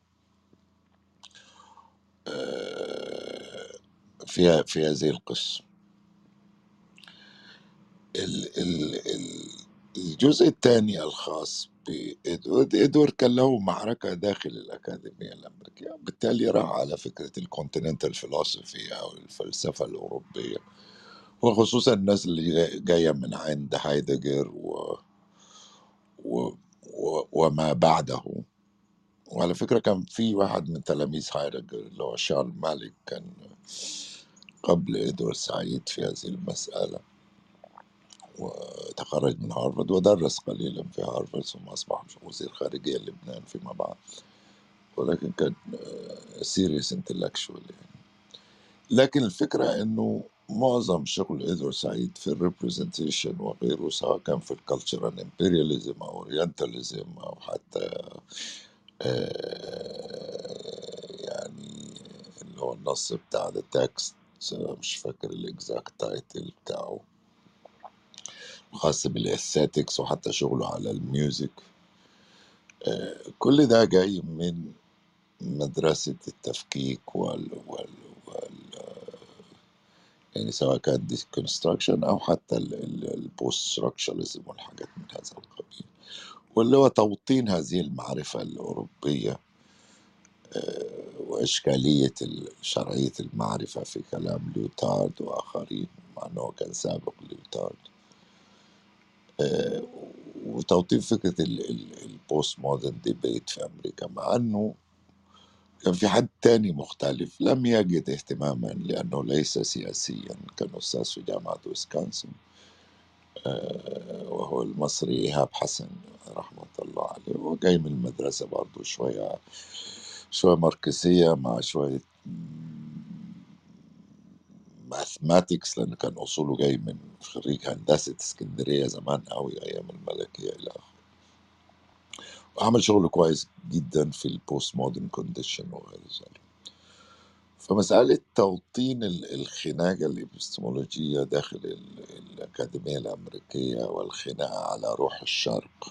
آه، في في هذه القصة. ال- ال- ال- الجزء الثاني الخاص بإدوارد إدوارد كان له معركة داخل الأكاديمية الأمريكية بالتالي راح على فكرة ال continental philosophy أو الفلسفة الأوروبية وخصوصا الناس اللي جاي- جاية من عند هايدجر و... و... و... وما بعده. وعلى فكرة كان في واحد من تلاميذ هايدجر اللي هو شارل مالك كان قبل إدوارد سعيد في هذه المسألة. وتخرج من هارفارد ودرس قليلا في هارفارد ثم أصبح وزير خارجية لبنان فيما بعد ولكن كان serious intellectual يعني. لكن الفكرة إنه معظم شغل إدوارد سعيد في ال representation وغيره سواء كان في ال Cultural Imperialism أو Orientalism أو حتى آه، يعني اللي هو النص بتاع the text مش فاكر ال exact title بتاعه خاص بال aesthetics وحتى شغله على ال music. آه، كل ده جاي من مدرسة التفكيك وال, وال, وال يعني سواء كان deconstruction أو حتى ال post-structuralism والحاجات من هذا القبيل. واللي هو توطين هذه المعرفة الأوروبية آه، وإشكالية ال- شرعية المعرفة في كلام ليوتارد وآخرين مع أنه كان سابق ليوتارد. وتوطين فكرة ال postmodern debate في أمريكا مع أنه كان في حد تاني مختلف لم يجد اهتماما لأنه ليس سياسيا كان أستاذ في جامعة ويسكونسن آه، وهو المصري إيهاب حسن رحمة الله عليه وجاي من المدرسة برضه شوية شوية ماركسية مع شوية mathematics لأنه كان أصوله جاي من خريج هندسة اسكندرية زمان أوي أيام الملكية إلى آخره. وعمل شغل كويس جدا في ال postmodern condition وغير ذلك. فمسألة توطين ال- الخناقة الإبستمولوجية داخل ال- الأكاديمية الأمريكية والخناقة على روح الشرق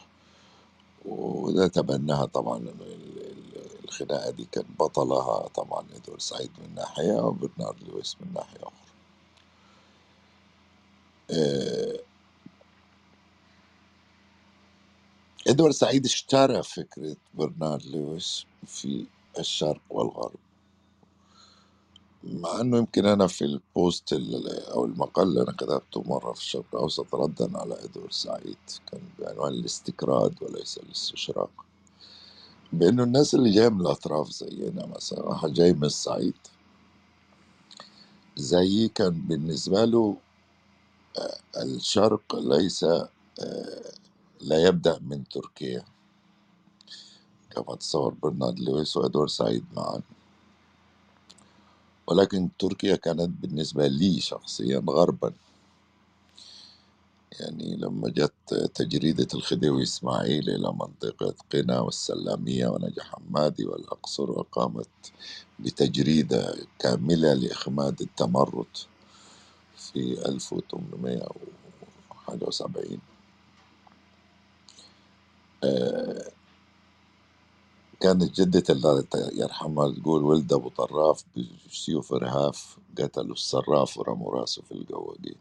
وده تبناها طبعا ال- ال- الخناقة دي كان بطلها طبعا إدوارد سعيد من ناحية وبرنارد لويس من ناحية أخرى. إدوارد سعيد اشترى فكرة برنارد لويس في الشرق والغرب. مع إنه يمكن أنا في البوست ال- أو المقال اللي أنا كتبته مرة في الشرق الأوسط ردا على إدوارد سعيد. كان بعنوان الاستكراد وليس الاستشراق. بإنه الناس اللي جاية من الأطراف زينا مثلا واحد جاي من الصعيد زيي كان بالنسبة له الشرق ليس آه، لا يبدأ من تركيا. كما تصور برنارد لويس وإدوارد سعيد معا. ولكن تركيا كانت بالنسبة لي شخصيا غربا. يعني لما جت تجريدة الخديوي إسماعيل إلى منطقة قنا والسلامية ونجا حمادي والأقصر وقامت بتجريدة كاملة لإخماد التمرد. في 1870 آه، كانت جدة الله يرحمها تقول ولد أبو طراف بسيوف رهاف قتلوا الصراف ورموا راسه في القواقي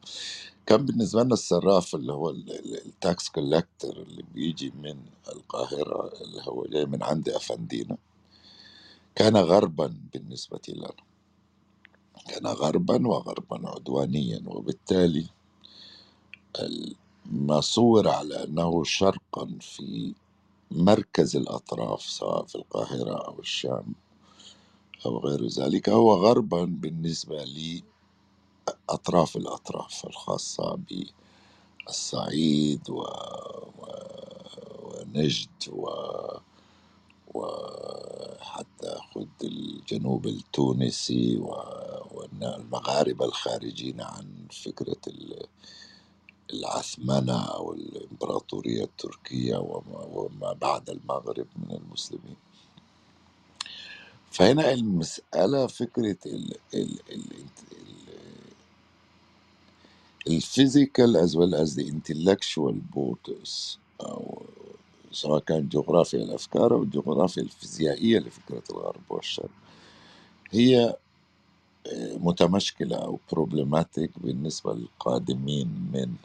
كان بالنسبة لنا الصراف اللي هو التاكس كولكتر اللي بيجي من القاهرة اللي هو جاي من عند أفندينا كان غربا بالنسبة لنا. كان غربا وغربا عدوانيا وبالتالي ال- ما صور على أنه شرقا في مركز الأطراف سواء في القاهرة أو الشام أو غير ذلك هو غربا بالنسبة لأطراف الأطراف الخاصة بالصعيد و... و... ونجد و... وحتى خد الجنوب التونسي. والمغاربة الخارجين عن فكرة ال- أو الإمبراطورية التركية وما, بعد المغرب من المسلمين فهنا المسألة فكرة ال ال ال الفيزيكال as well as the intellectual borders أو سواء كان جغرافيا الأفكار أو الجغرافيا الفيزيائية لفكرة الغرب والشرق. هي متمشكلة أو problematic بالنسبة للقادمين من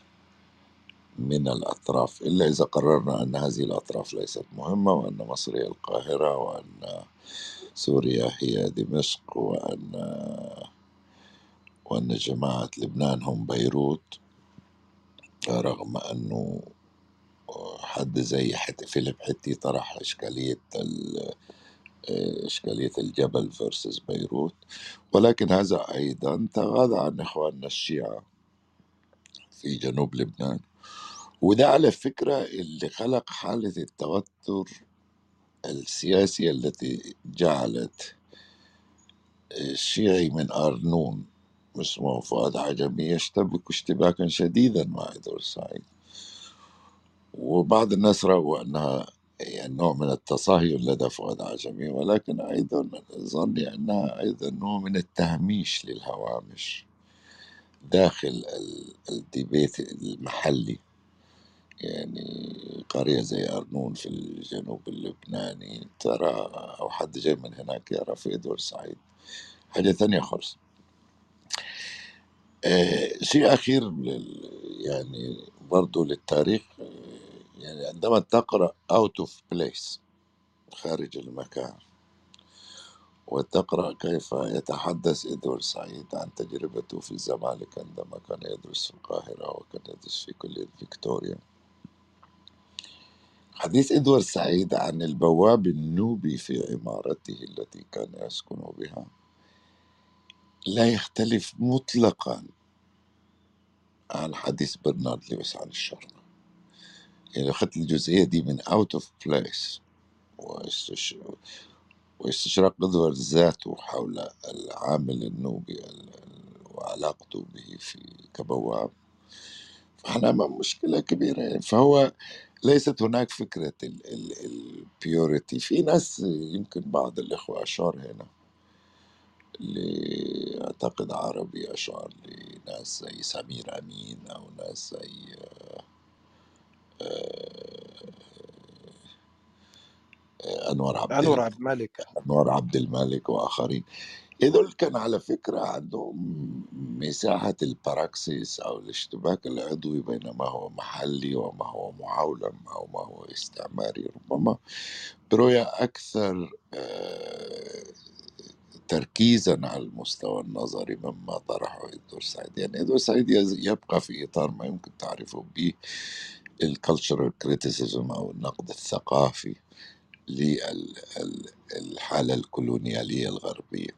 من الأطراف إلا إذا قررنا أن هذه الأطراف ليست مهمة وأن مصر هي القاهرة وأن سوريا هي دمشق وأن وأن جماعة لبنان هم بيروت رغم أنه حد زي حتى فيليب حتي طرح إشكالية ال- إشكالية الجبل versus بيروت. ولكن هذا أيضا تغاضى عن إخواننا الشيعة في جنوب لبنان. وده على فكرة اللي خلق حالة التوتر السياسي التي جعلت الشيعي من أرنون. اسمه فؤاد عجمي يشتبك اشتباكا شديدا مع إدوار سعيد. وبعض الناس رأوا أنها يعني نوع من التصهين لدى فؤاد عجمي ولكن أيضا ظني أنها أيضا نوع من التهميش للهوامش داخل ال- الديبيت المحلي. يعني قرية زي أرنون في الجنوب اللبناني ترى أو حد جاي من هناك يرى في إدوار سعيد. حاجة تانية خالص. آه شيء أخير يعني برضو للتاريخ يعني عندما تقرأ out of place خارج المكان وتقرأ كيف يتحدث إدوارد سعيد عن تجربته في الزمالك عندما كان يدرس في القاهرة وكان يدرس في كلية فيكتوريا. حديث إدوارد سعيد عن البواب النوبي في عمارته التي كان يسكن بها لا يختلف مطلقا عن حديث برنارد لويس عن الشرق يعني أخذت الجزئية دي من of place واستش... واستشراق إدوارد ذاته حول العامل النوبي ال- ال- وعلاقته به في كبواب فاحنا أمام مشكلة كبيرة. يعني فهو ليست هناك فكرة ال purity في ناس يمكن بعض الإخوة أشار هنا ل- أعتقد عربي أشار لناس زي سمير أمين أو ناس زي أنور عبد أنور
عبد الملك.
أنور عبد الملك وآخرين. هذول كان على فكرة عندهم مساحة ال praxis أو الاشتباك العضوي بين ما هو محلي وما هو معولم أو ما هو استعماري. ربما برؤية أكثر آه، تركيزا على المستوى النظري مما طرحه إدوار سعيد. يعني إدوار سعيد يبقى في إطار ما يمكن تعرفه به ال cultural criticism أو النقد الثقافي للحالة الكولونيالية الغربية.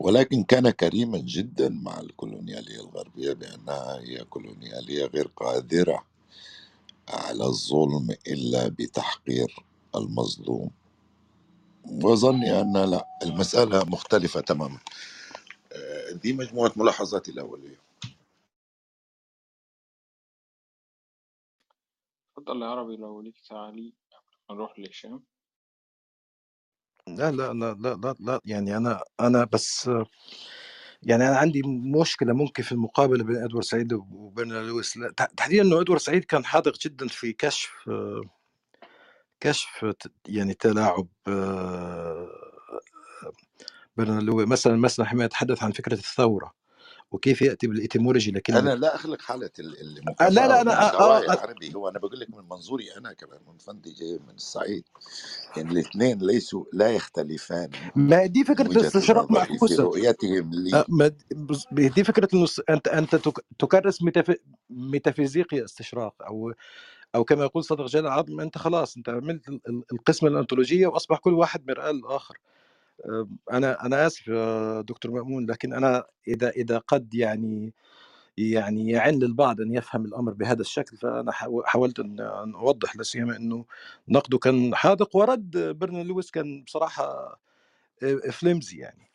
ولكن كان كريما جدا مع الكولونيالية الغربية بأنها هي كولونيالية غير قادرة على الظلم إلا بتحقير المظلوم. وظني أن لا المسألة مختلفة تماما. آه، دي مجموعة ملاحظاتي الأولية.
اتفضل يا عربي لو ليك تعليق نروح لهشام.
لا لا لا لا لا, يعني أنا أنا بس يعني أنا عندي مشكلة ممكن في المقابلة بين إدوارد سعيد وبين لويس. تحديدا إنه إدوارد سعيد كان حاذق جدا في كشف كشف يعني تلاعب آه، بين لويس مثلا مثلا حينما يتحدث عن فكرة الثورة. وكيف يأتي بالإتيمولوجي لكلمة
أنا لا أخلق حالة ال-
آه، لا لا
أنا
آه
يا
آه
عربي هو أنا بقول لك من منظوري أنا كمان من فندي جاي من الصعيد يعني الإثنين ليسوا لا يختلفان
ما دي
فكرة
الاستشراق معكوسه
رؤيتهم
آه،
لي
ما د- بص- دي فكرة الس- أنت أنت تك- تكرس ميتاف- ميتافيزيقيا استشراق أو أو كما يقول صدق جلال العظم أنت خلاص أنت عملت ال- ال- القسمة الانطولوجيه وأصبح كل واحد مرآة للآخر. آه، أنا أنا آسف دكتور مأمون لكن أنا إذا إذا قد يعني يعني يعن للبعض أن يفهم الأمر بهذا الشكل فأنا حاو- حاولت أن أوضح لا سيما إنه نقده كان حاذق ورد برنارد لويس كان بصراحة آه، flimsy يعني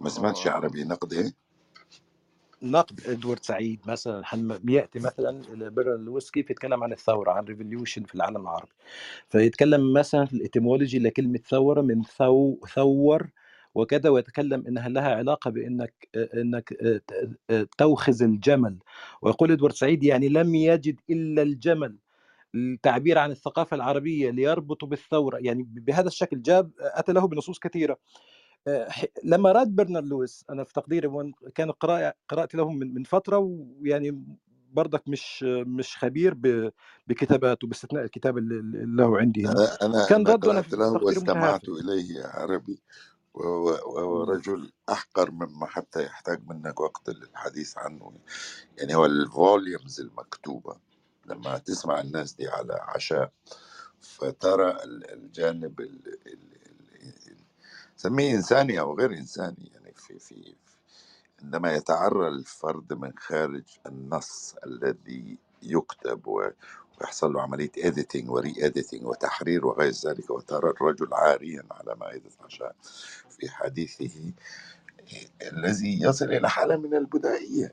ما سمعتش عربي نقد إيه؟
نقد إدوارد سعيد مثلا ياتي مثلا برنارد لويس كيف يتكلم عن الثورة عن revolution في العالم العربي. فيتكلم مثلا في ال etymology لكلمة ثورة من ثو ثور وكذا ويتكلم إنها لها علاقة بإنك إنك توخز الجمل. ويقول إدوارد سعيد يعني لم يجد إلا الجمل التعبير عن الثقافة العربية ليربط بالثورة. يعني بهذا الشكل جاب أتى له بنصوص كثيرة. لما راد برنارد لويس أنا في تقديري كان قراءه قراتي له من فترة ويعني برضك مش مش خبير بكتاباته باستثناء الكتاب اللي له عندي
أنا أنا
كان رده أنا
له واستمعت يا عربي وهو. رجل أحقر مما حتى يحتاج منك وقت للحديث عنه. يعني هو الفوليومز المكتوبة لما تسمع الناس دي على عشاء فترى ال- الجانب ال- ال- ال- سميه إنساني أو غير إنساني يعني في في عندما يتعرى الفرد من خارج النص الذي يكتب و- ويحصل له عملية editing وري editing وتحرير وغير ذلك وترى الرجل عاريا على مائدة عشاء في حديثه الذي يصل إلى حالة من البدائية.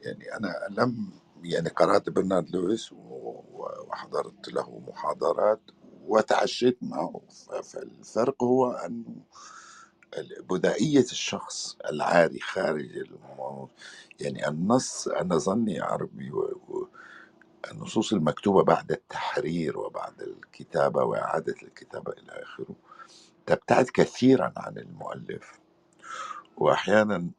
يعني أنا لم يعني قرأت برنارد لويس وحضرت له محاضرات وتعشيت معه فالفرق هو أنه بدائية الشخص العاري خارج. يعني النص أنا ظني عربي و... و... النصوص المكتوبة بعد التحرير وبعد الكتابة وإعادة الكتابة إلى آخره تبتعد كثيرا عن المؤلف وأحيانا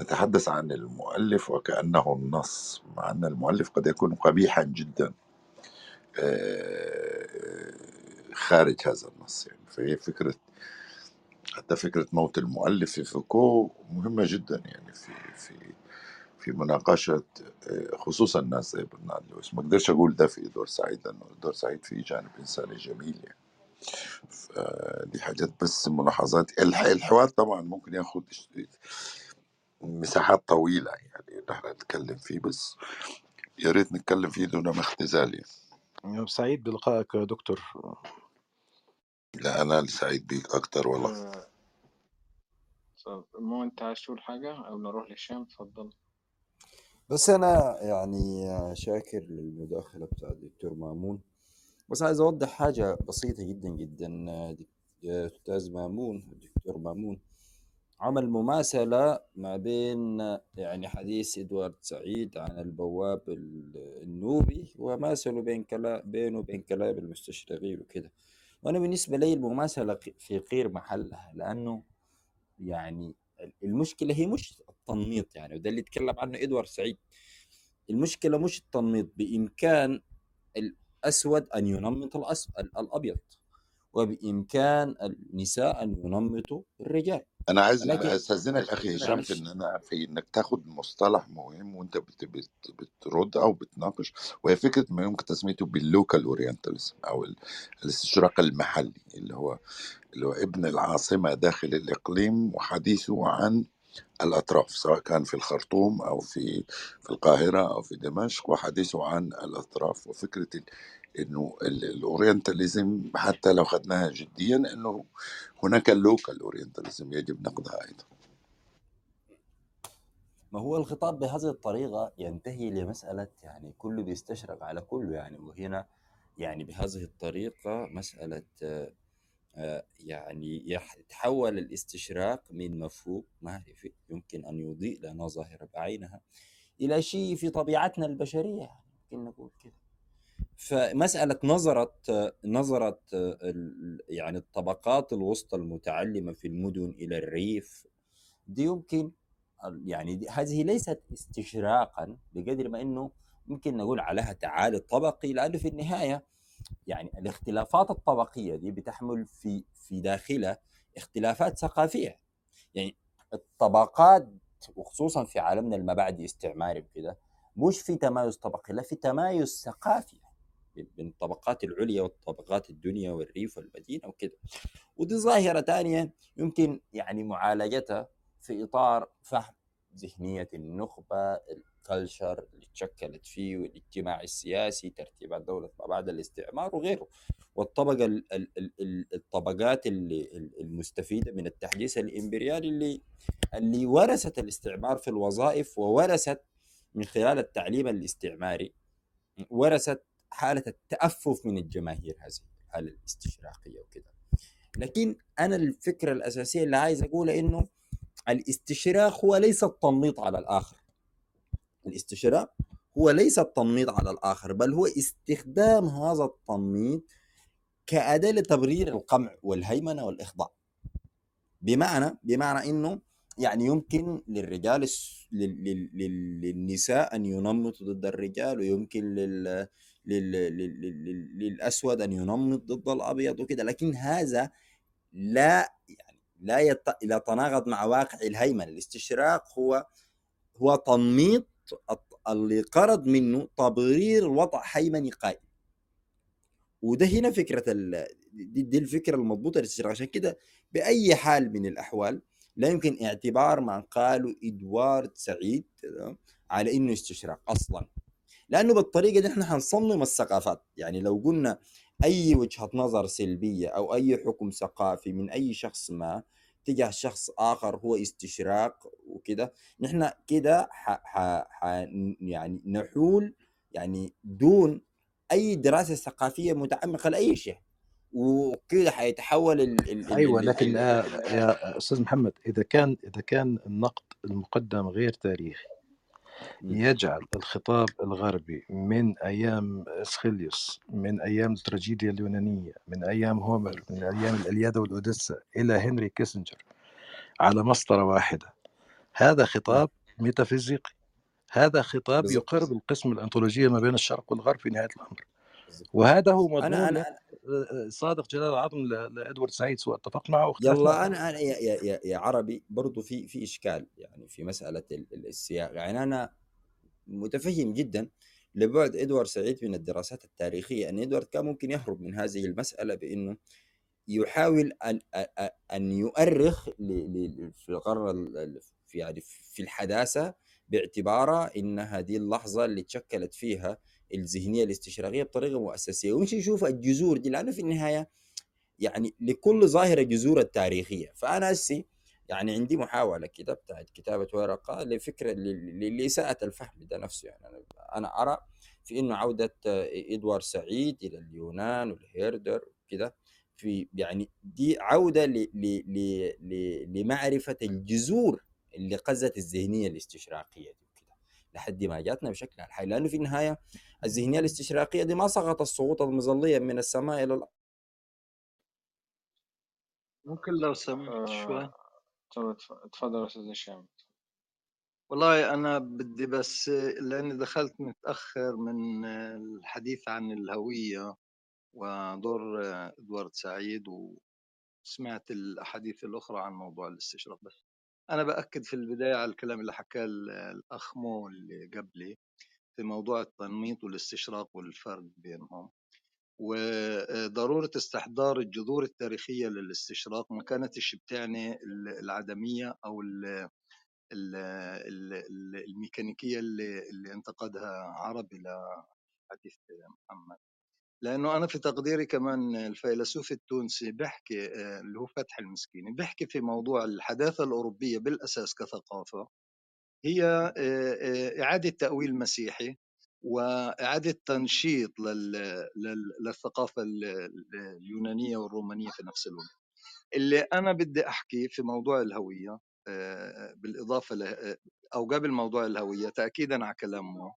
نتحدث عن المؤلف وكأنه النص مع أن المؤلف قد يكون قبيحا جدا آه، خارج هذا النص يعني فهي فكرة حتى فكرة موت المؤلف في فوكو مهمة جدا يعني في في في مناقشة آه، خصوصا الناس زي برنارد لويس ما أقدرش أقول ده في ادوار سعيد لأنه ادوار سعيد فيه جانب إنساني جميل يعني. دي حاجات بس ملاحظات. الح- الحوار طبعا ممكن ياخد مساحات طويلة يعني إن إحنا نتكلم فيه بس يا ريت نتكلم فيه دون اختزال يعني.
سعيد بلقائك يا دكتور.
لا أنا سعيد بيك أكتر والله.
آه، طب مو أنت عايز تقول حاجة؟ أو نروح لهشام؟ اتفضل.
بس أنا يعني شاكر للمداخلة بتاع الدكتور مامون. بس عايز أوضح حاجة بسيطة جدا جدا دك- أستاذ مامون الدكتور مامون. عمل مماثلة ما بين يعني حديث إدوارد سعيد عن البواب ال- النوبي وماثله بين كلا بينه وبين كلام المستشرقين وكده. وأنا بالنسبة لي المماثلة في غير محلها لأنه يعني المشكلة هي مش التنميط يعني وده اللي اتكلم عنه إدوارد سعيد. المشكلة مش التنميط بإمكان الأسود أن ينمط الأبيض. وبإمكان النساء أن ينمطوا الرجال.
أنا عايز
ولكن
أستأذنك أخي هشام في إن أنا في إنك تاخد مصطلح مهم وأنت بت بت بترد أو بتناقش وهي فكرة ما يمكن تسميته باللوكال أورينتاليزم أو ال- الاستشراق المحلي اللي هو اللي هو ابن العاصمة داخل الإقليم وحديثه عن الأطراف سواء كان في الخرطوم أو في في القاهرة أو في دمشق وحديثه عن الأطراف وفكرة ال- إنه ال- orientalism حتى لو خدناها جديا إنه هناك ال local orientalism يجب نقدها أيضا.
ما هو الخطاب بهذه الطريقة ينتهي لمسألة يعني كله بيستشرق على كله يعني وهنا يعني بهذه الطريقة مسألة آه، يعني يتحول الاستشراق من مفهوم معرفي يمكن أن يضيء لنا ظاهرة بعينها إلى شيء في طبيعتنا البشرية يعني ممكن نقول كده. فمسألة نظرت نظرت ال- يعني الطبقات الوسطى المتعلمة في المدن إلى الريف دي يمكن يعني دي هذه ليست استشراقا بقدر ما إنه ممكن نقول عليها تعالي طبقي لأنه في النهاية يعني الاختلافات الطبقية دي بتحمل في في داخلها اختلافات ثقافية. يعني الطبقات وخصوصا في عالمنا المبعدي استعماري وكده مش في تمايز طبقي لا في تمايز ثقافي. بين الطبقات العليا والطبقات الدنيا والريف والمدينة وكده. ودي ظاهرة ثانية يمكن يعني معالجتها في إطار فهم ذهنية النخبة الكلتشر اللي تشكلت فيه والاجتماع السياسي ترتيبات دوله ما بعد الاستعمار وغيره. والطبقة ال- ال- ال- ال- الطبقات اللي ال- المستفيدة من التحديث الإمبريالي اللي اللي ورثت الاستعمار في الوظائف وورثت من خلال التعليم الاستعماري ورثت حالة التأفف من الجماهير هذه الحاله الاستشراقية وكده لكن أنا الفكرة الأساسية اللي عايز أقولها إنه الاستشراق هو ليس التنميط على الآخر. الاستشراق هو ليس التنميط على الآخر بل هو استخدام هذا التنميط كأداة لتبرير القمع والهيمنة والإخضاع. بمعنى بمعنى إنه يعني يمكن للرجال للنساء أن ينمطوا ضد الرجال ويمكن لل لل لل لل للأسود أن ينمط ضد الأبيض وكده. لكن هذا لا يعني لا يت... لا يتناقض مع واقع الهيمنة. الاستشراق هو هو تنميط اللي قرض منه تبرير وضع هيمني قائم. وده هنا فكرة ال... دي, دي الفكرة المضبوطة للاستشراق. عشان كده بأي حال من الأحوال لا يمكن اعتبار ما قاله إدوارد سعيد؟ على إنه استشراق أصلا. لأنه بالطريقة دي إحنا حنصمم الثقافات يعني لو قلنا أي وجهة نظر سلبية أو أي حكم ثقافي من أي شخص ما تجاه شخص آخر هو استشراق وكده نحن كده ح... ح... ح... يعني نحول يعني دون أي دراسة ثقافية متعمقة لأي شيء وكده حيتحول ال... ال...
أيوه
ال...
لكن
ال...
آه،. يا أستاذ محمد إذا كان إذا كان النقد المقدم غير تاريخي. يجعل الخطاب الغربي من أيام اسخيليوس من أيام التراجيديا اليونانية من أيام هومر من أيام الالياذه والاوديسا إلى هنري كيسنجر على مسطرة واحدة. هذا. خطاب ميتافيزيقي. هذا خطاب يقرب القسم الانطولوجيه ما بين الشرق والغرب في نهاية
الأمر.
وهذا هو مضمون
أنا
من آه، صادق جلال العظم ل- لإدوارد سعيد سواء اتفقنا معه أو
يلا أنا أنا يا, يا, يا, يا عربي برضو في في إشكال يعني في مسألة ال- ال- السياق. يعني أنا متفهم جدا لبعد إدوارد سعيد من الدراسات التاريخية أن إدوارد كان ممكن يهرب من هذه المسألة بأنه يحاول ان أن يؤرخ في القرن ال- ال- في يعني في الحداثة باعتبارها إن هذه اللحظة اللي تشكلت فيها الذهنية الاستشراقية بطريقة مؤسسية. ومش يشوف الجذور دي لأنه في النهاية يعني لكل ظاهرة جذور التاريخية. فأنا هسي يعني عندي محاولة كده بتاعت كتابة ورقة لفكرة لإساءة الفهم ده نفسه. يعني أنا أرى في إنه عودة إدوارد سعيد إلى اليونان والهيردر وكده. في يعني دي عودة لمعرفة الجذور اللي قزت الذهنية الاستشراقية دي وكده لحد ما جاتنا بشكل الحي لأنه في النهاية الذهنية الاستشراقية دي ما سقطت سقوطا مظليا من السماء إلى الأرض.
ممكن لو سمحت شوي.
آه، اتفضل يا أستاذ هشام.
والله أنا بدي بس لأني دخلت متأخر من الحديث عن الهوية ودور إدوارد سعيد وسمعت الأحاديث الأخرى عن موضوع الاستشراق. بس أنا بأكد في البداية على الكلام اللي حكاه الأخ مو اللي قبلي في موضوع التنميط والاستشراق والفرق بينهم. وضرورة استحضار الجذور التاريخية للاستشراق ما كانتش بتعني العدمية أو ال ال ال ال الميكانيكية اللي انتقدها عربي لحديث محمد. لأنه أنا في تقديري كمان الفيلسوف التونسي بيحكي آه، اللي هو فتح المسكيني بيحكي في موضوع الحداثة الأوروبية بالأساس كثقافة هي آه، آه، إعادة تأويل مسيحي وإعادة تنشيط لل- لل- للثقافة ال- ال- اليونانية والرومانية في نفس الوقت. اللي أنا بدي أحكي في موضوع الهوية بالإضافة ل أو قبل موضوع الهوية تأكيدا على كلامه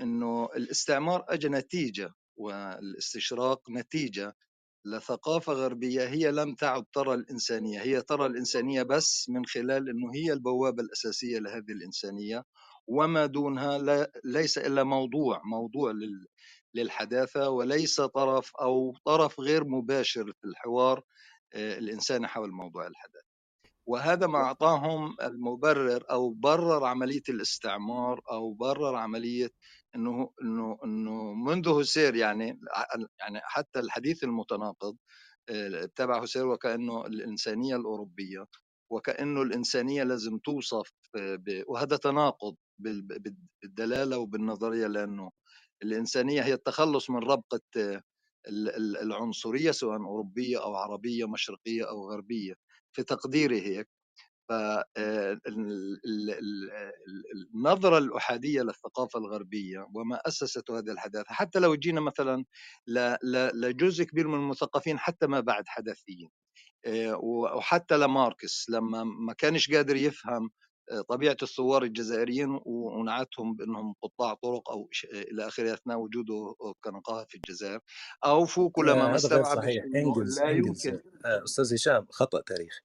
إنه الاستعمار أجى نتيجة والاستشراق نتيجة لثقافة غربية هي لم تعد ترى الإنسانية هي ترى الإنسانية بس من خلال أنه هي البوابة الأساسية لهذه الإنسانية وما دونها لا ليس إلا موضوع موضوع لل- للحداثة وليس طرف أو طرف غير مباشر في الحوار آه، الإنساني حول موضوع الحداثة. وهذا ما أعطاهم المبرر أو برر عملية الاستعمار أو برر عملية إنه إنه إنه منذ هوسير يعني يعني حتى الحديث المتناقض آه، تبع هوسير وكأنه الإنسانية الأوروبية وكأنه الإنسانية لازم توصف آه، وهذا تناقض بال- بال- بالدلالة وبالنظرية لأنه الإنسانية هي التخلص من ربقة آه، ال- ال- العنصرية سواء أوروبية أو عربية مشرقية أو غربية في تقديري هيك. فالنظرة الأحادية للثقافة الغربية وما أسسته هذه الحداثة حتى لو جينا مثلا لجزء كبير من المثقفين حتى ما بعد حداثيين آه، وحتى لماركس لما ما كانش قادر يفهم آه، طبيعة الثوار الجزائريين ونعتهم بأنهم قطاع طرق أو إلى آخره أثناء وجوده كنقاهة في الجزائر أو فوكو لما
آه
ما استوعبش
صحيح.
أنه
إنجلز
لا يمكن.
آه أستاذ هشام خطأ تاريخي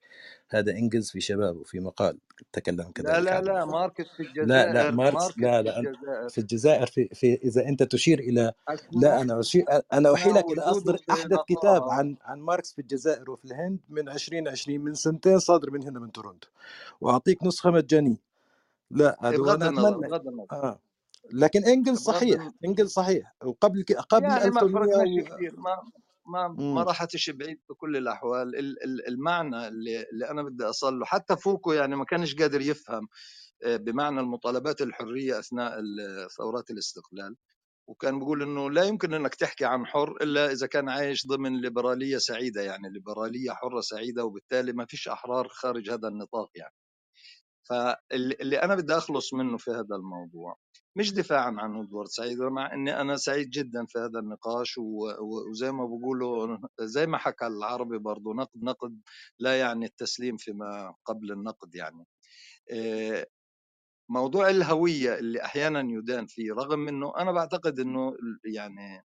هذا إنجلز في شبابه في مقال تكلم
لا
كذلك
لا
عن
لا ماركس في
لا لا
الجزائر
ماركس لا
في
لا
الجزائر.
في الجزائر في, في إذا أنت تشير إلى لا أنا أشير أنا أحيلك
إلى أصدر
أحدث كتاب عن عن ماركس في الجزائر وفي الهند من 2020 من سنتين صادر من هنا من تورونتو. وأعطيك نسخة مجانية. لا هذا
بغض
وأنا
النظر
أتمنى.
بغض النظر.
آه لكن
إنجلز
صحيح إنجلز صحيح. وقبل قبل
يعني ما
1800
فرقناش
و...
كثير ما ما ما
مم.
راحتش بعيد بكل الأحوال. ال- ال- المعنى اللي, اللي أنا بدي أصل له حتى فوكو يعني ما كانش قادر يفهم آه، بمعنى المطالبات الحرية أثناء ثورات الاستقلال. وكان بيقول إنه لا يمكن إنك تحكي عن حر إلا إذا كان عايش ضمن ليبرالية سعيدة يعني ليبرالية حرة سعيدة وبالتالي ما فيش أحرار خارج هذا النطاق يعني. فاللي أنا بدي أخلص منه في هذا الموضوع مش دفاعا عن أدوارد سعيد مع إني أنا سعيد جدا في هذا النقاش وزي ما بقولوا زي ما حكى العربي برضو نقد نقد لا يعني التسليم فيما قبل النقد يعني. إيه، موضوع الهوية اللي أحيانا يدان فيه رغم أنه أنا بعتقد أنه يعني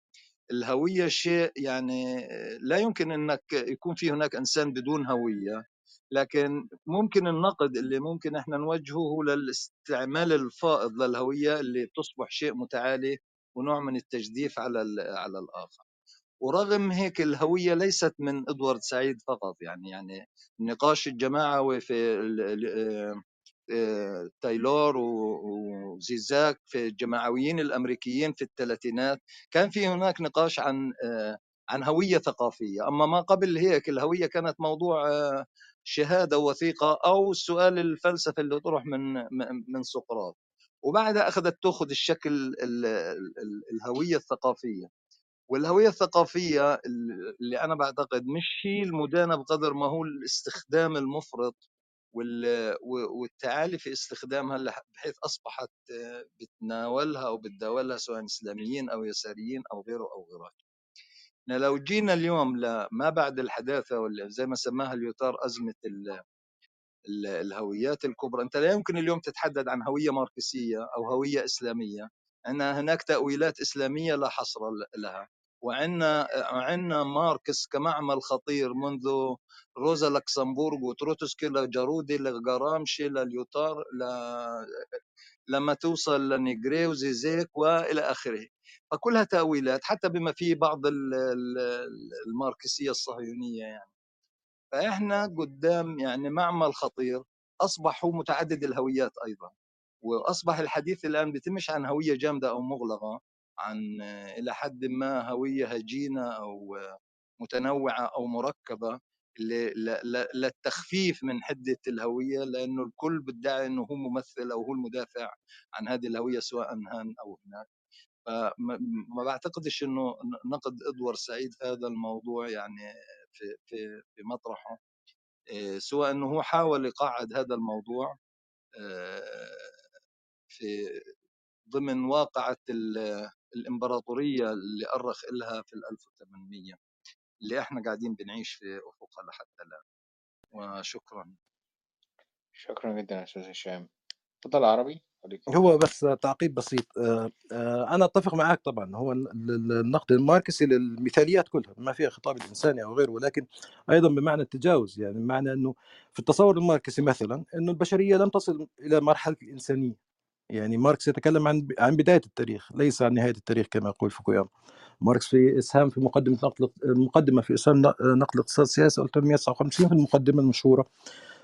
الهوية شيء يعني لا يمكن أنك يكون في هناك إنسان بدون هوية. لكن ممكن النقد اللي ممكن إحنا نوجهه للاستعمال الفائض للهوية اللي تصبح شيء متعالي ونوع من التجديف على على الآخر. ورغم هيك الهوية ليست من إدوارد سعيد فقط يعني يعني نقاش الجماعة في ال- آه، تايلور وزيزاك في الجماعويين الأمريكيين في الثلاثينات كان في هناك نقاش عن آه، عن هوية ثقافية. أما ما قبل هيك الهوية كانت موضوع آه، شهادة وثيقة أو السؤال الفلسفي اللي طرح من من سقراط. وبعدها أخذت تأخذ الشكل ال- ال- الهوية الثقافية. والهوية الثقافية اللي أنا بعتقد مش هي المدانة بقدر ما هو الاستخدام المفرط والتعالي في استخدامها بحيث أصبحت آه، بتناولها أو بتداولها سواء إسلاميين أو يساريين أو غيره أو غيره. لو جينا اليوم لما بعد الحداثة ولا زي ما سماها اليوتار أزمة ال- ال- الهويات الكبرى، أنت لا يمكن اليوم تتحدث عن هوية ماركسية أو هوية إسلامية، إن هناك تأويلات إسلامية لا حصر لها. وعندنا عندنا ماركس كمعمل خطير منذ روزا لوكسمبورغ وتروتسكي لجارودي لغرامشي لليوتار ل- لما توصل لنيجري وزيزيك وإلى آخره. فكلها تأويلات حتى بما فيه بعض ال- ال- الماركسية الصهيونية يعني. فإحنا قدام يعني معمل خطير اصبح هو متعدد الهويات أيضا. وأصبح الحديث الآن بيتمش عن هوية جامدة أو مغلقة عن إلى حد ما هوية هجينة أو متنوعة أو مركبة. للتخفيف من حدة الهوية لأنه الكل بيدعي إنه هو ممثل أو هو المدافع عن هذه الهوية سواء هان أو هناك فما ما بعتقدش إنه نقد ادوار سعيد في هذا الموضوع يعني في في في مطرحه. سوى إنه هو حاول يقعد هذا الموضوع في ضمن واقعة ال- الإمبراطورية اللي أرخ إلها في ال 1800 اللي إحنا قاعدين بنعيش في أفقها لحتى الآن. وشكرا.
شكرا جدا يا أستاذ هشام. اتفضل عربي عليك
هو بس تعقيب بسيط. آه، آه، أنا أتفق معك طبعا. هو ال- ال- النقد الماركسي للمثاليات كلها ما فيها خطاب الانساني أو غيره ولكن أيضا بمعنى التجاوز يعني بمعنى إنه في التصور الماركسي مثلا إنه البشرية لم تصل إلى مرحلة الإنسانية. يعني ماركس يتكلم عن عن بداية التاريخ ليس عن نهاية التاريخ كما يقول فوكوياما ماركس في إسهام في مقدمة نقل المقدمه في إسهام نقل الاقتصاد السياسي 1859 في المقدمة المشهوره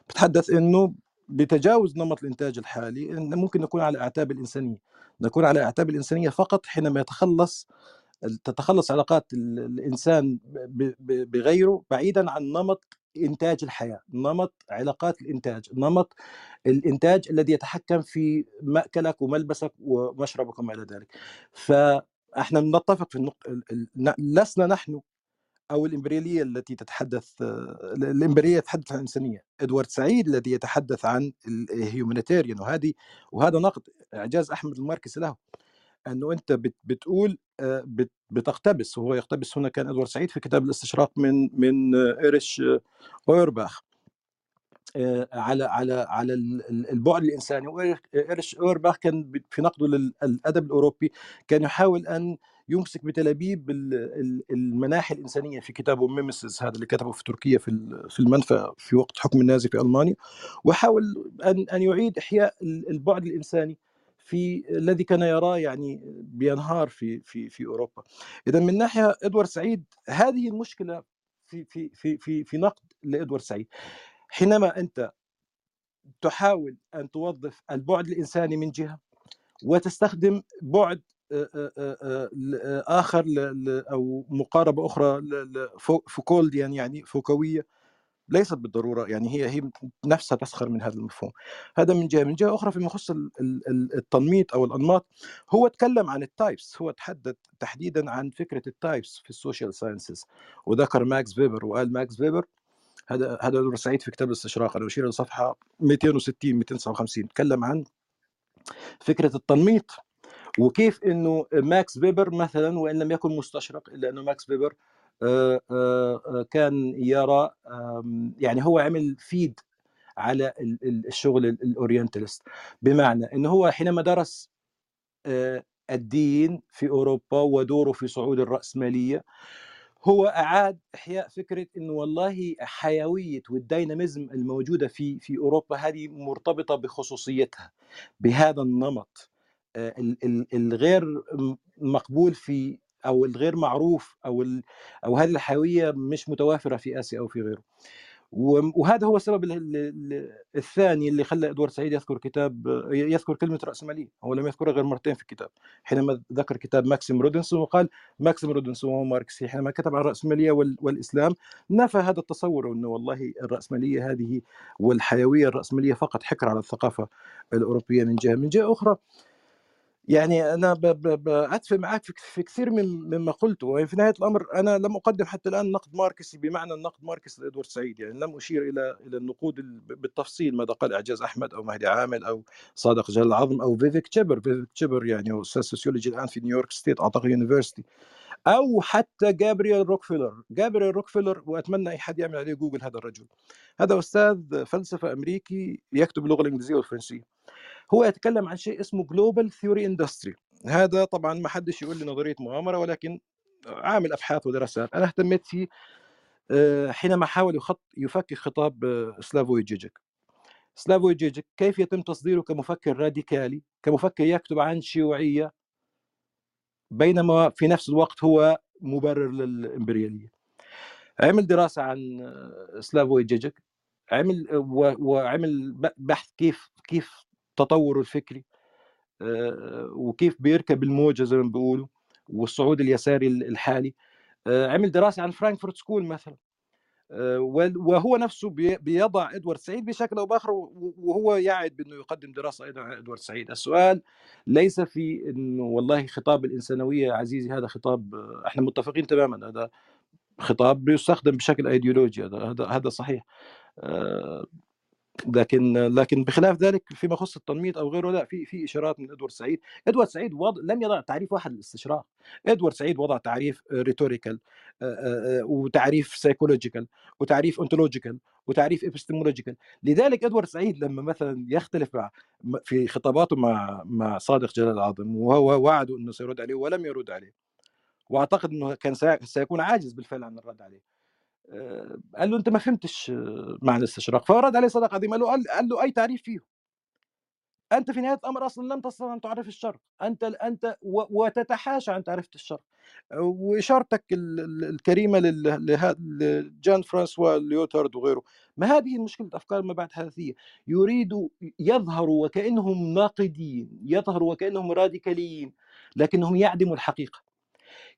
بتحدث إنه بتجاوز نمط الإنتاج الحالي إن ممكن نكون على أعتاب الإنسانية. نكون على أعتاب الإنسانية فقط حينما يتخلص تتخلص علاقات ال- الإنسان بغيره بعيدا عن نمط إنتاج الحياة نمط علاقات الإنتاج نمط الإنتاج الذي يتحكم في مأكلك وملبسك ومشربك وما إلى ذلك. فاحنا نتفق في النقطه ال- ال- لسنا نحن أو الامبرياليه التي تتحدث الامبرياليه تتحدث عن الانسانيه إدوارد سعيد الذي يتحدث عن ال humanitarian وهذه وهذا نقد إعجاز أحمد الماركسي له أنه أنت بت بتقول آه، بت بتقتبس وهو يقتبس هنا كان إدوارد سعيد في كتاب الاستشراق من من آه، إيريش آه، أورباخ. على على على ال- البعد الإنساني. وإيريش أورباخ كان في نقده للادب الأوروبي كان يحاول أن يمسك بتلابيب ال- ال- المناحي الإنسانية في كتابه ميمسيس هذا اللي كتبه في تركيا في في المنفى في وقت حكم النازي في ألمانيا. وحاول أن أن يعيد إحياء ال- البعد الإنساني في الذي كان يراه يعني بينهار في في في أوروبا. اذا من ناحية إدوارد سعيد هذه المشكلة في في في في في نقد لإدوارد سعيد. حينما أنت تحاول أن توظف البعد الإنساني من جهة وتستخدم بعد آه، آه، آه، آخر أو مقاربة أخرى ل- ل- فو- فوكولديان يعني فوكوية ليست بالضرورة يعني هي هي نفسها تسخر من هذا المفهوم. هذا من جهة. من جهة أخرى فيما يخص ال- ال- ال- التنميط أو الأنماط هو تكلم عن ال types هو تحدث تحديدا عن فكرة ال types في ال social sciences وذكر ماكس فيبر وقال ماكس فيبر هذا هذا دكتور سعيد في كتاب الاستشراق. أنا اشير إلى صفحة 260 259 تكلم عن فكرة التنميط وكيف إنه ماكس فيبر مثلا وإن لم يكن مستشرق إلا إنه ماكس فيبر آه، آه، آه، كان يرى يعني هو عمل فيد على ال- ال- الشغل ال- الأورينتالست. بمعنى إنه هو حينما درس الدين في أوروبا ودوره في صعود الرأسمالية هو أعاد إحياء فكرة إنه والله حيوية والديناميزم الموجودة في في أوروبا هذه مرتبطة بخصوصيتها بهذا النمط. آه، ال- ال- الغير مقبول في أو الغير معروف أو أو هذه الحيوية مش متوافرة في آسيا أو في غيره. وهذا هو السبب ال- ال- ال- الثاني اللي خلى إدوارد سعيد يذكر كتاب يذكر كلمة راسماليه هو لم يذكرها غير مرتين في الكتاب. حينما ذكر كتاب ماكسيم رودنسون وقال ماكسيم رودنسون وهو ماركسي. حينما كتب عن الراسماليه وال- والإسلام نفى هذا التصور انه والله الراسماليه هذه والحيوية الراسماليه فقط حكر على الثقافة الأوروبية من جهة. من جهة أخرى يعني أنا بأتفق معك في كثير من مما قلته وفي نهاية الأمر أنا لم أقدم حتى الآن نقد ماركسي بمعنى النقد ماركسي لإدوارد سعيد يعني لم أشير إلى إلى النقود ال- بالتفصيل ماذا قال إعجاز أحمد أو مهدي عامل أو صادق جلال العظم أو فيفيك تشيبر. فيفيك تشيبر يعني أستاذ سوسيولوجي الآن في نيويورك state أعتقد university أو حتى جابرييل روكهيل. جابرييل روكهيل وأتمنى أي حد يعمل عليه جوجل هذا الرجل. هذا أستاذ فلسفة أمريكي يكتب باللغة الإنجليزية والفرنسية. هو يتكلم عن شيء اسمه global theory industry هذا طبعا ما حدش يقول لي نظرية مؤامرة ولكن عامل أبحاث ودراسات. أنا اهتميت فيه آه، حينما حاول يخط يفكك خطاب آه، سلافوي جيجك سلافوي جيجك كيف يتم تصديره كمفكر راديكالي؟ كمفكر يكتب عن شيوعية بينما في نفس الوقت هو مبرر للإمبريالية. عمل دراسة عن آه، سلافوي جيجك عمل وعمل بحث كيف كيف تطوره الفكري وكيف بيركب الموجة زي ما بيقولوا والصعود اليساري الحالي. عمل دراسة عن فرانكفورت school مثلا. وهو نفسه بي- بيضع إدوارد سعيد بشكل أو بآخر وهو يعد بأنه يقدم دراسة أيضا عن إدوارد سعيد، السؤال ليس في إنه والله خطاب الإنسانوية عزيزي هذا خطاب إحنا متفقين تماما هذا خطاب بيستخدم بشكل ايديولوجي هذا هذا صحيح. لكن لكن بخلاف ذلك فيما يخص التنميط أو غيره لا في في إشارات من إدوارد سعيد، إدوارد سعيد وضع لم يضع تعريف واحد للاستشراق، إدوارد سعيد وضع تعريف rhetorical وتعريف psychological وتعريف ontological وتعريف epistemological، لذلك إدوارد سعيد لما مثلا يختلف مع في خطاباته مع مع صادق جلال العظم وهو وعده إنه سيرد عليه ولم يرد عليه. وأعتقد إنه كان سي- سيكون عاجز بالفعل عن الرد عليه. آه، قال له أنت ما فهمتش آه، معنى الاستشراق. فرد عليه صدق عظيم قال له قال, له أي تعريف فيه أنت في نهاية الأمر أصلا لم تستطع أن تعرف الشرق. أنت أنت وتتحاشى عن تعرفه الشرق. وإشارتك ال- ال- الكريمة لجان فرانسوا ليوتارد وغيره. ما هذه مشكلة أفكار ما بعد حداثيه يريدوا يظهروا وكأنهم ناقدين يظهروا وكأنهم راديكاليين لكنهم يعدموا الحقيقة.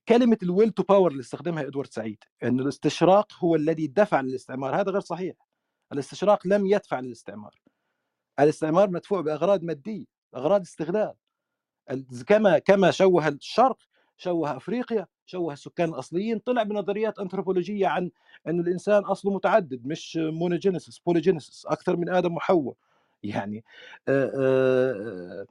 كلمة ال will to power اللي استخدمها إدوارد سعيد إن الاستشراق هو الذي دفع للاستعمار هذا غير صحيح. الاستشراق لم يدفع للاستعمار. الاستعمار مدفوع بأغراض مادية أغراض استغلال. ال- كما كما شوه الشرق شوه أفريقيا شوه السكان الأصليين طلع بنظريات انثروبولوجيه عن إن الإنسان أصله متعدد مش monogenesis polygenesis أكثر من آدم وحواء يعني آه، آه،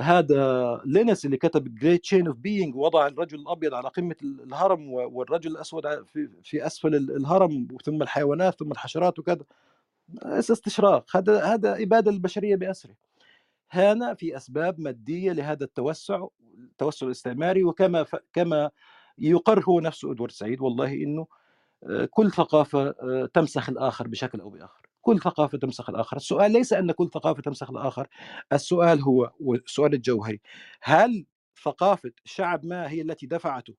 هذا لينس اللي كتب great chain of being وضع الرجل الأبيض على قمة الهرم والرجل الأسود في, في أسفل ال- الهرم ثم الحيوانات ثم الحشرات وكذا. استشراق. هذا هذا إبادة البشريه بأسره. هنا في أسباب مادية لهذا التوسع التوسع الاستعماري وكما ف... كما يقر هو نفسه إدوارد سعيد والله إنه آه، كل ثقافة آه، تمسخ الآخر بشكل أو بآخر. كل ثقافة تمسخ الآخر. السؤال ليس أن كل ثقافة تمسخ الآخر السؤال هو والسؤال الجوهري. هل ثقافة شعب ما هي التي دفعته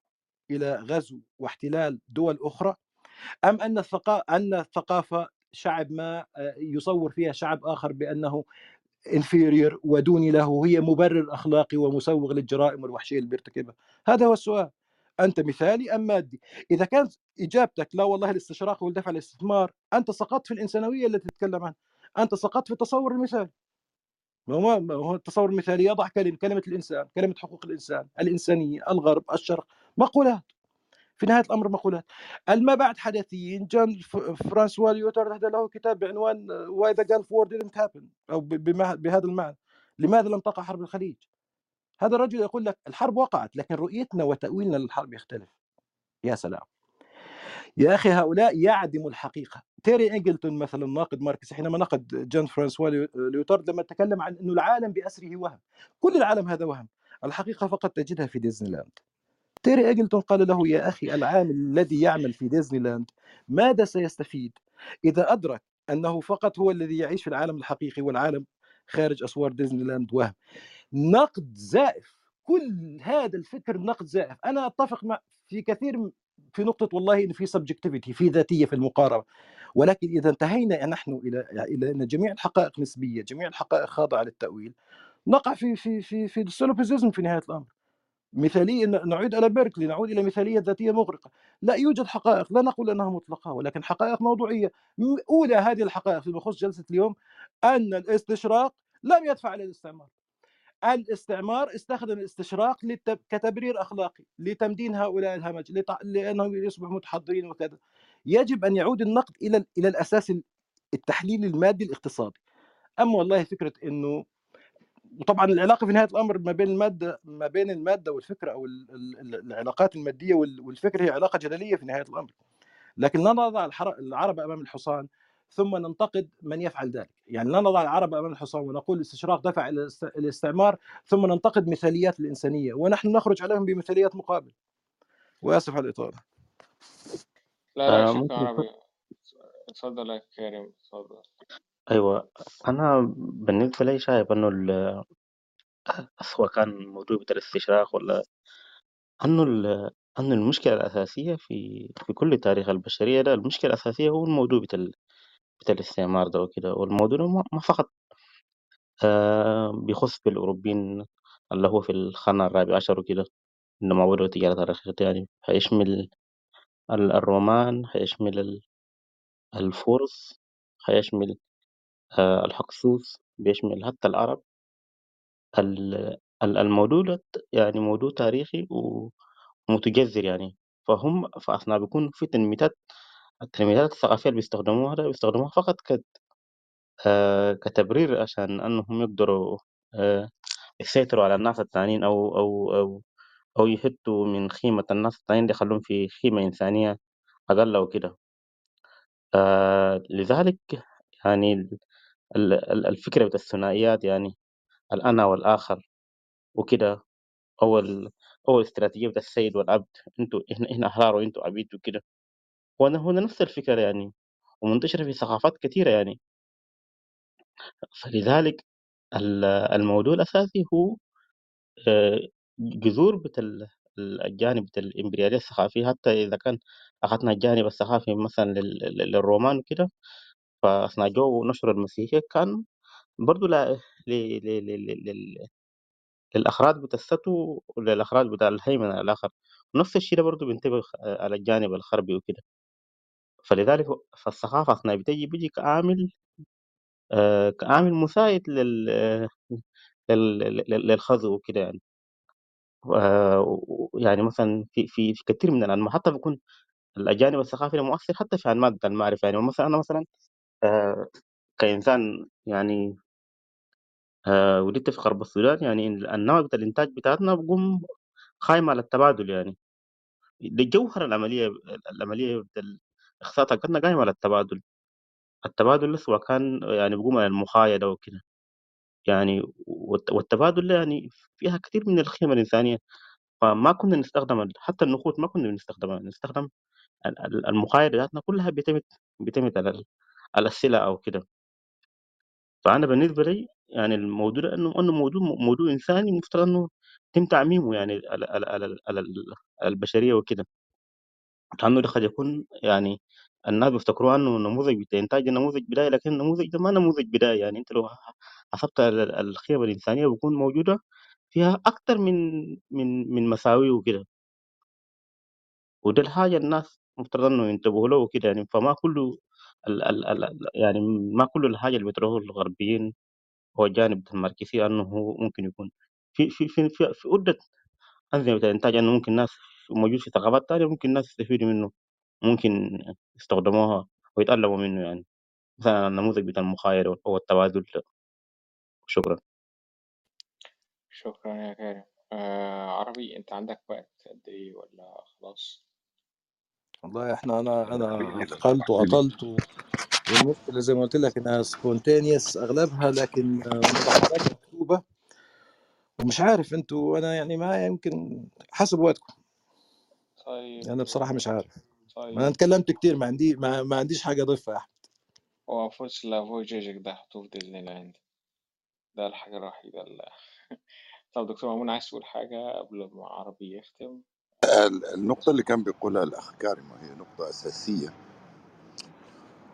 إلى غزو واحتلال دول أخرى؟ أم أن الثقافه أن الثقافه شعب ما آه، يصور فيها شعب آخر بأنه inferior ودوني له هي مبرر أخلاقي ومسوغ للجرائم والوحشية اللي بيرتكبها؟ هذا هو السؤال. أنت مثالي أم مادي؟ إذا كانت إجابتك لا والله الاستشراق هو الدفع الاستعمار أنت سقطت في الانسانويه التي تتكلم عنها أنت سقطت في التصور المثالي. ما هو التصور المثالي يضع كلمه كلمة الإنسان كلمة حقوق الإنسان الإنسانية الغرب الشرق مقولات. في نهاية الأمر مقولات. الما بعد حدثيين جون ف- فرانسوا ليوتار هذا له كتاب بعنوان why the Gulf War didn't happen بما- بهذا المعنى. لماذا لم تقع حرب الخليج؟ هذا الرجل يقول لك الحرب وقعت لكن رؤيتنا وتأويلنا للحرب يختلف. يا سلام. يا أخي هؤلاء يعدموا الحقيقة. تيري إيجلتون مثلا ناقد ماركسي حينما نقد جون فرانسوا ليو- ليوتارد لما تكلم عن أنه العالم بأسره وهم. كل العالم هذا وهم. الحقيقة فقط تجدها في ديزني لاند تيري إيجلتون قال له يا أخي العامل الذي يعمل في ديزني لاند ماذا سيستفيد؟ إذا أدرك أنه فقط هو الذي يعيش في العالم الحقيقي والعالم خارج أسوار ديزني لاند وهم. نقد زائف كل هذا الفكر نقد زائف. أنا أتفق مع في كثير في نقطة والله إن في subjectivity في ذاتية في المقاربة. ولكن إذا انتهينا نحن إلى إلى أن جميع الحقائق نسبية جميع الحقائق خاضعة للتأويل نقع في في في في ال solipsism في نهاية الأمر. مثالية نعود إلى بيركلي نعود إلى مثالية ذاتية مغرقة. لا يوجد حقائق لا نقول أنها مطلقة ولكن حقائق موضوعية. أولى هذه الحقائق فيما يخص جلسة اليوم أن الاستشراق لم يدفع إلى الاستعمار. الاستعمار استخدم الاستشراق للت- كتبرير أخلاقي لتمدين هؤلاء الهمج لأنهم يصبحوا متحضرين وكذا. يجب أن يعود النقد إلى إلى الأساس التحليلي المادي الاقتصادي. أما والله فكرة أنه وطبعا العلاقة في نهاية الأمر ما بين المادة ما بين المادة والفكرة أو ال- ال- ال- العلاقات المادية وال- والفكر هي علاقة جدلية في نهاية الأمر. لكن لا نضع العرب أمام الحصان. ثم ننتقد من يفعل ذلك. يعني لا نضع العرب أمام الحصان ونقول الاستشراق دفع إلى الاست- الاستعمار ثم ننتقد مثاليات الإنسانية ونحن نخرج عليهم بمثاليات مقابل. واسف على الاطاله
لا لا
آه
شكرا عربي اتفضل يا كريم اتفضل
أيوة. أنا بالنسبة لي شايف ال- سواء كان موضوع بتاع الاستشراق ولا إنه ال- إنه المشكلة الأساسية في في كل تاريخ البشرية ده المشكلة الأساسية هو الموضوع بتاع بتاع الاستعمار ده وكده والموضوع ده ما فقط آه بيخص بالأوروبيين اللي هو في القرن الرابع عشر وكده إنما بدأوا تجارة الرقيق يعني هيشمل ال- الرومان هيشمل ال- الفرس هيشمل آه الهكسوس بيشمل حتى العرب. ال- ال- الموضوع ده يعني موضوع تاريخي ومتجذر يعني. فهم فأثناء بيكون في تنميتات التنميتات الثقافية اللي بيستخدموها ده بيستخدموها فقط ك آه، كتبرير عشان أنهم يقدروا آه، يسيطروا على الناس التانيين أو أو أو أو يهدوا من قيمة الناس التانيين دي يخلوهم في قيمة إنسانية أقل وكده آه، لذلك يعني ال- ال- الفكرة بتاع الثنائيات يعني الأنا والآخر وكده أو ال- أو الاستراتيجية بتاع السيد والعبد إنتوا إحنا إحنا أحرار وإنتوا عبيد وكده. هو هو نفس الفكرة يعني ومنتشرة في ثقافات كثيرة يعني. فلذلك ال- الموضوع الأساسي هو آه، جذور بتاع ال- الجانب بتاع الإمبريالية الثقافية حتى إذا كان أخذنا الجانب الثقافي مثلا لل- لل- للرومان وكده فأثناء جو نشر المسيحية كان لل- للأخراج بتاع السطو وللأخراج بتاع الهيمنة الآخر. ونفس الشيء برضو آه، على الجانب الغربي وكده. فلذلك فالثقافة أثناء بتجي بيجي كعامل آه، كعامل مساعد لل آه، لل- لل- للخزو وكده يعني. آه، يعني مثلا في في في كثير من الأنماط حتى بيكون الأجانب الثقافي مؤثر حتى في أنماط المعرفة يعني. مثلا أنا مثلا آه، كإنسان يعني آه ودي في غرب السودان يعني النوع بتاع الإنتاج بتاعتنا بقوم قايمه على التبادل يعني. ده جوهر العملية العملية الاقتصاد حقتنا قايمة على التبادل. التبادل سواء كان يعني بقوم على المخايدة وكده. يعني والت- والتبادل يعني فيها كثير من القيم الإنسانية. فما كنا نستخدم حتى النقود ما كنا بنستخدمها نستخدم ال- ال- المقايضة ذاتنا كلها بيعتمد بيعتمد على ال- على السلع أو كده. فأنا بالنسبة لي يعني الموضوع ده إنه إنه موضوع موضوع إنساني مفترض إنه يتم تعميمه يعني على على على, البشرية وكده. ده قد يكون يعني الناس بيفتكروها إنه نموذج إنتاج نموذج بدايه لكن النموذج ده ما نموذج بدايه يعني أنت لو حسبت ال- ال- الخيمه الإنسانية بتكون موجودة فيها أكثر من من من مساوئ وكده. وده الحاجة الناس مفترض إنه ينتبهوا له وكده. يعني فما كله ال ال ال ال- يعني ما كل الحاجة اللي بيتروه الغربيين هو الجانب الماركسي إنه هو ممكن يكون. في في في في, في أنظمة بتاع الإنتاج إنه ممكن ناس موجود في ثقافات تانية ممكن ناس يستفيدوا منه ممكن يستخدموها ويتعلموا منه يعني. مثلا النموذج بتاع المخايرة أو التبادل. شكرا.
شكرا يا كريم. آه عربي أنت عندك وقت قد إيه ولا خلاص؟
والله إحنا أنا أنا اثقلت واطلت والمشكلة زي ما قلت لك إنها spontaneous أغلبها لكن مكتوبه ومش عارف أنتوا أنا يعني ما يمكن حسب وقتكم.
طيب.
أنا بصراحة مش عارف. ما أنا
طيب.
اتكلمت كتير ما عندي ما, ما عنديش حاجة أضيفها يا أحمد.
هو فوز لافوي جيجك ده حطوه في ديزني لاند ده الحاجة الوحيدة اللي *laughs* طب دكتور مأمون عايز تقول حاجة قبل ما عربي يختم؟
ال- النقطة اللي كان بيقولها الأخ كارم هي نقطة أساسية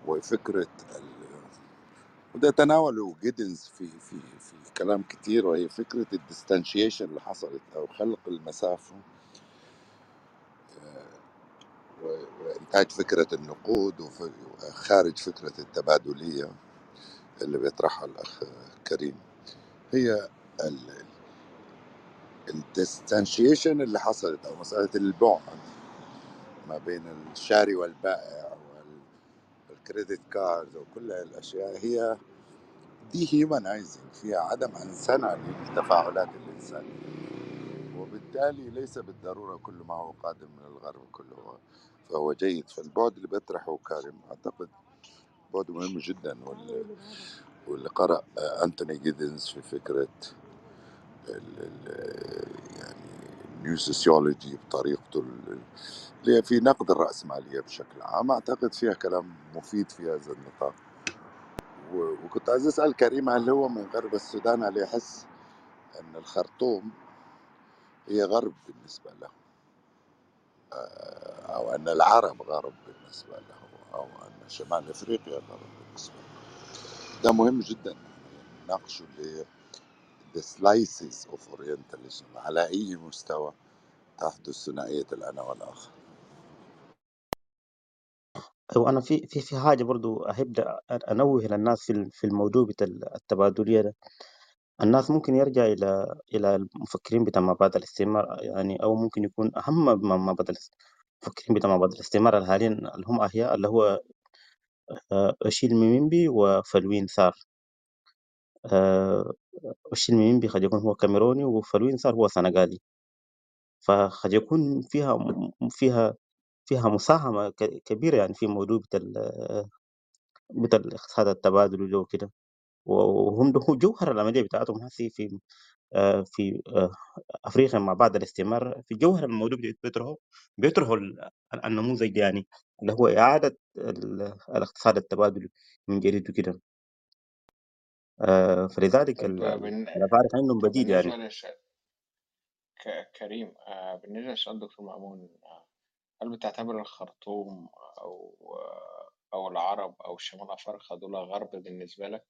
وفكرة ال... وده تناوله جيدنز في في في كلام كتير وهي فكرة ال distanciation اللي حصلت أو خلق المسافة. وإنتاج فكرة النقود وخارج فكرة التبادلية اللي بيطرحها الأخ كريم. هي ال distanciation اللي حصلت أو مسألة البعد ما بين الشاري والبائع وال credit card وكل الأشياء هي dehumanizing فيها عدم أنسنة للتفاعلات الإنسانية وبالتالي ليس بالضرورة كل ما هو قادم من الغرب كله. فهو جيد. فالبعد اللي بيطرحه كارم أعتقد بعد مهم جدا واللي, قرأ أنتوني جيدنز في فكرة ال ال يعني new sociology بطريقته ال- اللي في نقد الرأسمالية بشكل عام. أعتقد فيها كلام مفيد في هذا النطاق. وكنت عايز أسأل كريم هل هو من غرب السودان؟ هل يحس أن الخرطوم هي غرب بالنسبة له؟ أو أن العرب غرب بالنسبة له أو أن شمال أفريقيا غرب بالنسبة له ده مهم جدا نناقشه اللي هي the slices of Orientalism على أي مستوى تحدث ثنائية الأنا والآخر.
وأنا في في في حاجة برضو أحب أنوه للناس في في الموضوع بتاع التبادلية ده. الناس ممكن يرجع إلى إلى المفكرين بتاع مبادئ الاستعمار يعني أو ممكن يكون أهم من مبادئ المفكرين بتاع مبادئ الاستعمار الحاليين اللي هم أحياء اللي هو آه، أشيل ميمبي وفلوين سار. آه، أشيل ميمبي قد يكون هو كاميروني وفلوين سار هو سنغالي. فقد يكون فيها فيها فيها مساهمة كبيرة يعني في موضوع بتاع بتاع الاقتصاد التبادل وجو كده وهم هو *laughs* جوهر العملية بتاعتهم هسي في آه، في آه، أفريقيا مع بعد الاستعمار في جوهر الموضوع بت- بيطرحوا بيطرحوا ال- النموذج يعني اللي هو إعادة ال- الاقتصاد التبادلي من جديد وكده. آه، فلذلك
طب
ال- ال-
بالن...
الأفارقة عندهم
طب
بديل يعني.
بالنسبة لش... ك... كريم آه بالنسبة لسؤال دكتور مأمون آه هل بتعتبر الخرطوم أو أو العرب أو شمال أفريقيا دول غرب بالنسبة لك؟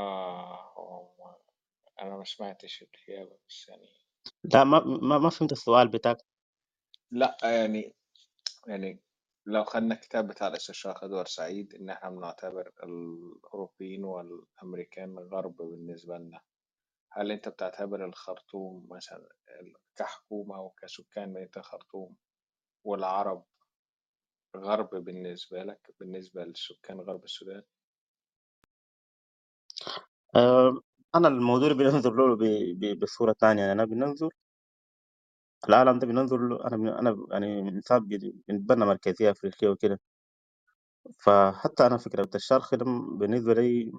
آه هو ما- أنا ما سمعتش الإجابة بس يعني
لا ما ما, ما فهمت السؤال بتاعك
لا يعني يعني لو خدنا الكتاب بتاع الاستشراق إدوارد سعيد إن إحنا بنعتبر الأوروبيين والأمريكان غرب بالنسبة لنا هل أنت بتعتبر الخرطوم مثلا كحكومة وكسكان مدينة الخرطوم والعرب غرب بالنسبة لك بالنسبة لسكان غرب السودان؟
أنا الموضوع اللي بننظر له ب- ب- بصورة تانية. يعني أنا بننظر العالم ده بننظر له أنا أنا يعني إنسان بي- بنتبنى مركزية أفريقية وكده. فحتى أنا فكرة الشرق ده بالنسبة لي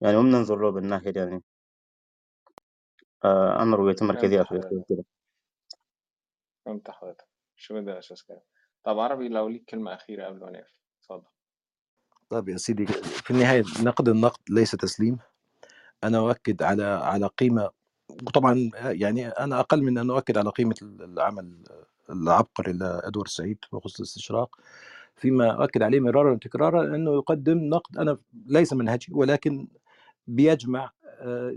يعني ما بننظر له بالناحية دي يعني. آه، أنا رؤيتي
فهمت
مركزية أفريقية
حضرتك
وكده.
فهمت حضرتك. شو ده أساس كده طب عربي لو ليك كلمة أخيرة قبل ما نقفل اتفضل.
طيب يا سيدي في النهاية نقد النقد ليس تسليم. أنا أؤكد على على قيمة وطبعا يعني أنا أقل من أن أؤكد على قيمة العمل العبقري لأدوارد سعيد بخصوص الاستشراق. فيما أؤكد عليه مرارا وتكرارا أنه يقدم نقد أنا ليس منهجي ولكن بيجمع آه،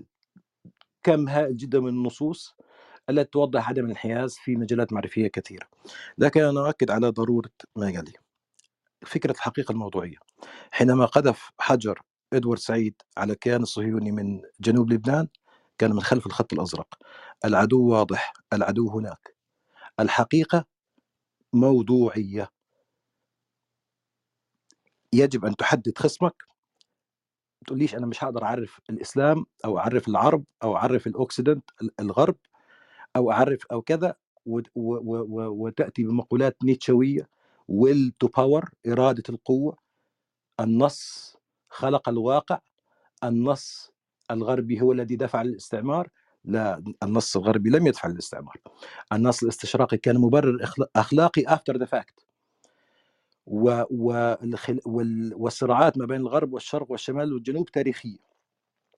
كم هائل جدا من النصوص التي توضح عدم الانحياز في مجالات معرفية كثيرة. لكن أنا أؤكد على ضرورة ما يلي فكرة الحقيقة الموضوعية. حينما قذف حجر إدوارد سعيد على الكيان الصهيوني من جنوب لبنان كان من خلف الخط الأزرق. العدو واضح العدو هناك. الحقيقة موضوعية. يجب أن تحدد خصمك. تقوليش أنا مش هقدر أعرف الإسلام أو أعرف العرب أو أعرف الأوكسيدنت الغرب أو أعرف أو كذا وتأتي بمقولات نيتشوية will to power إرادة القوة. النص خلق الواقع النص الغربي هو الذي دفع للاستعمار لا النص الغربي لم يدفع للاستعمار. النص الاستشراقي كان مبرر أخلاقي after the fact. والصراعات ما بين الغرب والشرق والشمال والجنوب تاريخية.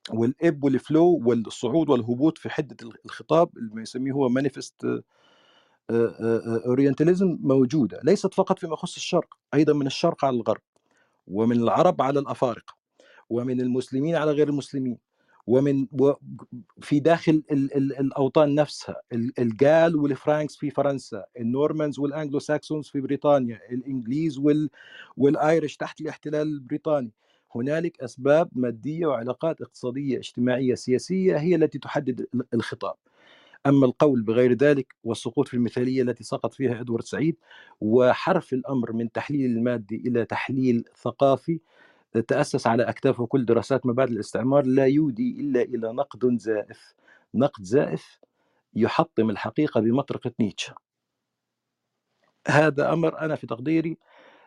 وال ebb وال flow والصعود والهبوط في حدة الخطاب اللي يسميه هو manifest orientalism موجودة ليست فقط فيما يخص الشرق أيضا من الشرق على الغرب. ومن العرب على الأفارقة ومن المسلمين على غير المسلمين ومن في داخل ال ال الأوطان نفسها ال- ال Gauls وال Franks في فرنسا ال Normans وال Anglo-Saxons في بريطانيا الإنجليز وال والآيرش تحت الاحتلال البريطاني. هنالك أسباب مادية وعلاقات اقتصادية اجتماعية سياسية هي التي تحدد ال- الخطاب. أما القول بغير ذلك والسقوط في المثالية التي سقط فيها إدوارد سعيد وحرف الأمر من تحليل المادي إلى تحليل ثقافي تأسس على أكتافه كل دراسات مبادئ الاستعمار لا يودي إلا إلى نقد زائف. نقد زائف يحطم الحقيقة بمطرقة نيتشه. هذا أمر أنا في تقديري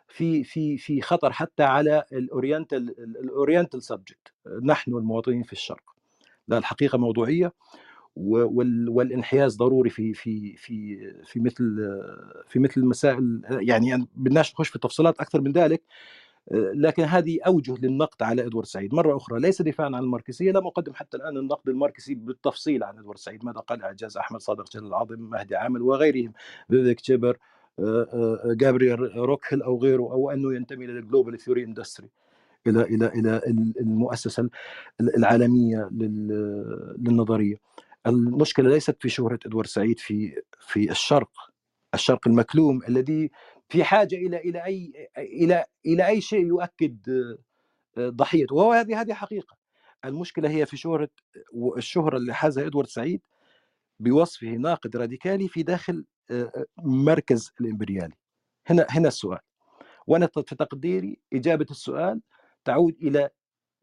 في في في خطر حتى على ال oriental ال oriental subject نحن المواطنين في الشرق. لا الحقيقة موضوعية. والانحياز ضروري في في في في مثل في مثل المسائل يعني بدناش نخش في التفصيلات أكثر من ذلك لكن هذه أوجه للنقد على إدوارد سعيد. مرة أخرى ليس دفاعا عن الماركسية لم اقدم حتى الآن النقد الماركسي بالتفصيل عن إدوارد سعيد. ماذا قال إعجاز أحمد صادق جلال العظيم مهدي عامل وغيرهم فيفيك آه، جابرييل روكهيل أو غيره أو أنه ينتمي إلى ال global theory industry إلى إلى إلى المؤسسة العالمية لل- للنظرية. المشكلة ليست في شهرة إدوارد سعيد في في الشرق الشرق المكلوم الذي في حاجة إلى إلى أي إلى إلى أي شيء يؤكد آه، ضحيته وهو هذه هذه حقيقة. المشكلة هي في شهرة والشهره اللي حازها إدوارد سعيد بوصفه ناقد راديكالي في داخل آه، مركز الإمبريالي. هنا هنا السؤال. وأنا في تقديري إجابة السؤال تعود إلى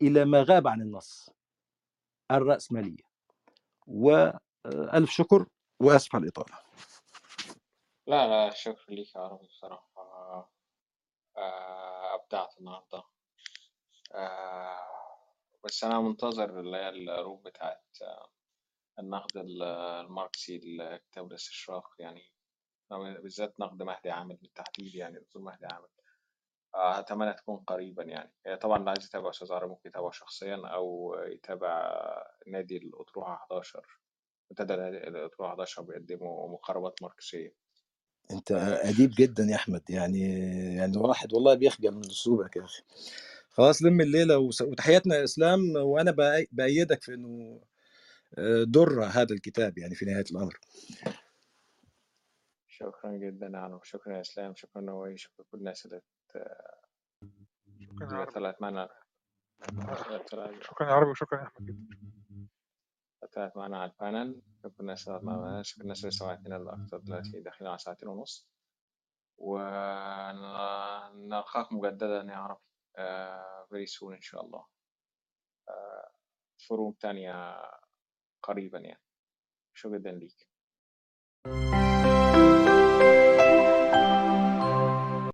إلى ما غاب عن النص الرأسمالية. وألف شكر وأسف على الإطالة.
لا لا شكرا ليك يا عربي بصراحة. آه، أبدعت النهاردة. آه، بس أنا منتظر اللي هي الروب بتاعت آه، النقد ال- الماركسي لكتاب الإستشراق. يعني بالذات نقد مهدي عامل بالتحديد يعني دكتور مهدي عامل آه، أتمنى تكون قريبا يعني. هي طبعا اللي عايز يتابع أستاذ عربي ممكن يتابعه شخصيا أو يتابع نادي الأطروحة 11 منتدى نادي الأطروحة 11 بيقدموا مقاربات ماركسية.
أنت
آه،
أديب جدا يا أحمد. يعني يعني واحد والله بيخجل من أسلوبك يا أخي. خلاص لم الليلة وس- وتحياتنا يا إسلام. وأنا بأي- بأيدك في إنه آه، در هذا الكتاب يعني في نهاية الأمر.
شكرا جدا يا عمرو شكرا يا إسلام. شكرا نوي شكرا كل الناس اللي
شكرا يا
معنا.
شكرا يا عربي وشكرا أحمد. جدا
معنا على البانل. شكرا اللي معنا الأكثر دلوقتي داخلين على ساعتين ونص. ونلقاكم مجددا يا عربي. uh, very soon إن شاء الله. uh, فروم تانية قريبا يعني. شكرا جدا ليك.